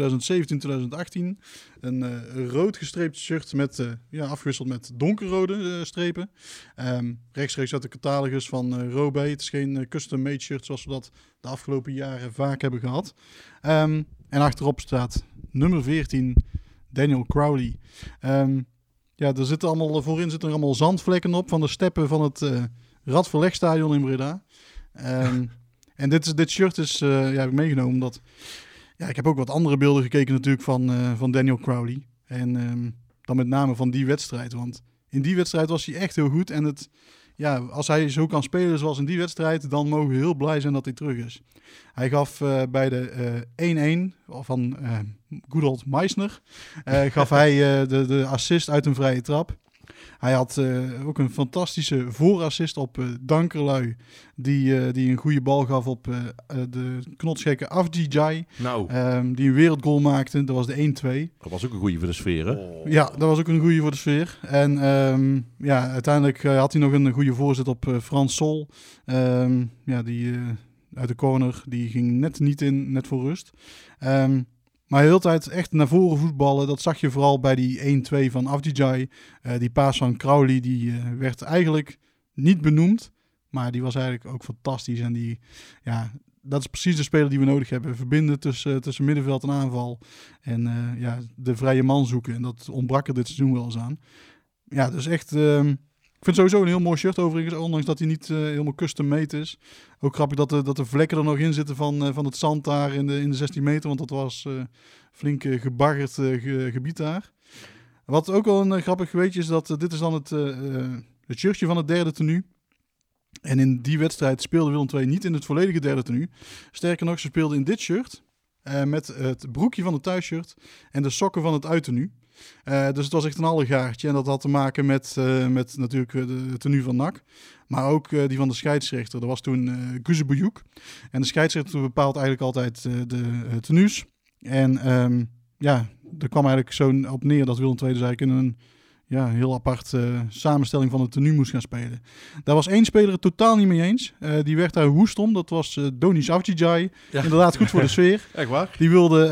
2017-2018. Een rood gestreept shirt met, ja, afgewisseld met donkerrode strepen. Um, rechtstreeks uit de catalogus van Robey. Het is geen custom-made shirt zoals we dat de afgelopen jaren vaak hebben gehad. Um, en achterop staat nummer 14, Daniel Crowley. Um, ja, er zitten allemaal, voorin zitten er allemaal zandvlekken op van de steppen van het Radverlegstadion in Breda. Um, en dit, is, dit shirt is, uh, ja, heb ik meegenomen omdat... Ja, ik heb ook wat andere beelden gekeken natuurlijk van, uh, van Daniel Crowley. En um, dan met name van die wedstrijd. Want in die wedstrijd was hij echt heel goed. En het, ja, als hij zo kan spelen zoals in die wedstrijd, dan mogen we heel blij zijn dat hij terug is. Hij gaf uh, bij de 1-1 van uh, Meissner, gaf hij de, de assist uit een vrije trap. Hij had uh, ook een fantastische voorassist op uh, Dankerlui. Die, uh, die een goede bal gaf op de knotsgekke Afdijai. Nou. Um, die een wereldgoal maakte. Dat was de 1-2. Dat was ook een goede voor de sfeer, hè? Oh. Ja, dat was ook een goede voor de sfeer. En um, ja, uiteindelijk had hij nog een goede voorzet op Frans Sol. Um, ja, die uit de corner. Die ging net niet in, net voor rust. Um, maar de hele tijd echt naar voren voetballen. Dat zag je vooral bij die 1-2 van Afdijay. Uh, die paas van Crowley, die uh, werd eigenlijk niet benoemd. Maar die was eigenlijk ook fantastisch. En die, ja, dat is precies de speler die we nodig hebben. Verbinden tussen, tussen middenveld en aanval. En ja, de vrije man zoeken. En dat ontbrak er dit seizoen wel eens aan. Ja, dus echt... Vind sowieso een heel mooi shirt overigens, ondanks dat hij niet uh, helemaal custom made is. Ook grappig dat de, dat de vlekken er nog in zitten van, uh, van het zand daar in de, in de 16 meter, want dat was uh, flink gebaggerd ge, gebied daar. Wat ook wel een grappig weetje is dat dit is dan het, het shirtje van het derde tenue. En in die wedstrijd speelde Willem II niet in het volledige derde tenue. Sterker nog, ze speelden in dit shirt met het broekje van het thuisshirt en de sokken van het uittenue. Uh, dus het was echt een allegaartje. En dat had te maken met, uh, met natuurlijk de tenue van NAC. Maar ook die van de scheidsrechter. Er was toen uh. En de scheidsrechter bepaalt eigenlijk altijd de tenues. En um, ja, er kwam eigenlijk zo op neer dat Willem II dus eigenlijk in een ja, heel apart uh, samenstelling van het tenue moest gaan spelen. Daar was één speler het totaal niet mee eens. Uh, die werd daar woest om. Dat was uh, Donis Avcijai. Ja. Inderdaad goed voor de sfeer. Echt waar? Die wilde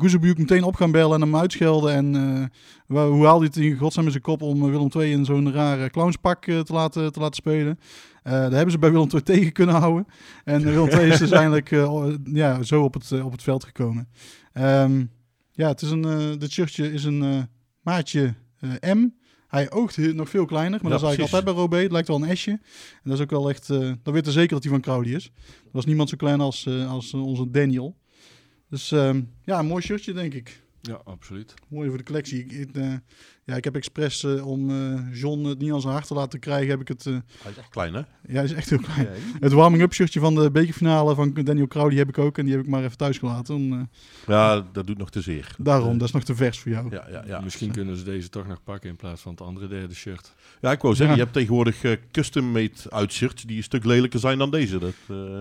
uh, meteen op gaan bellen en hem uitschelden. En hoe haalde hij het in godsnaam in zijn kop om Willem II in zo'n rare clownspak te, laten, te laten spelen. daar hebben ze bij Willem II tegen kunnen houden. En Willem II is dus eindelijk ja, zo op het, op het veld gekomen. Um, ja, het is een, dit shirtje is een maatje uh, M. Hij oogt nog veel kleiner, maar ja, dat is eigenlijk altijd bij Robé. Het lijkt wel een S'je. En dat is ook wel echt... Uh, dan weet je zeker dat hij van Crowley is. Er was niemand zo klein als, uh, als onze Daniel. Dus ehm, ja, een mooi shirtje, denk ik. Ja, absoluut. Mooi voor de collectie. Ik, uh, ja, ik heb expres uh, om uh, John het niet aan zijn hart te laten krijgen, heb ik het... hij is echt klein, hè? Ja, hij is echt heel klein. Het warming-up shirtje van de bekerfinale van Daniel Crowley heb ik ook. En die heb ik maar even thuis gelaten. Om, ja, dat doet nog te zeer. Daarom, dat is nog te vers voor jou. Ja, ja, ja. Misschien kunnen ze deze toch nog pakken in plaats van het andere derde shirt. Ja, ik wou zeggen, ja. je hebt tegenwoordig custom-made uitshirts die een stuk lelijker zijn dan deze. Dat,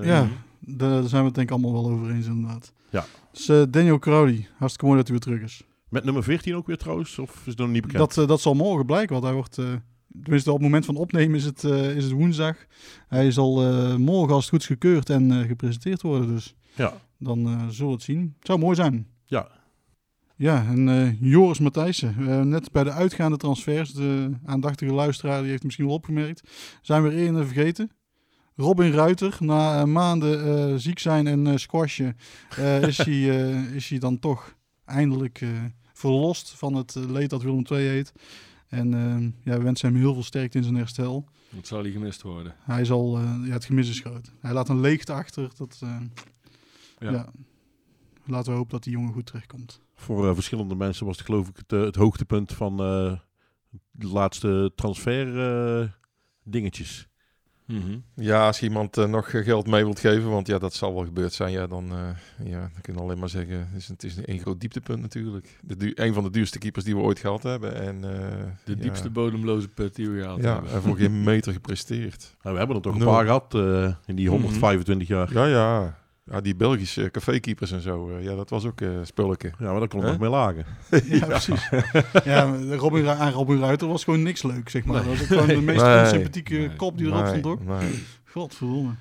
ja, daar zijn we het denk ik allemaal wel over eens inderdaad. Ja. Dus uh, Daniel Crowley, hartstikke mooi dat hij weer terug is. Met nummer 14 ook weer trouwens? Of is dat nog niet bekend? Dat, uh, dat zal morgen blijken, want hij wordt... Uh, tenminste, op het moment van opnemen is het, is het woensdag. Hij zal morgen als het goed gekeurd en gepresenteerd worden. Dus ja. dan zullen we het zien. Het zou mooi zijn. Ja. Ja, en Joris Matthijssen. net bij de uitgaande transfers, de aandachtige luisteraar die heeft misschien wel opgemerkt, zijn we er één vergeten. Robin Ruiter, na uh, maanden uh, ziek zijn en uh, squashen, is, hij, is hij dan toch eindelijk verlost van het leed dat Willem II heet. En ja, we wensen hem heel veel sterkte in zijn herstel. Wat zal hij gemist worden? Hij zal, ja, het gemis is groot. Hij laat een leegte achter. Dat, Ja. Ja. Laten we hopen dat die jongen goed terechtkomt. Voor eh, verschillende mensen was het geloof ik het, eh, het hoogtepunt van eh, de laatste transfer eh, dingetjes. Mhm. Ja, als iemand eh, nog geld mee wilt geven, want ja, dat zal wel gebeurd zijn, ja, dan, eh ja, dan kun je alleen maar zeggen, het is, het is een groot dieptepunt natuurlijk. De een van de duurste keepers die we ooit gehad hebben. En, eh, De ja, diepste bodemloze put die we gehad Ja, hebben. en voor geen meter gepresteerd. Nou, we hebben er toch een paar gehad eh, in die Mhm. 125 jaar. Ja, ja. Ja, die Belgische cafékeepers en zo, eh, ja, dat was ook eh spulleke. Ja, maar dat kon nog mee lagen. Ja, precies. Ja, Robin, aan Robin Ruiter was gewoon niks leuk, zeg maar. Nee. Dat was ook gewoon de meest Nee. onsympathieke Nee. kop die erop Nee, stond, ook. Godverdomme.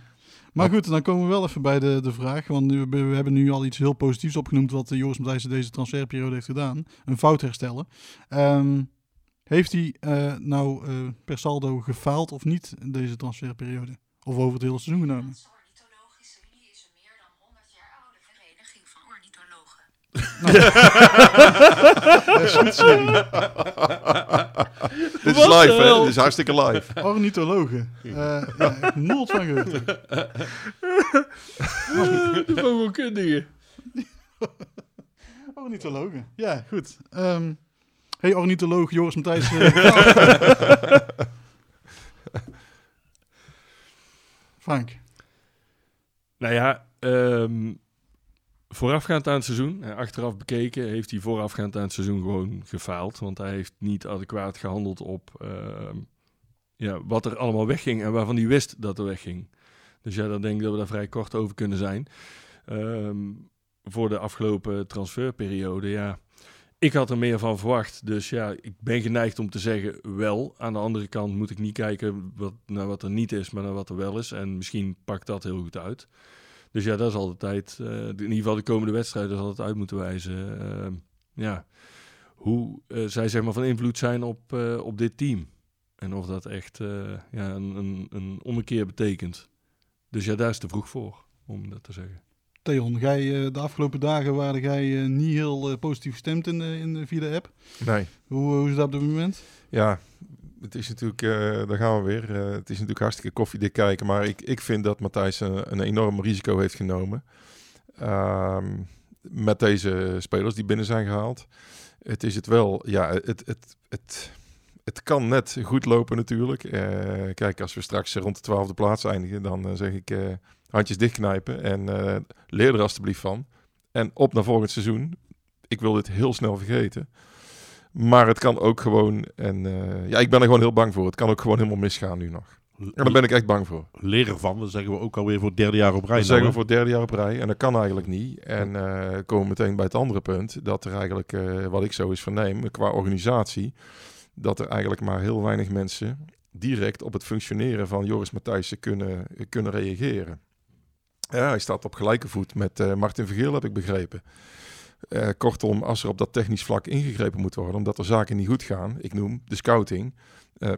Maar goed, dan komen we wel even bij de, de vraag. Want we hebben nu al iets heel positiefs opgenoemd wat eh, Joris Matthijssen deze transferperiode heeft gedaan. Een fout herstellen. Ehm, heeft hij eh, nou eh, per saldo gefaald of niet in deze transferperiode? Of over het hele seizoen genomen? Ornithologische Unie is een meer dan 100 jaar oude vereniging van ornithologen. Dat is goed, sorry. Dit is live, hè? Dit is hartstikke live. Ornithologen. Eh ja, echt nooit van gehoord. De vogelkundige. Ornithologen. Ja, goed. Ehm hey, ornitholoog Joris Matthijs. Frank. Nou ja, ehm, voorafgaand aan het seizoen, eh, achteraf bekeken, heeft hij voorafgaand aan het seizoen gewoon gefaald. Want hij heeft niet adequaat gehandeld op ehm, ja, wat er allemaal wegging en waarvan hij wist dat er wegging. Dus ja, dan denk ik dat we daar vrij kort over kunnen zijn. Ehm, voor de afgelopen transferperiode, ja. Ik had er meer van verwacht. Dus ja, ik ben geneigd om te zeggen wel. Aan de andere kant moet ik niet kijken wat, naar wat er niet is, maar naar wat er wel is. En misschien pakt dat heel goed uit. Dus ja, dat is altijd, eh, in ieder geval de komende wedstrijden zal het uit moeten wijzen. Ehm, ja, hoe eh, zij zeg maar van invloed zijn op, eh, op dit team. En of dat echt eh, ja, een, een, een ommekeer betekent. Dus ja, daar is te vroeg voor, om dat te zeggen. Theon, jij, eh, de afgelopen dagen waren jij eh, niet heel positief gestemd in, de- in, de- via de app. Nee. Hoe, hoe is dat op dit moment? Ja, het is natuurlijk, eh, daar gaan we weer. Eh, het is natuurlijk hartstikke koffiedik kijken. Maar ik, ik vind dat Matthijs een, enorm risico heeft genomen. Ehm, met deze spelers die binnen zijn gehaald. Het is het wel, ja, het, het, het, het kan net goed lopen natuurlijk. Eh, kijk, als we straks rond de twaalfde plaats eindigen, dan zeg ik handjes dichtknijpen. En leer er alstublieft van. En op naar volgend seizoen. Ik wil dit heel snel vergeten. Maar het kan ook gewoon, en eh, ja, ik ben er gewoon heel bang voor. Het kan ook gewoon helemaal misgaan nu nog. En daar ben ik echt bang voor. Leren van, dat zeggen we ook alweer voor het derde jaar op rij. Dat nou, zeggen we voor het derde jaar op rij. En dat kan eigenlijk niet. En eh, komen we meteen bij het andere punt. Dat er eigenlijk, eh, wat ik zo eens verneem, qua organisatie... dat er eigenlijk maar heel weinig mensen direct op het functioneren van Joris Matthijssen kunnen, kunnen reageren. Ja, hij staat op gelijke voet met Martin Vergeel, heb ik begrepen. Eh, kortom, als er op dat technisch vlak ingegrepen moet worden, omdat er zaken niet goed gaan, ik noem de scouting, eh,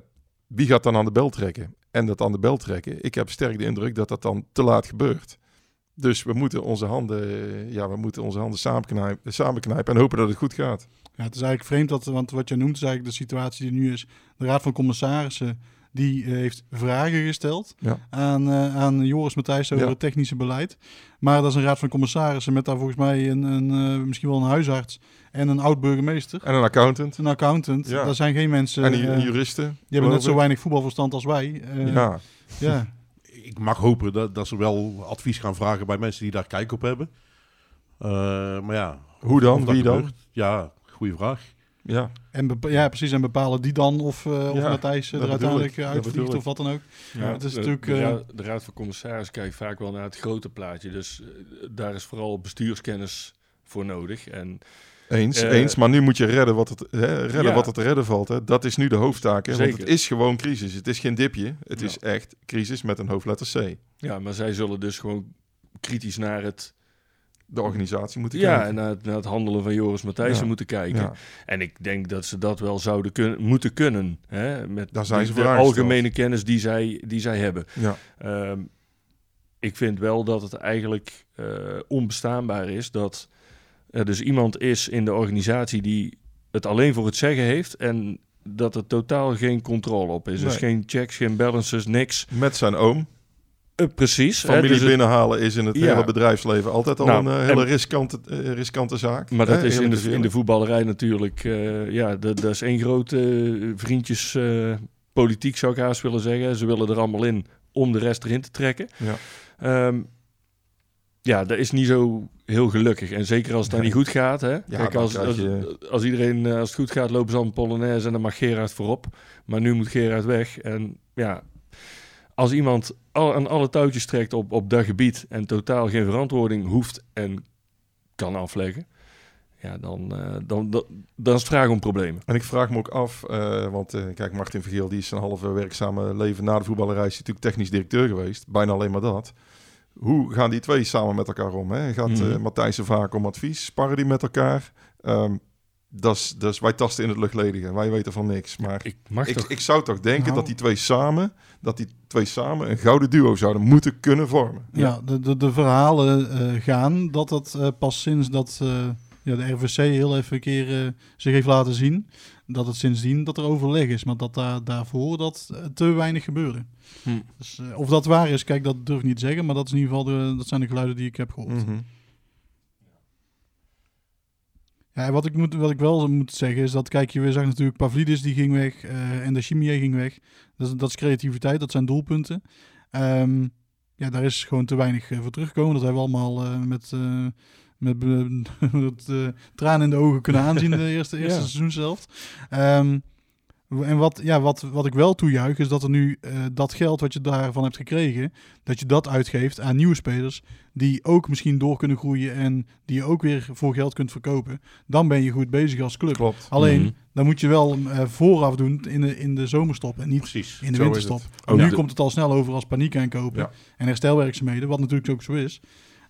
wie gaat dan aan de bel trekken? En dat aan de bel trekken, ik heb sterk de indruk dat dat dan te laat gebeurt. Dus we moeten onze handen, eh, ja, we moeten onze handen samenknijpen, samenknijpen en hopen dat het goed gaat. Ja, het is eigenlijk vreemd, dat, want wat je noemt is eigenlijk de situatie die nu is. De Raad van Commissarissen die eh, heeft vragen gesteld Ja. aan, eh, aan Joris Matthijs over Ja. het technische beleid. Maar dat is een Raad van Commissarissen met daar volgens mij een, een, eh, misschien wel een huisarts en een oud-burgemeester. En een accountant. Een accountant. Ja. Dat zijn geen mensen... En een juristen, Die hebben net zo weinig voetbalverstand als wij. Eh, Ja. ja. Ik mag hopen dat, dat ze wel advies gaan vragen bij mensen die daar kijk op hebben. Eh, maar ja. Hoe dan? Wie dan? gebeurt, Ja, goede vraag. Ja. En ja, precies. En bepalen die dan of, eh of Ja, Matthijs eh, dat er uiteindelijk eh, uitvliegt of wat dan ook. Ja, het is de, natuurlijk... de, eh, raad, de Raad van Commissarissen kijkt vaak wel naar het grote plaatje. Dus daar is vooral bestuurskennis voor nodig. En, Eens, eens. Maar nu moet je redden wat het, hè, redden Ja. wat er te redden valt. Hè. Dat is nu de hoofdtaak. Hè. Want het is gewoon crisis. Het is geen dipje. Het Ja. is echt crisis met een hoofdletter C. Ja, maar zij zullen dus gewoon kritisch naar het... De organisatie moeten Ja, kijken. en naar het, naar het handelen van Joris Matthijssen Ja. moeten kijken. Ja. En ik denk dat ze dat wel zouden kunnen, moeten kunnen. Hè? Met Daar zijn de, ze de algemene kennis die zij, die zij hebben. Ja. Ehm, ik vind wel dat het eigenlijk eh, onbestaanbaar is dat er dus iemand is in de organisatie die het alleen voor het zeggen heeft en dat er totaal geen controle op is. Dus geen checks, geen balances, niks. Met zijn oom. Eh, precies. hè, Familie dus binnenhalen is in het Ja. hele bedrijfsleven altijd al Nou, een eh, hele en- riskante, eh, riskante zaak. Maar dat Hè, is in de, in de voetballerij natuurlijk, ja, dat, dat is één grote eh, vriendjes eh, politiek zou ik haast willen zeggen. Ze willen er allemaal in om de rest erin te trekken. Ja. Ehm, ja, dat is niet zo heel gelukkig. En zeker als het dan niet goed gaat. Hè? Kijk, dan als, als, iedereen, als het goed gaat, lopen ze allemaal Polonaise en dan mag Gerard voorop. Maar nu moet Gerard weg. En ja, als iemand al, aan alle touwtjes trekt op, op dat gebied en totaal geen verantwoording hoeft en kan afleggen, ja, dan, eh, dan, dan, dan is het vraag om problemen. En ik vraag me ook af, eh, want eh, kijk, Martin Vergeel die is zijn halve werkzame leven na de voetballerij is natuurlijk technisch directeur geweest. Bijna alleen maar dat. Hoe gaan die twee samen met elkaar om? Hè? Gaat Mhm. eh Matthijssen vaak om advies? Sparren die met elkaar? Ehm, dat is, wij tasten in het luchtledige. Wij weten van niks. Maar Ik mag ik, toch... ik zou toch denken Nou. dat die twee samen, dat die twee samen een gouden duo zouden moeten kunnen vormen. Ja, de, de, de verhalen eh, gaan dat dat eh, pas sinds dat eh, ja, de RVC heel even een keer zich heeft laten zien, dat het sindsdien dat er overleg is, maar dat daar, daarvoor dat te weinig gebeurde. Hm. Dus, of dat waar is, kijk, dat durf ik niet te zeggen, maar dat, is in ieder geval de, dat zijn de geluiden die ik heb gehoord. Mhm. Ja, wat ik, moet, wat ik wel moet zeggen is dat, kijk, je zag natuurlijk Pavlidis die ging weg eh, en de Chimier ging weg. Dat is, dat is creativiteit, dat zijn doelpunten. Ehm, ja, daar is gewoon te weinig eh, voor teruggekomen. Dat hebben we allemaal eh, met, eh, met, tranen in de ogen kunnen aanzien de eerste, eerste Ja. seizoen zelf. Ehm, en wat, ja, wat, wat ik wel toejuich is dat er nu eh, dat geld wat je daarvan hebt gekregen, dat je dat uitgeeft aan nieuwe spelers die ook misschien door kunnen groeien en die je ook weer voor geld kunt verkopen. Dan ben je goed bezig als club. Klopt. Alleen, Mhm. dan moet je wel eh, vooraf doen in de, in de zomerstop en niet Precies. in de winterstop. nu komt het al snel over als paniek aankopen Ja. en herstelwerkzaamheden, wat natuurlijk ook zo is.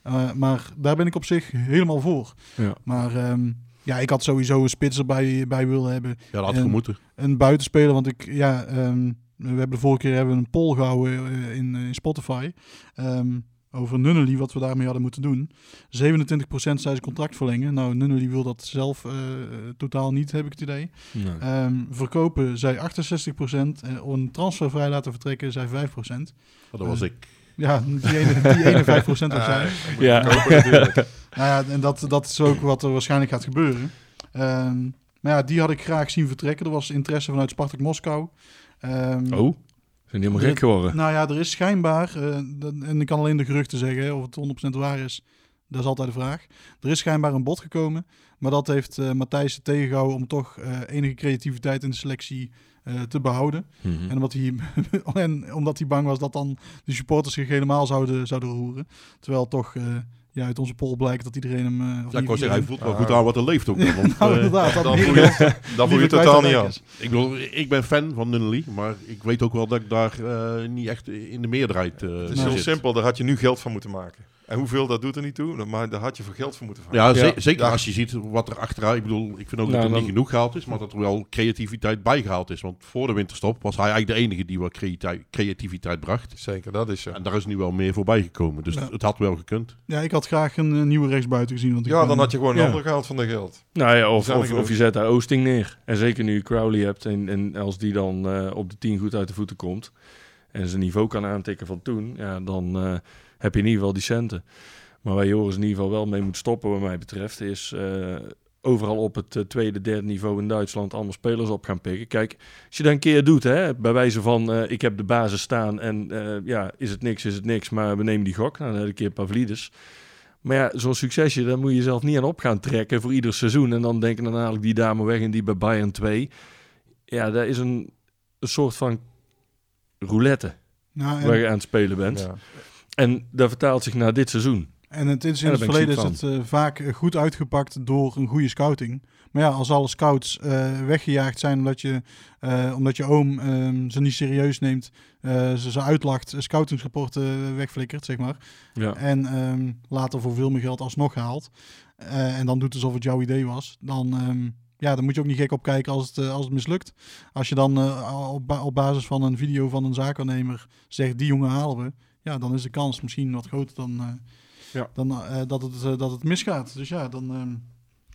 Uh, maar daar ben ik op zich helemaal voor. Ja. Maar um, ja, ik had sowieso een spits erbij bij willen hebben. Ja, dat had en, gemoeten. Een buitenspeler, want ik, ja, um, we hebben de vorige keer hebben we een poll gehouden uh, in, in Spotify. Um, over Nunnely, wat we daarmee hadden moeten doen. 27% zei ze contract verlengen. Nou, Nunnely wil dat zelf uh, totaal niet, heb ik het idee. Nee. Um, verkopen zei 68%. En een transfer vrij laten vertrekken zei 5%. Oh, dat was ik. Ja, die, ene, die ene 5% was zij. Ja. nou ja, en dat, dat is ook wat er waarschijnlijk gaat gebeuren. Um, maar ja, die had ik graag zien vertrekken. Er was interesse vanuit Spartak Moskou. Um, oh, zijn die helemaal gek geworden? Nou ja, er is schijnbaar, uh, en ik kan alleen de geruchten zeggen, of het 100% waar is, dat is altijd de vraag. Er is schijnbaar een bod gekomen, maar dat heeft uh, Matthijs tegengehouden om toch uh, enige creativiteit in de selectie uh, te behouden. Mhm. En, omdat hij, en omdat hij bang was dat dan de supporters zich helemaal zouden, zouden roeren. Terwijl toch ja, uit onze poll blijkt dat iedereen hem... Uh, ja, ik wou zeggen, hij voelt wel goed aan wat er leeft ook. Want, nou, inderdaad. Dat dan voel je, dan voel je totaal niet aan. Ik, bedoel, ik ben fan van Nunnely, maar ik weet ook wel dat ik daar uh, niet echt in de meerderheid uh, Het is heel simpel, daar had je nu geld van moeten maken. En hoeveel, dat doet er niet toe, maar daar had je voor geld voor moeten maken. Ja, ze ja. zeker ja. als je ziet wat er achteruit... Ik bedoel, ik vind ook nou, dat er dan... niet genoeg gehaald is, maar dat er wel creativiteit bijgehaald is. Want voor de winterstop was hij eigenlijk de enige die wat creativiteit bracht. Zeker, dat is zo. En daar is nu wel meer voorbij gekomen, dus ja. het had wel gekund. Ja, ik had graag een, een nieuwe rechtsbuiten gezien. Want ik ja, ben, dan had je gewoon een ander gehaald van de geld. Nou ja, of, of, of, je zet daar Oosting neer. En zeker nu je Crowley hebt en, en als die dan uh, op de 10 goed uit de voeten komt... en zijn niveau kan aantikken van toen, ja, dan uh, heb je in ieder geval die centen. Maar waar Joris in ieder geval wel mee moet stoppen, wat mij betreft, is uh, overal op het uh, tweede, derde niveau in Duitsland allemaal spelers op gaan pikken. Kijk, als je dat een keer doet, hè, bij wijze van uh, ik heb de basis staan en ja, is het niks, is het niks, maar we nemen die gok. Nou, dan een keer Pavlidis. Maar ja, zo'n succesje, daar moet je jezelf niet aan op gaan trekken voor ieder seizoen. En dan denken dan haal ik die dame weg en die bij Bayern 2. Ja, dat is een, een soort van roulette nou, waar je aan het spelen bent. Ja. En dat vertaalt zich naar dit seizoen. En het is in het verleden is het uh, vaak goed uitgepakt door een goede scouting. Maar ja, als alle scouts uh, weggejaagd zijn omdat je, uh, omdat je oom um, ze niet serieus neemt, ze ze uitlacht, scoutingsrapporten wegflikkert, zeg maar. Ja. En um, later voor veel meer geld alsnog haalt. en dan doet alsof het jouw idee was. Dan, um, ja, dan moet je ook niet gek op kijken als het, als het mislukt. Als je dan op, op basis van een video van een zaakwaarnemer zegt, die jongen halen we. Ja, dan is de kans misschien wat groter dan ja. dan uh, dat, het, uh, dat het misgaat. Dus ja, dan um,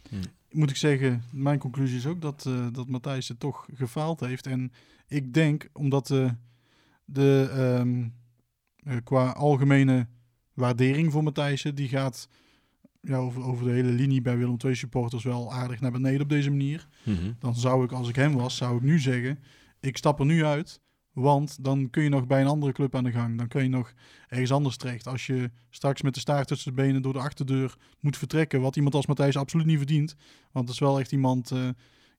hmm. moet ik zeggen, mijn conclusie is ook dat, dat Matthijs het toch gefaald heeft. En ik denk, omdat de, de um, eh, qua algemene waardering voor Matthijssen, die gaat ja, over, over de hele linie bij Willem II supporters wel aardig naar beneden op deze manier. Mhm. Dan zou ik, als ik hem was, zou ik nu zeggen, ik stap er nu uit. Want dan kun je nog bij een andere club aan de gang. Dan kun je nog ergens anders terecht. Als je straks met de staart tussen de benen door de achterdeur moet vertrekken. Wat iemand als Matthijs absoluut niet verdient. Want het is wel echt iemand, eh,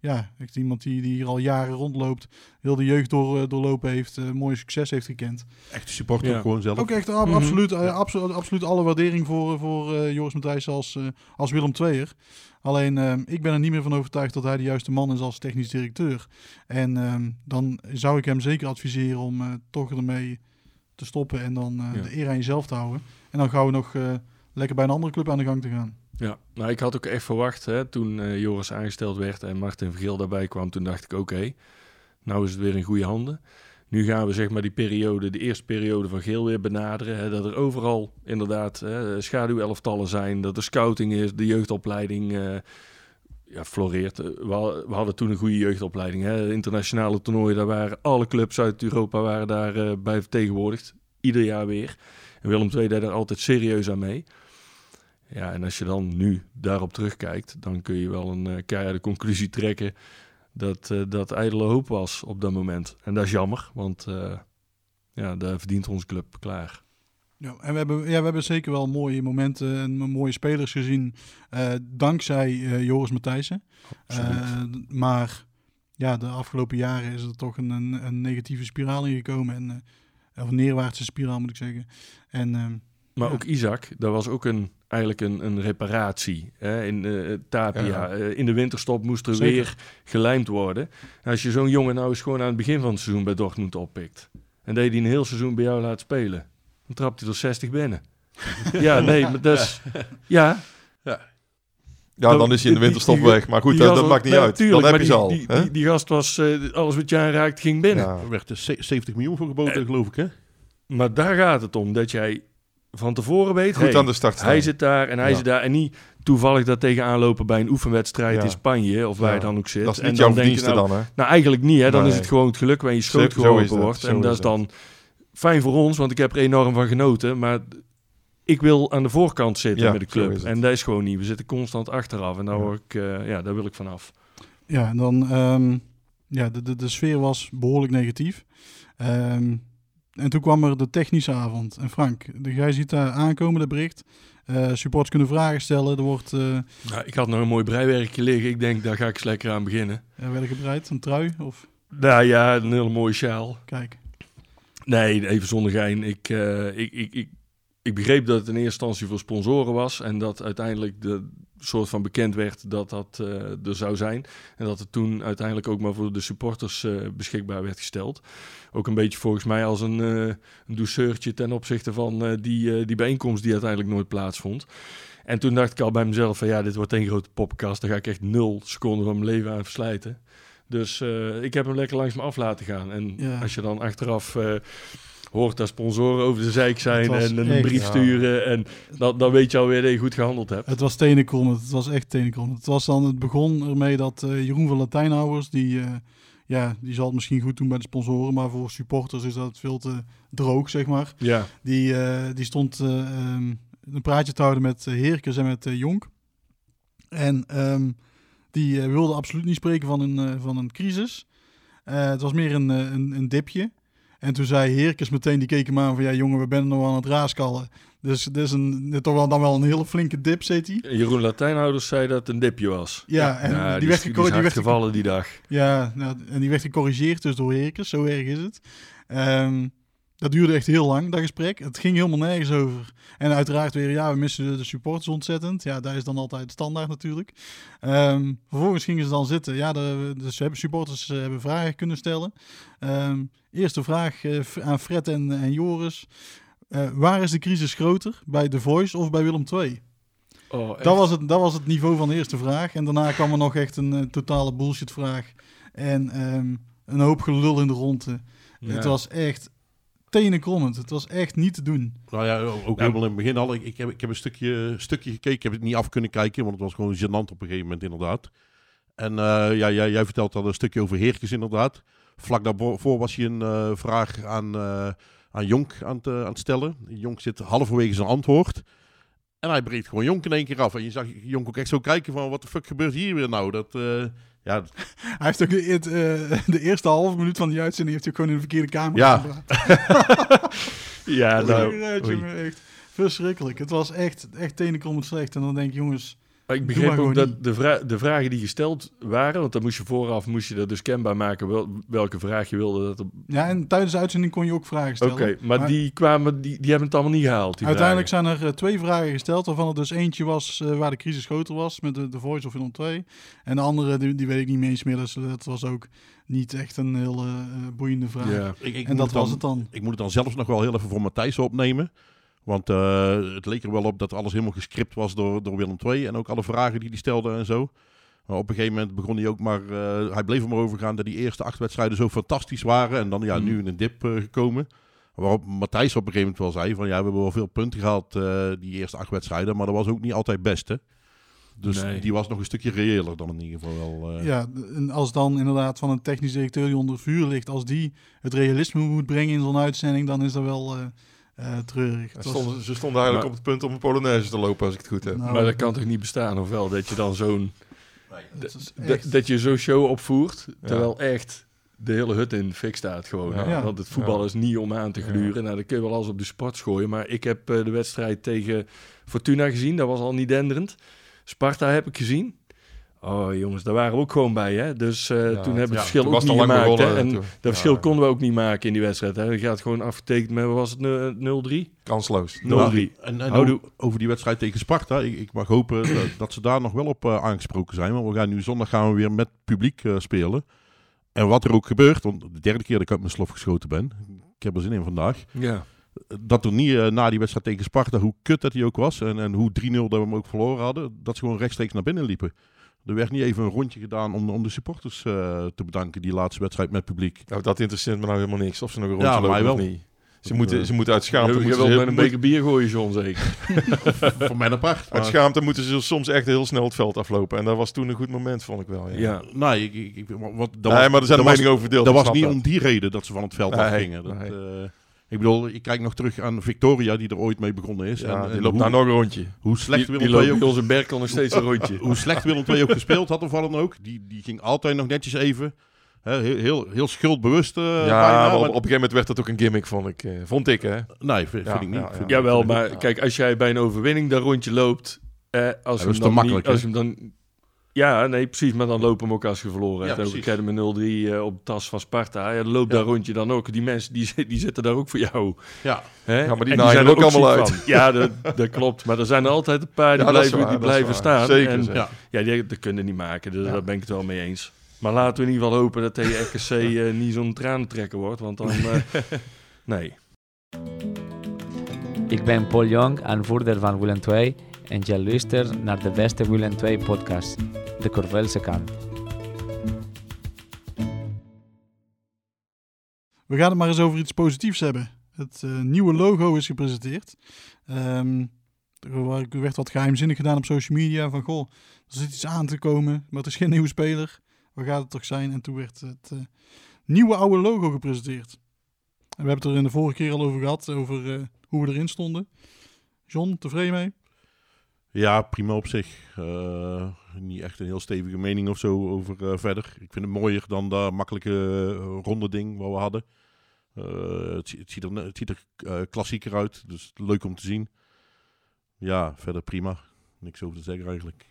ja, echt iemand die, die hier al jaren rondloopt. Heel de jeugd door, eh, doorlopen heeft. eh mooi succes heeft gekend. Echt supporter Ja. gewoon zelf. Ook echt ab- Mhm. absoluut, eh, abso- absoluut alle waardering voor, voor eh, Joris Matthijs als, eh, als Willem II'er. Alleen, ik ben er niet meer van overtuigd dat hij de juiste man is als technisch directeur. En ehm, dan zou ik hem zeker adviseren om eh, toch ermee te stoppen en dan eh, Ja. de eer aan jezelf te houden. En dan gaan we nog eh, lekker bij een andere club aan de gang te gaan. Ja, nou ik had ook echt verwacht hè, toen eh, Joris aangesteld werd en Martin Vergeel daarbij kwam. Toen dacht ik oké, nou is het weer in goede handen. Nu gaan we zeg maar die periode, de eerste periode van Geel weer benaderen. Hè, dat er overal inderdaad hè, schaduwelftallen zijn. Dat er scouting is, de jeugdopleiding eh, ja, floreert. Eh, We, ha- we hadden toen een goede jeugdopleiding. Hè. Internationale toernooien, daar waren alle clubs uit Europa waren daar eh, bij vertegenwoordigd. Ieder jaar weer. En Willem II deed daar altijd serieus aan mee. Ja, en als je dan nu daarop terugkijkt, dan kun je wel een eh, keiharde conclusie trekken dat eh, dat ijdele hoop was op dat moment. En dat is jammer, want eh, ja, daar verdient onze club klaar. Ja, en we hebben, ja, we hebben zeker wel mooie momenten en mooie spelers gezien. dankzij Joris Matthijssen. Maar ja, de afgelopen jaren is er toch een, een, een negatieve spiraal ingekomen. En, of een neerwaartse spiraal moet ik zeggen. En, ehm, Maar ja. ook Isaac, dat was ook een, eigenlijk een, een reparatie. Hè? In eh, Tapia, Ja. eh, in de winterstop moest er Zeker. weer gelijmd worden. En als je zo'n jongen nou eens gewoon aan het begin van het seizoen bij Dortmund oppikt... en je die een heel seizoen bij jou laat spelen... dan trapt hij er 60 binnen. ja, nee, maar dat is... Ja, Ja, dan is hij in de winterstop die- weg. Maar goed, dat, gast dat was- maakt niet nee, uit. tuurlijk, dan heb je ze al. Die, die, die gast was, eh, alles wat je aanraakt ging binnen. Ja. Er werd er ze- 70 miljoen voor geboden, geloof ik, hè? Maar daar gaat het om, dat jij van tevoren weet... Goed hey, aan de start staan. Hij zit daar en hij Ja. zit daar. En niet toevallig dat tegenaan lopen bij een oefenwedstrijd Ja. in Spanje... of waar Ja. je dan ook zit. Dat is En niet dan jouw denk je verdienste nou, dan, hè? Nou, eigenlijk niet. Hè? Dan Nee. is het gewoon het geluk waar je schoot zo wordt. zo En dat is dan fijn voor ons, want ik heb er enorm van genoten. Maar ik wil aan de voorkant zitten Ja, met de club. En dat is gewoon niet. We zitten constant achteraf. En daar, Ja. word ik, eh, ja, daar wil ik vanaf. Ja, en dan, ehm, ja, de, de, de sfeer was behoorlijk negatief. Ehm, en toen kwam er de technische avond. En Frank, de, jij ziet daar aankomen, dat bericht. Eh supporters kunnen vragen stellen. Er wordt, eh Nou, ik had nog een mooi breiwerkje liggen. Ik denk, daar ga ik eens lekker aan beginnen. er werd gebreid, een trui of... Nou ja, een hele mooie sjaal. Kijk, Nee, even zonder gein. Ik, eh, ik, ik, ik, ik begreep dat het in eerste instantie voor sponsoren was. En dat uiteindelijk de soort van bekend werd dat dat eh, er zou zijn. En dat het toen uiteindelijk ook maar voor de supporters eh, beschikbaar werd gesteld. Ook een beetje volgens mij als een, eh een douceurtje ten opzichte van die, die bijeenkomst die uiteindelijk nooit plaatsvond. En toen dacht ik al bij mezelf van ja, dit wordt één grote poppenkast. Daar ga ik echt nul seconden van mijn leven aan verslijten. Dus ik heb hem lekker langs me af laten gaan. En Ja. als je dan achteraf hoort dat sponsoren over de zeik zijn en een echt- brief Ja. sturen. En dan, dan weet je alweer dat je goed gehandeld hebt. het was tenenkrommend. Het was echt tenenkrommend. Het, was dan, het begon ermee dat eh, Jeroen van Latijnhouders, die, eh, ja, die zal het misschien goed doen bij de sponsoren. Maar voor supporters is dat veel te droog, zeg maar. Ja, Die, eh, die stond eh, ehm, een praatje te houden met Heerkens en met Jonk. En ehm, die wilde absoluut niet spreken van een, eh, van een crisis. Eh, het was meer een, een, een dipje. En toen zei Heerkens meteen, die keek hem aan van... Ja jongen, we zijn nog aan het raaskallen. Dus dit is een, toch wel, dan wel een hele flinke dip, zit hij. Jeroen Latijnhouders zei dat het een dipje was. Ja, en Ja, die die, werd is- die werd gevallen die dag. Ja, nou, en die werd gecorrigeerd dus door Heerkens. Zo erg is het. Ehm, dat duurde echt heel lang, dat gesprek. Het ging helemaal nergens over. En uiteraard weer, ja, we missen de, supporters ontzettend. Ja, daar is dan altijd standaard natuurlijk. Ehm, vervolgens gingen ze dan zitten. Ja, de, hebben supporters eh, hebben vragen kunnen stellen. Ehm, eerste vraag eh, aan Fred en, en Joris. Eh, waar is de crisis groter? Bij The Voice of bij Willem II? Oh? Dat was, het, dat was het niveau van de eerste vraag. En daarna kwam er nog echt een totale bullshit vraag. En ehm, een hoop gelul in de ronde. Ja. Het was echt tenenkrommend. Het was echt niet te doen. Nou ja, ook helemaal in het begin al. Ik, ik, heb, ik heb een stukje, stukje gekeken. Ik heb het niet af kunnen kijken, want het was gewoon gênant op een gegeven moment inderdaad. En eh, ja, jij, jij vertelt dan een stukje over Heerkens inderdaad. Vlak daarvoor was je een eh, vraag aan, eh, aan Jonk aan het, aan het stellen. Jonk zit halverwege zijn antwoord. En hij breekt gewoon Jonk in één keer af. En je zag Jonk ook echt zo kijken van, wat de fuck gebeurt hier weer nou? Dat, eh, ja, Hij heeft ook de, het, eh, de eerste halve minuut van die uitzending heeft hij ook gewoon in de verkeerde kamer Ja. gepraat. Ja, nou, verschrikkelijk. Het was echt, echt tenenkrommend slecht. En dan denk ik, jongens... Maar ik begreep maar ook dat de, vra de vragen die gesteld waren, want dan moest je vooraf moest je dat dus kenbaar maken wel, welke vraag je wilde. Dat op- Ja, en tijdens de uitzending kon je ook vragen Oké, stellen. maar, die kwamen, die, die hebben het allemaal niet gehaald. Die Uiteindelijk vragen. zijn er eh, twee vragen gesteld, waarvan er dus eentje was eh, waar de crisis groter was, met de, de Voice of Willem 2. En de andere, die, die weet ik niet meer eens meer, dus dat was ook niet echt een heel eh, eh, boeiende vraag. Ja. Ik, ik en dat dan- was het dan. Ik moet het dan zelfs nog wel heel even voor Matthijs opnemen. Want eh, het leek er wel op dat alles helemaal gescript was door, door Willem II. En ook alle vragen die hij stelde en zo. Maar op een gegeven moment begon hij ook maar... eh, hij bleef er maar over gaan dat die eerste acht wedstrijden zo fantastisch waren. En dan ja, Hmm. nu in een dip eh, gekomen. Waarop Matthijs op een gegeven moment wel zei van... Ja, we hebben wel veel punten gehaald eh, die eerste acht wedstrijden. Maar dat was ook niet altijd best, hè. Dus Nee. die was nog een stukje reëler dan in ieder geval wel. Ja, en als dan inderdaad van een technisch directeur die onder vuur ligt, als die het realisme moet brengen in zo'n uitzending, dan is dat wel eh, treurig. Ze was- stonden, ze stonden eigenlijk Maar- op het punt om een Polonaise te lopen, als ik het goed heb. Nou, Maar dat kan toch niet bestaan, of wel? Dat je dan zo'n... dat- echt- Dat je zo'n show opvoert, terwijl echt de hele hut in de fik staat gewoon. Ja. hè? Ja. Want het voetbal Ja. is niet om aan te gluren. Nou, dan kun je wel alles op de sport gooien. Maar ik heb eh, de wedstrijd tegen Fortuna gezien. Dat was al niet denderend. Sparta heb ik gezien. Oh jongens, daar waren we ook gewoon bij. Hè? Dus eh, Ja, toen hebben we ja, het verschil toen ook niet gemaakt. Hè? En toen. dat Ja. verschil konden we ook niet maken in die wedstrijd. Hè? Je gaat gewoon afgetekend met, was het, eh, 0-3? Kansloos. 0-3. En, en over die wedstrijd tegen Sparta, ik, ik mag hopen dat, dat ze daar nog wel op eh, aangesproken zijn. Want we gaan nu zondag gaan we weer met publiek eh, spelen. En wat er ook gebeurt, want de derde keer dat ik uit mijn slof geschoten ben, ik heb er zin in vandaag, Ja. dat er niet eh, na die wedstrijd tegen Sparta, hoe kut dat die ook was en, en hoe 3-0 dat we hem ook verloren hadden, dat ze gewoon rechtstreeks naar binnen liepen. Er werd niet even een rondje gedaan om, om de supporters eh, te bedanken, die laatste wedstrijd met publiek. Nou, dat interesseert me nou helemaal niks. Of ze nog een Ja, rondje mij lopen of wel. niet. Ze moeten, ze moeten uit schaamte... Je, je ze met een beker bier gooien, John, zeker? Voor mij apart. Uit maar- schaamte moeten ze soms echt heel snel het veld aflopen. En dat was toen een goed moment, vond ik wel. Ja. Ja. Nee, ik, ik, ik- wat, dat Nee, was- maar er zijn was- meningen over verdeeld, Dat was niet dat. om die reden dat ze van het veld Nee, afgingen. Dat, nee. eh, ik bedoel, ik kijk nog terug aan Victoria, die er ooit mee begonnen is. Ja, en, die en loopt hoe, nou nog een rondje. hoe slecht Die, Willem II ook, onze Berkel nog steeds een rondje. hoe slecht Willem II ook gespeeld had of wat dan ook. Die, die ging altijd nog netjes even. Hè, heel, heel, heel schuldbewust. eh, ja, bijna, maar op, een gegeven moment werd dat ook een gimmick, vond ik. eh, vond ik, hè. Nee, vind, Ja, vind ik niet. ja, Vind Jawel, ik maar kijk, als jij bij een overwinning dat rondje loopt, eh, als, dat je is hem dan makkelijk, niet, als hem dan... Ja, nee, precies, maar dan lopen hem ook als je verloren Ja, hebt. Ook, ik heb hem met 0-3 eh, op de tas van Sparta. Ja, Ja. dat rondje dan ook. Die mensen die, die zitten daar ook voor jou. Ja. Hè? Ja, maar die En zijn er ook allemaal uit. van. Ja, dat, dat klopt. Maar er zijn er altijd een paar die blijven, waar, die blijven staan. Zeker, en. Ja. Ja, die, dat kunnen niet maken. Dus Ja. daar ben ik het wel mee eens. Maar laten we in ieder geval hopen dat tegen RKC eh, niet zo'n tranentrekker wordt. Want dan... eh, nee. Ik ben Paul Jong, aanvoerder van Willem II en je luistert naar de beste Willem II podcast, de Corvelse kant. We gaan het maar eens over iets positiefs hebben. Het eh, nieuwe logo is gepresenteerd. Ehm, er werd wat geheimzinnig gedaan op social media. Van goh, er zit iets aan te komen, maar het is geen nieuwe speler. Waar gaat het toch zijn? En toen werd het eh, nieuwe oude logo gepresenteerd. En we hebben het er in de vorige keer al over gehad, over eh, hoe we erin stonden. John, tevreden mee? Ja, prima op zich. Eh, niet echt een heel stevige mening of zo over eh, verder. Ik vind het mooier dan dat makkelijke eh, ronde ding wat we hadden. Eh, het, zie- het ziet er, het ziet er eh, klassieker uit, dus leuk om te zien. Ja, verder prima. Niks over te zeggen eigenlijk.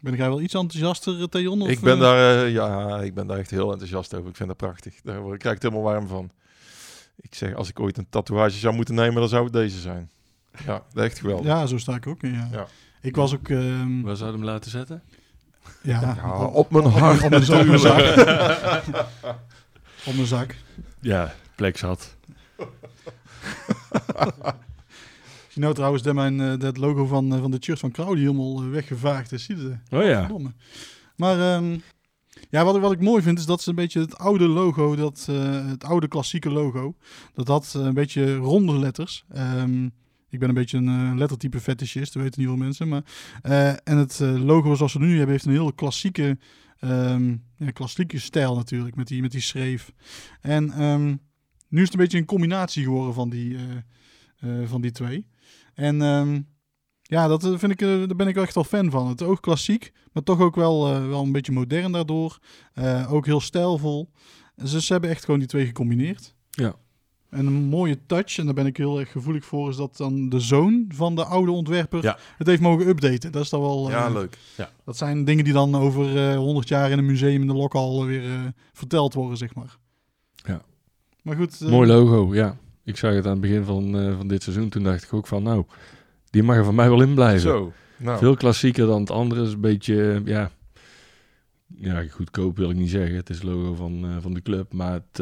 Ben jij wel iets enthousiaster, Theon? Of, Ik ben, daar, ja, ik ben daar echt heel enthousiast over. Ik vind dat prachtig. Daar word- krijg ik het helemaal warm van. Ik zeg, als ik ooit een tatoeage zou moeten nemen, dan zou het deze zijn. Ja, echt geweldig. Ja, zo sta ik ook. in, Ja. Ja. Ik was ook... ehm, Waar zou je hem laten zetten? ja, Ja, op mijn hart Op mijn, op mijn zak. natuurlijk. op mijn zak. Ja, plek zat. Zie nou trouwens dat, mijn, eh, dat logo van, eh, van de shirt van Crowley helemaal eh, weggevaagd is. Zie je dat? Oh ja. Verdomme. Maar ehm, ja, wat, ik- wat ik mooi vind is dat ze een beetje het oude logo, dat, eh, het oude klassieke logo, dat had een beetje ronde letters. Ehm, ik ben een beetje een eh, lettertype fetishist, dat weten niet veel mensen. Maar, eh, en het eh, logo zoals we nu hebben heeft een heel klassieke, ehm, ja, klassieke stijl natuurlijk, met die, met die schreef. En ehm, nu is het een beetje een combinatie geworden van die, van die twee. En ehm, ja, dat vind ik, daar ben ik echt wel fan van. Het is ook klassiek, maar toch ook wel, wel een beetje modern daardoor. Ook heel stijlvol. Ze, ze hebben echt gewoon die twee gecombineerd. Ja. En een mooie touch, en daar ben ik heel erg gevoelig voor, is dat dan de zoon van de oude ontwerper Ja. het heeft mogen updaten. Dat is dan wel... Ja, eh, leuk. Ja. Dat zijn dingen die dan over eh 100 jaar in een museum in de lokhal weer eh, verteld worden, zeg maar. Ja. Maar goed. Mooi logo, ja. Ik zag het aan het begin van, eh, van dit seizoen. Toen dacht ik ook van, nou, die mag er van mij wel in blijven. Zo, nou. Veel klassieker dan het andere. Is een beetje, ja... Ja, goedkoop wil ik niet zeggen. Het is logo van, eh, van de club. Maar het...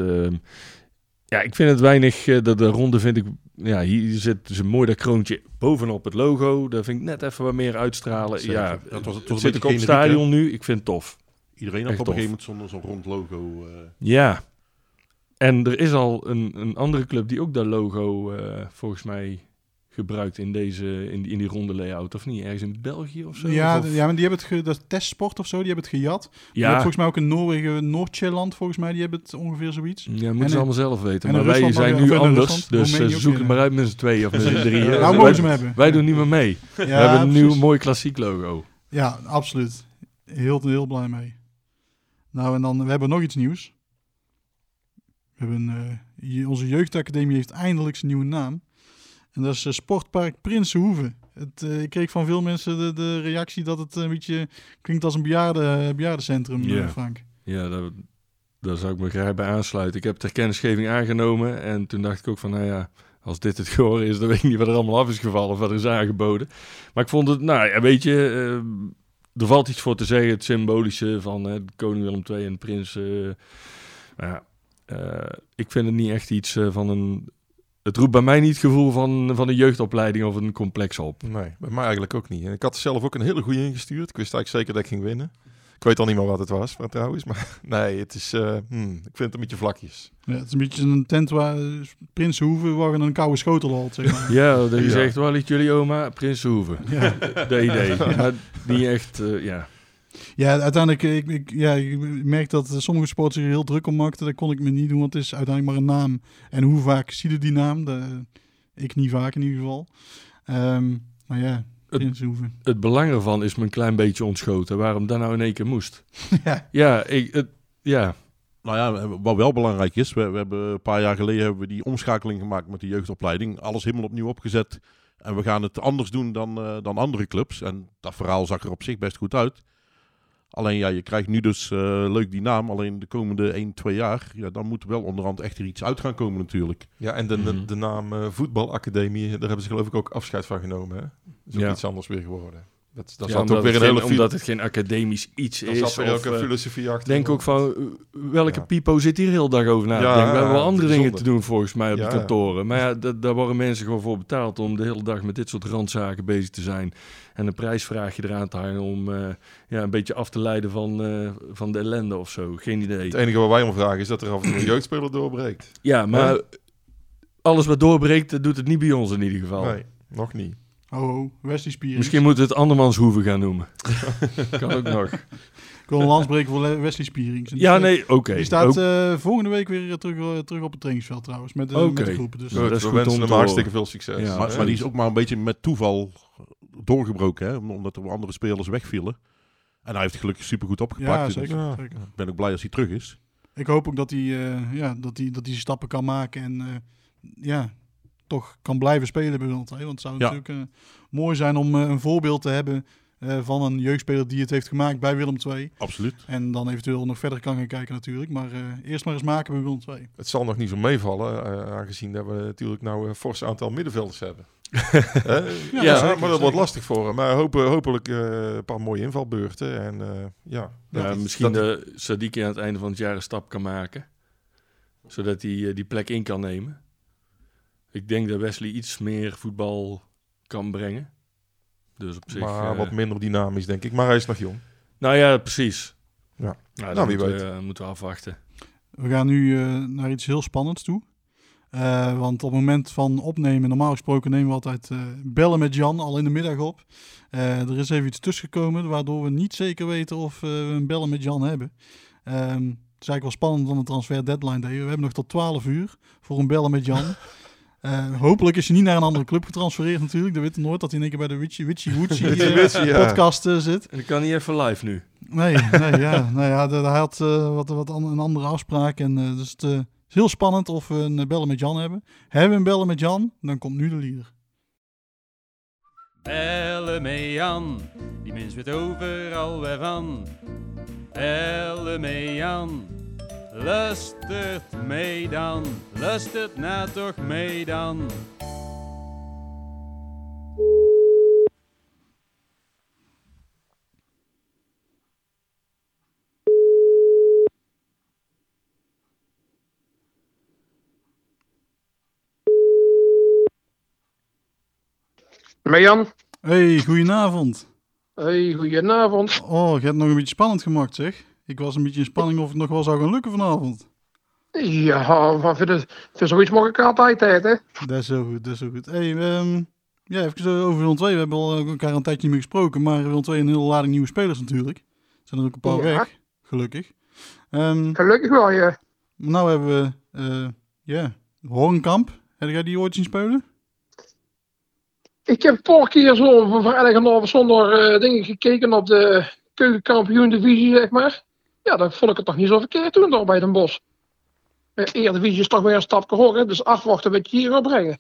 ja, ik vind het weinig... eh, de, de ronde vind ik... Ja, hier zit dus een mooi dat kroontje bovenop het logo. Daar vind ik net even wat meer uitstralen. Zeker. Ja, Dat was- het was zit ik op het stadion nu. Ik vind het tof. Iedereen had op een gegeven moment zo'n zo'n rond logo. eh. Ja. En er is al een, een andere club die ook dat logo eh, volgens mij gebruikt in, deze, in, die, in die ronde layout, of niet? Ergens in België of zo? Ja, Of- ja, maar die hebben het, ge, dat is testsport of zo, die hebben het gejat. Ja. Ja. volgens mij ook in Noorwegen, Noordjeland, volgens mij, die hebben het ongeveer zoiets. Ja, moeten En ze allemaal zelf weten. en Maar wij Rusland zijn nu anders, Rusland, dus eh, ook, zoek het maar uit met z'n tweeën of met z'n drieën. Nou, mogen ze hem hebben. wij doen niet meer mee. Ja, We hebben een nieuw mooi klassiek logo. Ja, absoluut. Heel, heel blij mee. Nou, en dan, we hebben nog iets nieuws. We hebben, je- onze jeugdacademie heeft eindelijk zijn nieuwe naam. En dat is eh, Sportpark Prinsenhoeve. Het, eh, ik kreeg van veel mensen de, de reactie dat het een beetje klinkt als een bejaarde, bejaardencentrum, eh, Ja. Frank. Ja, daar, daar zou ik me graag bij aansluiten. Ik heb ter kennisgeving aangenomen en toen dacht ik ook van, nou ja, als dit het geworden is, dan weet ik niet wat er allemaal af is gevallen of wat er is aangeboden. Maar ik vond het, nou ja, weet je, eh, er valt iets voor te zeggen, het symbolische van eh, koning Willem II en prins. eh, maar ja, eh, ik vind het niet echt iets eh, van een... Het roept bij mij niet het gevoel van, van een jeugdopleiding of een complex op. Nee, bij mij eigenlijk ook niet. En ik had er zelf ook een hele goede ingestuurd. Ik wist eigenlijk zeker dat ik ging winnen. Ik weet al niet meer wat het was, maar trouwens. Maar nee, het is, eh, hmm, ik vind het een beetje vlakjes. Ja, het is een beetje een tent waar eh, Prinsenhoeve waar een koude schotel had, zeg maar. Ja, dat je Ja. zegt, waar ligt jullie oma? Prinsenhoeve. Ja. Dat idee. Maar niet echt, eh, ja. Ja, uiteindelijk, ik, ik, ja, ik merk dat sommige sporters zich er heel druk om maakten. Dat kon ik me niet doen, want het is uiteindelijk maar een naam. En hoe vaak zie je die naam? Dat, ik niet vaak in ieder geval. Ehm, maar ja, Prinsenhoeve. Het belang ervan is me een klein beetje ontschoten. Waarom dat nou in één keer moest. Ja. Ja, ik, het, ja. Nou ja, wat wel belangrijk is, we, we hebben een paar jaar geleden hebben we die omschakeling gemaakt met de jeugdopleiding. Alles helemaal opnieuw opgezet. En we gaan het anders doen dan, eh, dan andere clubs. En dat verhaal zag er op zich best goed uit. Alleen ja, je krijgt nu dus eh, leuk die naam. Alleen de komende 1, 2 jaar, ja, dan moet wel onderhand echt er iets uit gaan komen natuurlijk. Ja, en de, de, de naam eh, voetbalacademie, daar hebben ze geloof ik ook afscheid van genomen. Hè? Dat is ook Ja. iets anders weer geworden. Dat, dat Ja, omdat ook weer het een geen- hele fi- Omdat het geen academisch iets is. zat of, ook een eh, filosofie achter. Denk ook van, welke Ja. pipo zit hier heel de dag over na te Ja, denken? We hebben wel andere dingen te doen volgens mij op Ja, de ja. kantoren. Maar ja, da- daar worden mensen gewoon voor betaald om de hele dag met dit soort randzaken bezig te zijn. En een prijsvraagje eraan te hangen om eh, ja, een beetje af te leiden van, eh, van de ellende of zo. Geen idee. Het enige wat wij om vragen is dat er af en toe een jeugdspeler doorbreekt. Ja, maar alles wat doorbreekt, dat doet het niet bij ons in ieder geval. Nee, nog niet. Oh, Wesley Spier. Misschien moeten we het andermanshoeven gaan noemen. kan ook nog. Ik wil een lans breken voor Le- Wesley Spierings. Die Ja, staat- nee, oké. Die staat eh, volgende week weer terug, terug op het trainingsveld trouwens. Met, de met Oké. de groepen. Dus, Goed, dat is we goed wensen hem hartstikke veel succes. Ja, maar, maar die is ook maar een beetje met toeval doorgebroken, hè? omdat er andere spelers wegvielen. En hij heeft het gelukkig supergoed opgepakt. Ja, dus zeker, Ik ben ook blij als hij terug is. Ik hoop ook dat hij, eh, ja, dat hij, dat hij stappen kan maken en eh, ja, toch kan blijven spelen bij Willem II. Want het zou Ja. natuurlijk eh, mooi zijn om een voorbeeld te hebben eh, van een jeugdspeler die het heeft gemaakt bij Willem II. Absoluut. En dan eventueel nog verder kan gaan kijken natuurlijk. Maar eh, eerst maar eens maken bij Willem II. Het zal nog niet zo meevallen, eh, aangezien dat we natuurlijk nou een fors aantal middenvelders hebben. Ja, ja, zeker, maar dat zeker. wordt lastig voor hem. Maar hopen, hopelijk eh, een paar mooie invalbeurten. En eh, ja, Ja, misschien dat- Sadiki aan het einde van het jaar een stap kan maken. Zodat hij eh, die plek in kan nemen. Ik denk dat Wesley iets meer voetbal kan brengen. Dus op zich... maar wat minder dynamisch, denk ik. Maar hij is nog jong. Nou ja, precies. Ja. Nou, Nou, wie moeten, weet. we, eh, moeten we afwachten. We gaan nu eh, naar iets heel spannends toe. Eh, want op het moment van opnemen, normaal gesproken nemen we altijd eh, bellen met Jan al in de middag op. Eh, er is even iets tussengekomen, waardoor we niet zeker weten of eh, we een bellen met Jan hebben. Ehm, is eigenlijk wel spannend dan de transfer deadline day. We hebben nog tot 12 uur voor een bellen met Jan. Hopelijk is hij niet naar een andere club getransfereerd natuurlijk. Dat weet nooit dat hij in één keer bij de Witchy Witchy Witchy podcast zit. En ik kan niet even live nu. Nee, nee, ja. Nou ja, hij had eh, wat, wat an- een andere afspraak. En, dus het is heel spannend of we een eh, bellen met Jan hebben. Hebben we een bellen met Jan, dan komt nu de lieder. Bellen met Jan, die mens weet overal weer van. Bellen met Jan, lustert mee dan, lustert na toch mee dan. Met Jan. Hey, goedenavond. Hey, goedenavond. Oh, je hebt het nog een beetje spannend gemaakt zeg. Ik was een beetje in spanning of het nog wel zou gaan lukken vanavond. Ja, maar voor, de, voor zoiets mag ik altijd, hè? Dat is zo goed, dat is zo goed. Hey, ehm, ja, even over Willem 2. We hebben al elkaar een tijdje niet meer gesproken, maar Willem 2 een hele lading nieuwe spelers natuurlijk. Zijn er ook een paar Ja. weg, gelukkig. Ehm, Gelukkig wel, ja. nou hebben we, eh, ja, Horenkamp. Heb jij die ooit zien spelen? Ik heb een paar keer zo van vrijdagavond zonder eh, dingen gekeken op de keukenkampioen divisie, zeg maar. Ja, dan vond ik het toch niet zo verkeerd toen daar bij Den Bosch. De Eredivisie is toch weer een stapje hoger, dus afwachten wat je hier gaat brengen.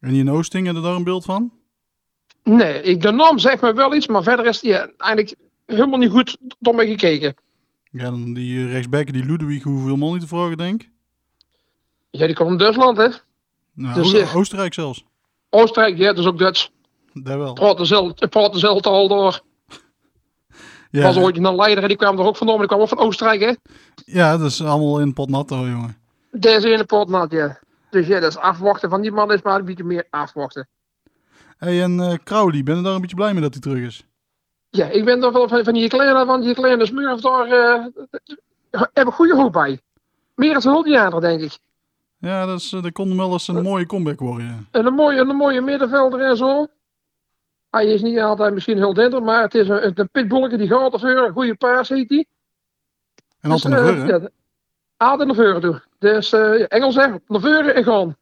En die in Oosting, heb je daar een beeld van? Nee, ik, de naam zegt me wel iets, maar verder is die ja, eigenlijk helemaal niet goed door mij gekeken. Ja, dan die eh, rechtsback, die Ludwig, hoeveel man niet te vragen, denk ik. Ja, die komt in Duitsland, hè? Nou, Dus, eh, Oostenrijk zelfs. Oostenrijk, ja, dat is ook Duits. Dat wel. Praat dezelfde taal door. Ja, was ooit een leider en die kwam er ook vandaan, maar die kwam ook van Oostenrijk, hè? ja, dat is allemaal in pot nat hoor, jongen. Deze ene pot nat, ja. Dus ja, dat is afwachten van die man is maar een beetje meer afwachten. Hey, en eh Crowley, ben je daar een beetje blij mee dat hij terug is? Ja, ik ben er wel van, van die kleine, van die kleine smurf daar, eh, heb ik goede hoop bij. Meer dan 100 jaar, denk ik. Ja, dat, is, eh, dat kon wel eens een mooie comeback worden, ja. En een mooie, een mooie middenvelder en zo. Hij is niet altijd misschien heel dender, maar het is een, een die gaat ervoor. Een goede paas heet hij. En altijd Dus, naar eh, voren, hè? ja, Altijd naar voren toe. Dus eh Engels zeggen, naar voren en gaan.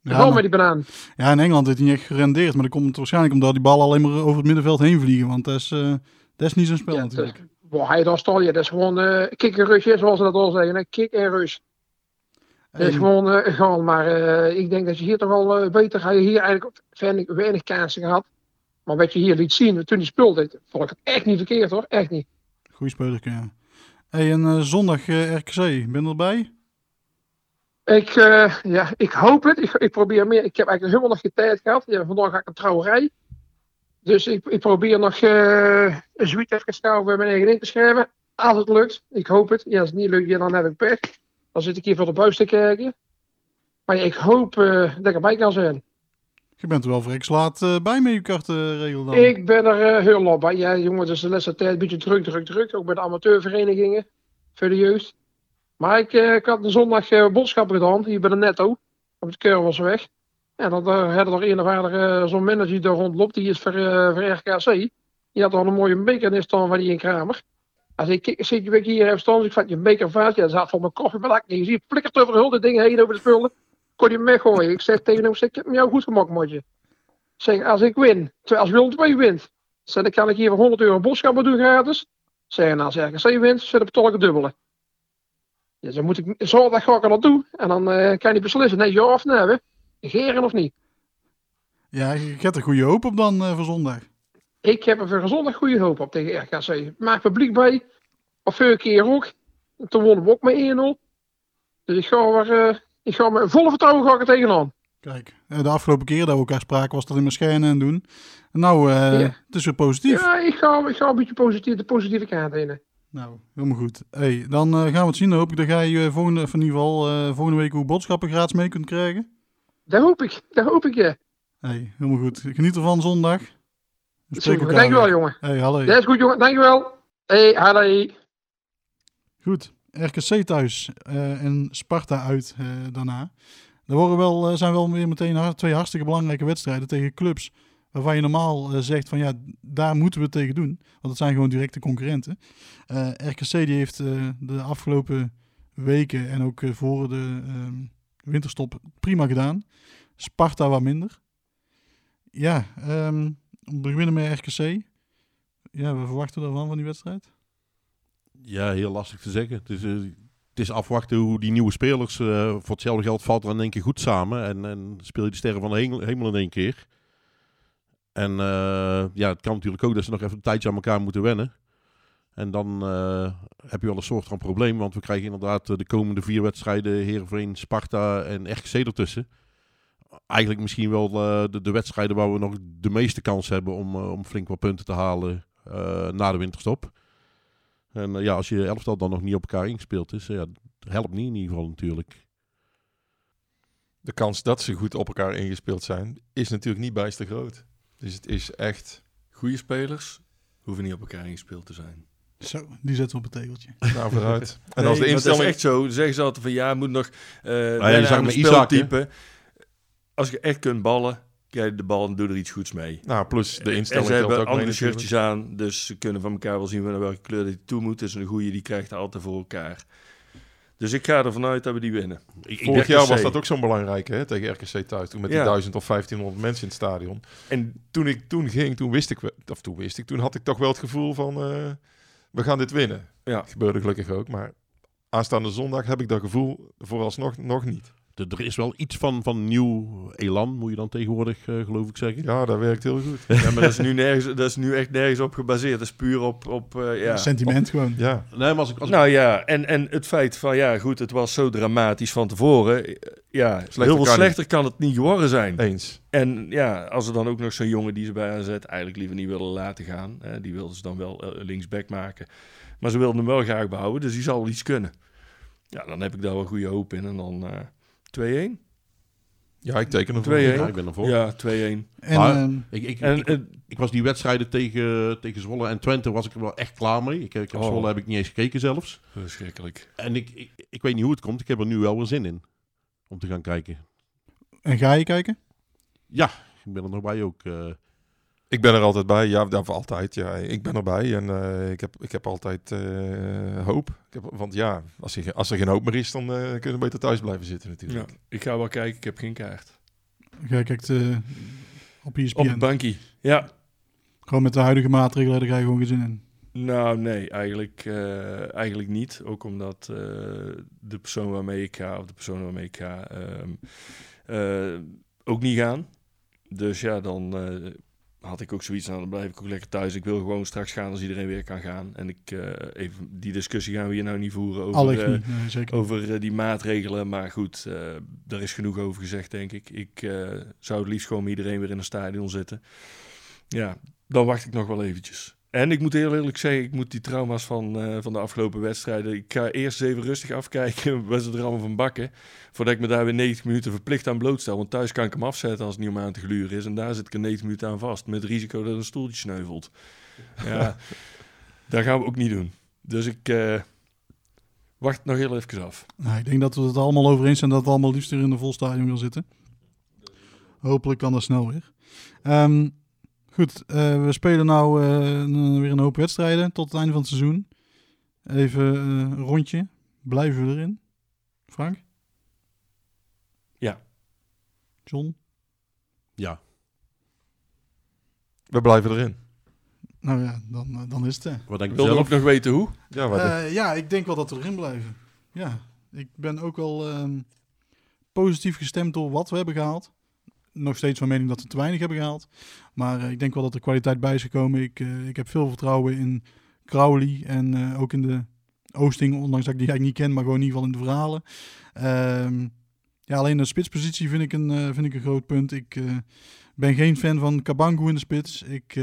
Ja, gaan maar- met die banaan. Ja, in Engeland heeft hij niet echt gerendeerd, maar dat komt waarschijnlijk omdat die ballen alleen maar over het middenveld heen vliegen, want dat is, eh, dat is niet zijn spel natuurlijk. Waar hij daar staat, ja, dat is gewoon eh kick en rush, zoals ze dat al zeggen. Hè? Kick en rush. Dat is En- gewoon eh, gaan. Maar eh, ik denk dat je hier toch wel eh, beter ga je hier eigenlijk weinig, weinig kansen gehad. Maar wat je hier liet zien toen hij speelde, vond ik het echt niet verkeerd hoor. Echt niet. Goeie speler, ja. Hey, en zondag RKC, ben je erbij? Ik, ja, ik hoop het. Ik, ik probeer meer. Ik heb eigenlijk helemaal nog geen tijd gehad. Ja, vandaag ga ik een trouwerij. Dus ik, ik probeer nog een zoiets even snel bij mijn eigen in te schrijven. Als het lukt. Ik hoop het. Ja, als het niet lukt, ja, dan heb ik pech. Dan zit ik hier voor de buis te kijken. Maar ik hoop eh, dat ik erbij kan zijn. Je bent er wel vreks laat eh, bij met je kartenregel dan. Ik ben er eh, heel laat bij. Ja, jongen, dus de laatste tijd een beetje druk, druk, druk. Ook bij de amateurverenigingen voor de jeugd. Maar ik, ik had een zondag boodschappen gedaan, hier bij de Netto, op het Keurwelsweg. En dan uh, hadden er een of andere zo'n manager die daar rondloopt, die is voor, voor RKC. Die had al een mooie beker in staan van die in Kramer. Als ik zit je weer hier even staan, dus ik vat je een beker vaat. Ja, dat zat van mijn koffiebelak. Je ziet flikkert over de hele ding heen over de spullen. Kon je hem weggooien. Ik zeg tegen hem, ik zeg, ik heb jou goed gemaakt, motje. Ik zeg, als ik win, als Willem 2 wint, zeg, dan kan ik hier voor 100 euro boodschappen doen gratis. Zeg, en als RKC wint, zet ik ik het dubbele. Ja, dan moet ik, zo dat ga ik dan doen. En dan eh, kan je beslissen, nee, ja of nee, hè. Of niet. Ja, je hebt er goede hoop op dan eh, voor zondag. Ik heb er voor gezondag goede hoop op tegen RKC. Maak publiek bij. Of vorige keer ook. Toen wonnen we ook met 1-0. Dus ik ga er, eh, ik ga met volle vertrouwen ga ik er tegenaan. Kijk, eh, de afgelopen keer dat we elkaar spraken was dat in mijn schijnen en doen. En nou, eh, Ja. het is weer positief. Ja, ik ga, ik ga een beetje positief, de positieve kant in. Nou, helemaal goed. Hey, dan gaan we het zien. Dan hoop ik dat jij volgende, in ieder geval volgende week hoe boodschappen gratis mee kunt krijgen. Dat hoop ik, dat hoop ik, ja. Hey, helemaal goed. Geniet ervan zondag. Super, dankjewel, jongen. Hey, hallo. Dat is goed, jongen. Dankjewel. Hey, hallo. Goed, RKC thuis eh, en Sparta uit eh, daarna. Er worden wel, eh, zijn wel weer meteen twee hartstikke belangrijke wedstrijden tegen clubs. Waarvan je normaal zegt van ja, daar moeten we het tegen doen. Want het zijn gewoon directe concurrenten. RKC die heeft de afgelopen weken en ook voor de ehm, winterstop prima gedaan. Sparta wat minder. Ja, ehm, we beginnen met RKC. Ja, we verwachten ervan van die wedstrijd. Ja, heel lastig te zeggen. Het is, eh, het is afwachten hoe die nieuwe spelers, eh, voor hetzelfde geld valt er in één keer goed samen. En, en speel je de sterren van de hemel, in één keer. En eh, ja, het kan natuurlijk ook dat ze nog even een tijdje aan elkaar moeten wennen. En dan heb je wel een soort van probleem, want we krijgen inderdaad de komende vier wedstrijden Heerenveen, Sparta en RKC ertussen. Eigenlijk misschien wel eh, de, de wedstrijden waar we nog de meeste kans hebben om, eh, om flink wat punten te halen eh, na de winterstop. En eh, ja, als je elftal dan nog niet op elkaar ingespeeld is, ja, helpt niet in ieder geval natuurlijk. De kans dat ze goed op elkaar ingespeeld zijn, is natuurlijk niet bijster groot. Dus het is echt... Goede spelers hoeven niet op elkaar ingespeeld te zijn. Zo, die zetten we op het tegeltje. Nou, vooruit. En Nee, als de instelling... Dat is echt zo. Zeggen ze altijd van ja, moet nog eh je wennen zag met Isaac. Als je echt kunt ballen, krijg je de bal en doe er iets goeds mee. Nou, plus de En instelling ze hebben ook andere shirtjes aan, dus ze kunnen van elkaar wel zien naar welke kleur die toe moet. Dus een goede die krijgt er altijd voor elkaar. Dus ik ga ervan uit dat we die winnen. Ik, Vorig RKC. jaar was dat ook zo'n belangrijk, hè, tegen RKC thuis. Toen met die Ja. 1000 of 1500 mensen in het stadion. En toen ik toen ging, toen wist ik, we- of toen wist ik, toen had ik toch wel het gevoel van, eh, we gaan dit winnen. Ja. Dat gebeurde gelukkig ook, maar aanstaande zondag heb ik dat gevoel vooralsnog nog niet. Er, er is wel iets van, van nieuw elan, moet je dan tegenwoordig eh, geloof ik zeggen. Ja, dat werkt heel goed. Ja, maar dat is nu, nergens, dat is nu echt nergens op gebaseerd. Dat is puur op... op eh, ja, Sentiment gewoon. Ja. Nee, maar als ik, als ik- Nou ja, en, en het feit van, ja goed, het was zo dramatisch van tevoren. Eh, Ja, heel veel kan slechter kan het niet geworden zijn. Eens. En ja, als er dan ook nog zo'n jongen die ze bij AZ eigenlijk liever niet willen laten gaan. eh, die wilden ze dan wel linksback maken. Maar ze wilden hem wel graag behouden, dus die zal wel iets kunnen. Ja, dan heb ik daar wel goede hoop in. En dan eh 2-1. Ja, ik teken ervoor. 2-1. Ja, ik ben ervoor. Ja, 2-1. En, Maar ehm, ik, ik, En, ik, eh, ik was die wedstrijden tegen, tegen Zwolle en Twente was ik er wel echt klaar mee. Ik, ik heb Oh. Zwolle heb ik niet eens gekeken zelfs. Verschrikkelijk. En ik, ik, ik weet niet hoe het komt. Ik heb er nu wel weer zin in om te gaan kijken. en ga je kijken? Ja, ik ben er nog bij ook. eh. Ik ben er altijd bij, ja, dat altijd. Ja, ik ben erbij en eh, ik, heb, ik heb altijd eh, hoop. Ik heb, want ja, als, je, als er geen hoop meer is, dan eh, kunnen we beter thuis blijven zitten Ja, natuurlijk. ik ga wel kijken, ik heb geen kaart. Ga je kijkt op ESPN. Op het bankje. Ja, Gewoon met de huidige maatregelen, daar ga je gewoon geen zin in. Nou, nee, eigenlijk, eh, eigenlijk niet. Ook omdat eh, de persoon waarmee ik ga, of de persoon waarmee ik ga, ehm, eh, ook niet gaan. Dus ja, dan eh, had ik ook zoiets aan, dan blijf ik ook lekker thuis. Ik wil gewoon straks gaan als iedereen weer kan gaan. En ik, eh, even, die discussie gaan we hier nou niet voeren over, eh, niet, nee, zeker niet. over eh, die maatregelen. Maar goed, daar is genoeg over gezegd, denk ik. Ik zou het liefst gewoon met iedereen weer in een stadion zitten. Ja, dan wacht ik nog wel eventjes. En ik moet heel eerlijk zeggen, ik moet die trauma's van, eh, van de afgelopen wedstrijden... Ik ga eerst even rustig afkijken wat ze er allemaal van bakken... voordat ik me daar weer 90 minuten verplicht aan blootstel. Want thuis kan ik hem afzetten als het niet om aan te gluren is. En daar zit ik er 90 minuten aan vast, met het risico dat een stoeltje sneuvelt. Ja, dat gaan we ook niet doen. Dus ik eh, wacht nog heel even af. Nou, ik denk dat we het allemaal over eens zijn dat we allemaal liefst weer in een vol stadion wil zitten. Hopelijk kan dat snel weer. Ehm, goed, eh, we spelen nou eh, weer een hoop wedstrijden tot het einde van het seizoen. Even eh, een rondje. Blijven we erin? Frank? Ja. John? ja, We blijven erin. Nou ja, dan, dan is het. hè. wat denk je Wil je zelf? ook nog weten hoe? Ja, wat Eh, ja, ik denk wel dat we erin blijven. Ja, ik ben ook wel ehm, positief gestemd door wat we hebben gehaald. Nog steeds van mening dat we te weinig hebben gehaald. Maar eh, ik denk wel dat er kwaliteit bij is gekomen. Ik, eh, ik heb veel vertrouwen in Crowley en eh, ook in de Oosting, ondanks dat ik die eigenlijk niet ken, maar gewoon in ieder geval in de verhalen. Ehm, ja, alleen de spitspositie vind ik een, vind ik een groot punt. Ik ben geen fan van Kabangu in de spits. Ik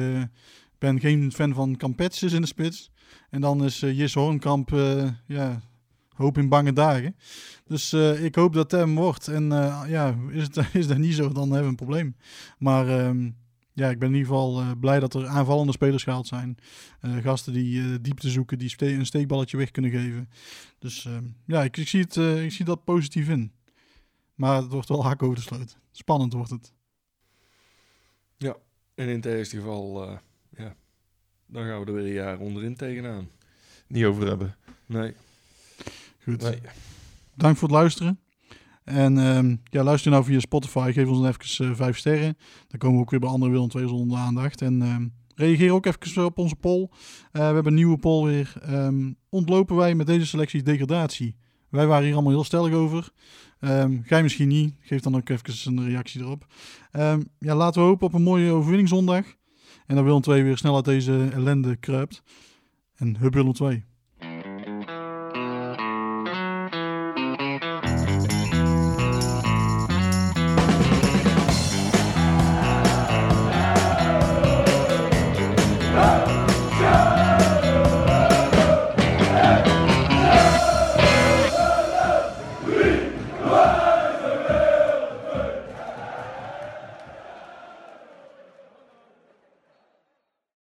ben geen fan van Campetsis in de spits. En dan is Jis Hoornkamp, eh, ja, hoop in bange dagen. Dus eh, ik hoop dat het hem wordt. En eh, ja, is, het, is dat niet zo, dan hebben we een probleem. Maar ehm, ja, ik ben in ieder geval eh, blij dat er aanvallende spelers gehaald zijn. Eh, gasten die eh, diepte zoeken, die ste- een steekballetje weg kunnen geven. Dus ehm, ja, ik, ik, zie het, eh, ik zie dat positief in. Maar het wordt wel hak over de sloot. Spannend wordt het. Ja, en in het eerste geval, eh, ja, dan gaan we er weer een jaar onderin tegenaan. Niet over hebben. Nee. Goed. Nee. Dank voor het luisteren. En ehm, ja, luister nou via Spotify. Geef ons dan even eh, vijf sterren. Dan komen we ook weer bij andere Willem 2 zonder aandacht. En ehm, reageer ook even op onze poll. Eh, we hebben een nieuwe poll weer. Ehm, ontlopen wij met deze selectie degradatie? Wij waren hier allemaal heel stellig over. Ehm jij misschien niet. Geef dan ook even een reactie erop. Ja, laten we hopen op een mooie overwinning zondag. En dan Willem 2 weer snel uit deze ellende kruipt. En hup Willem 2.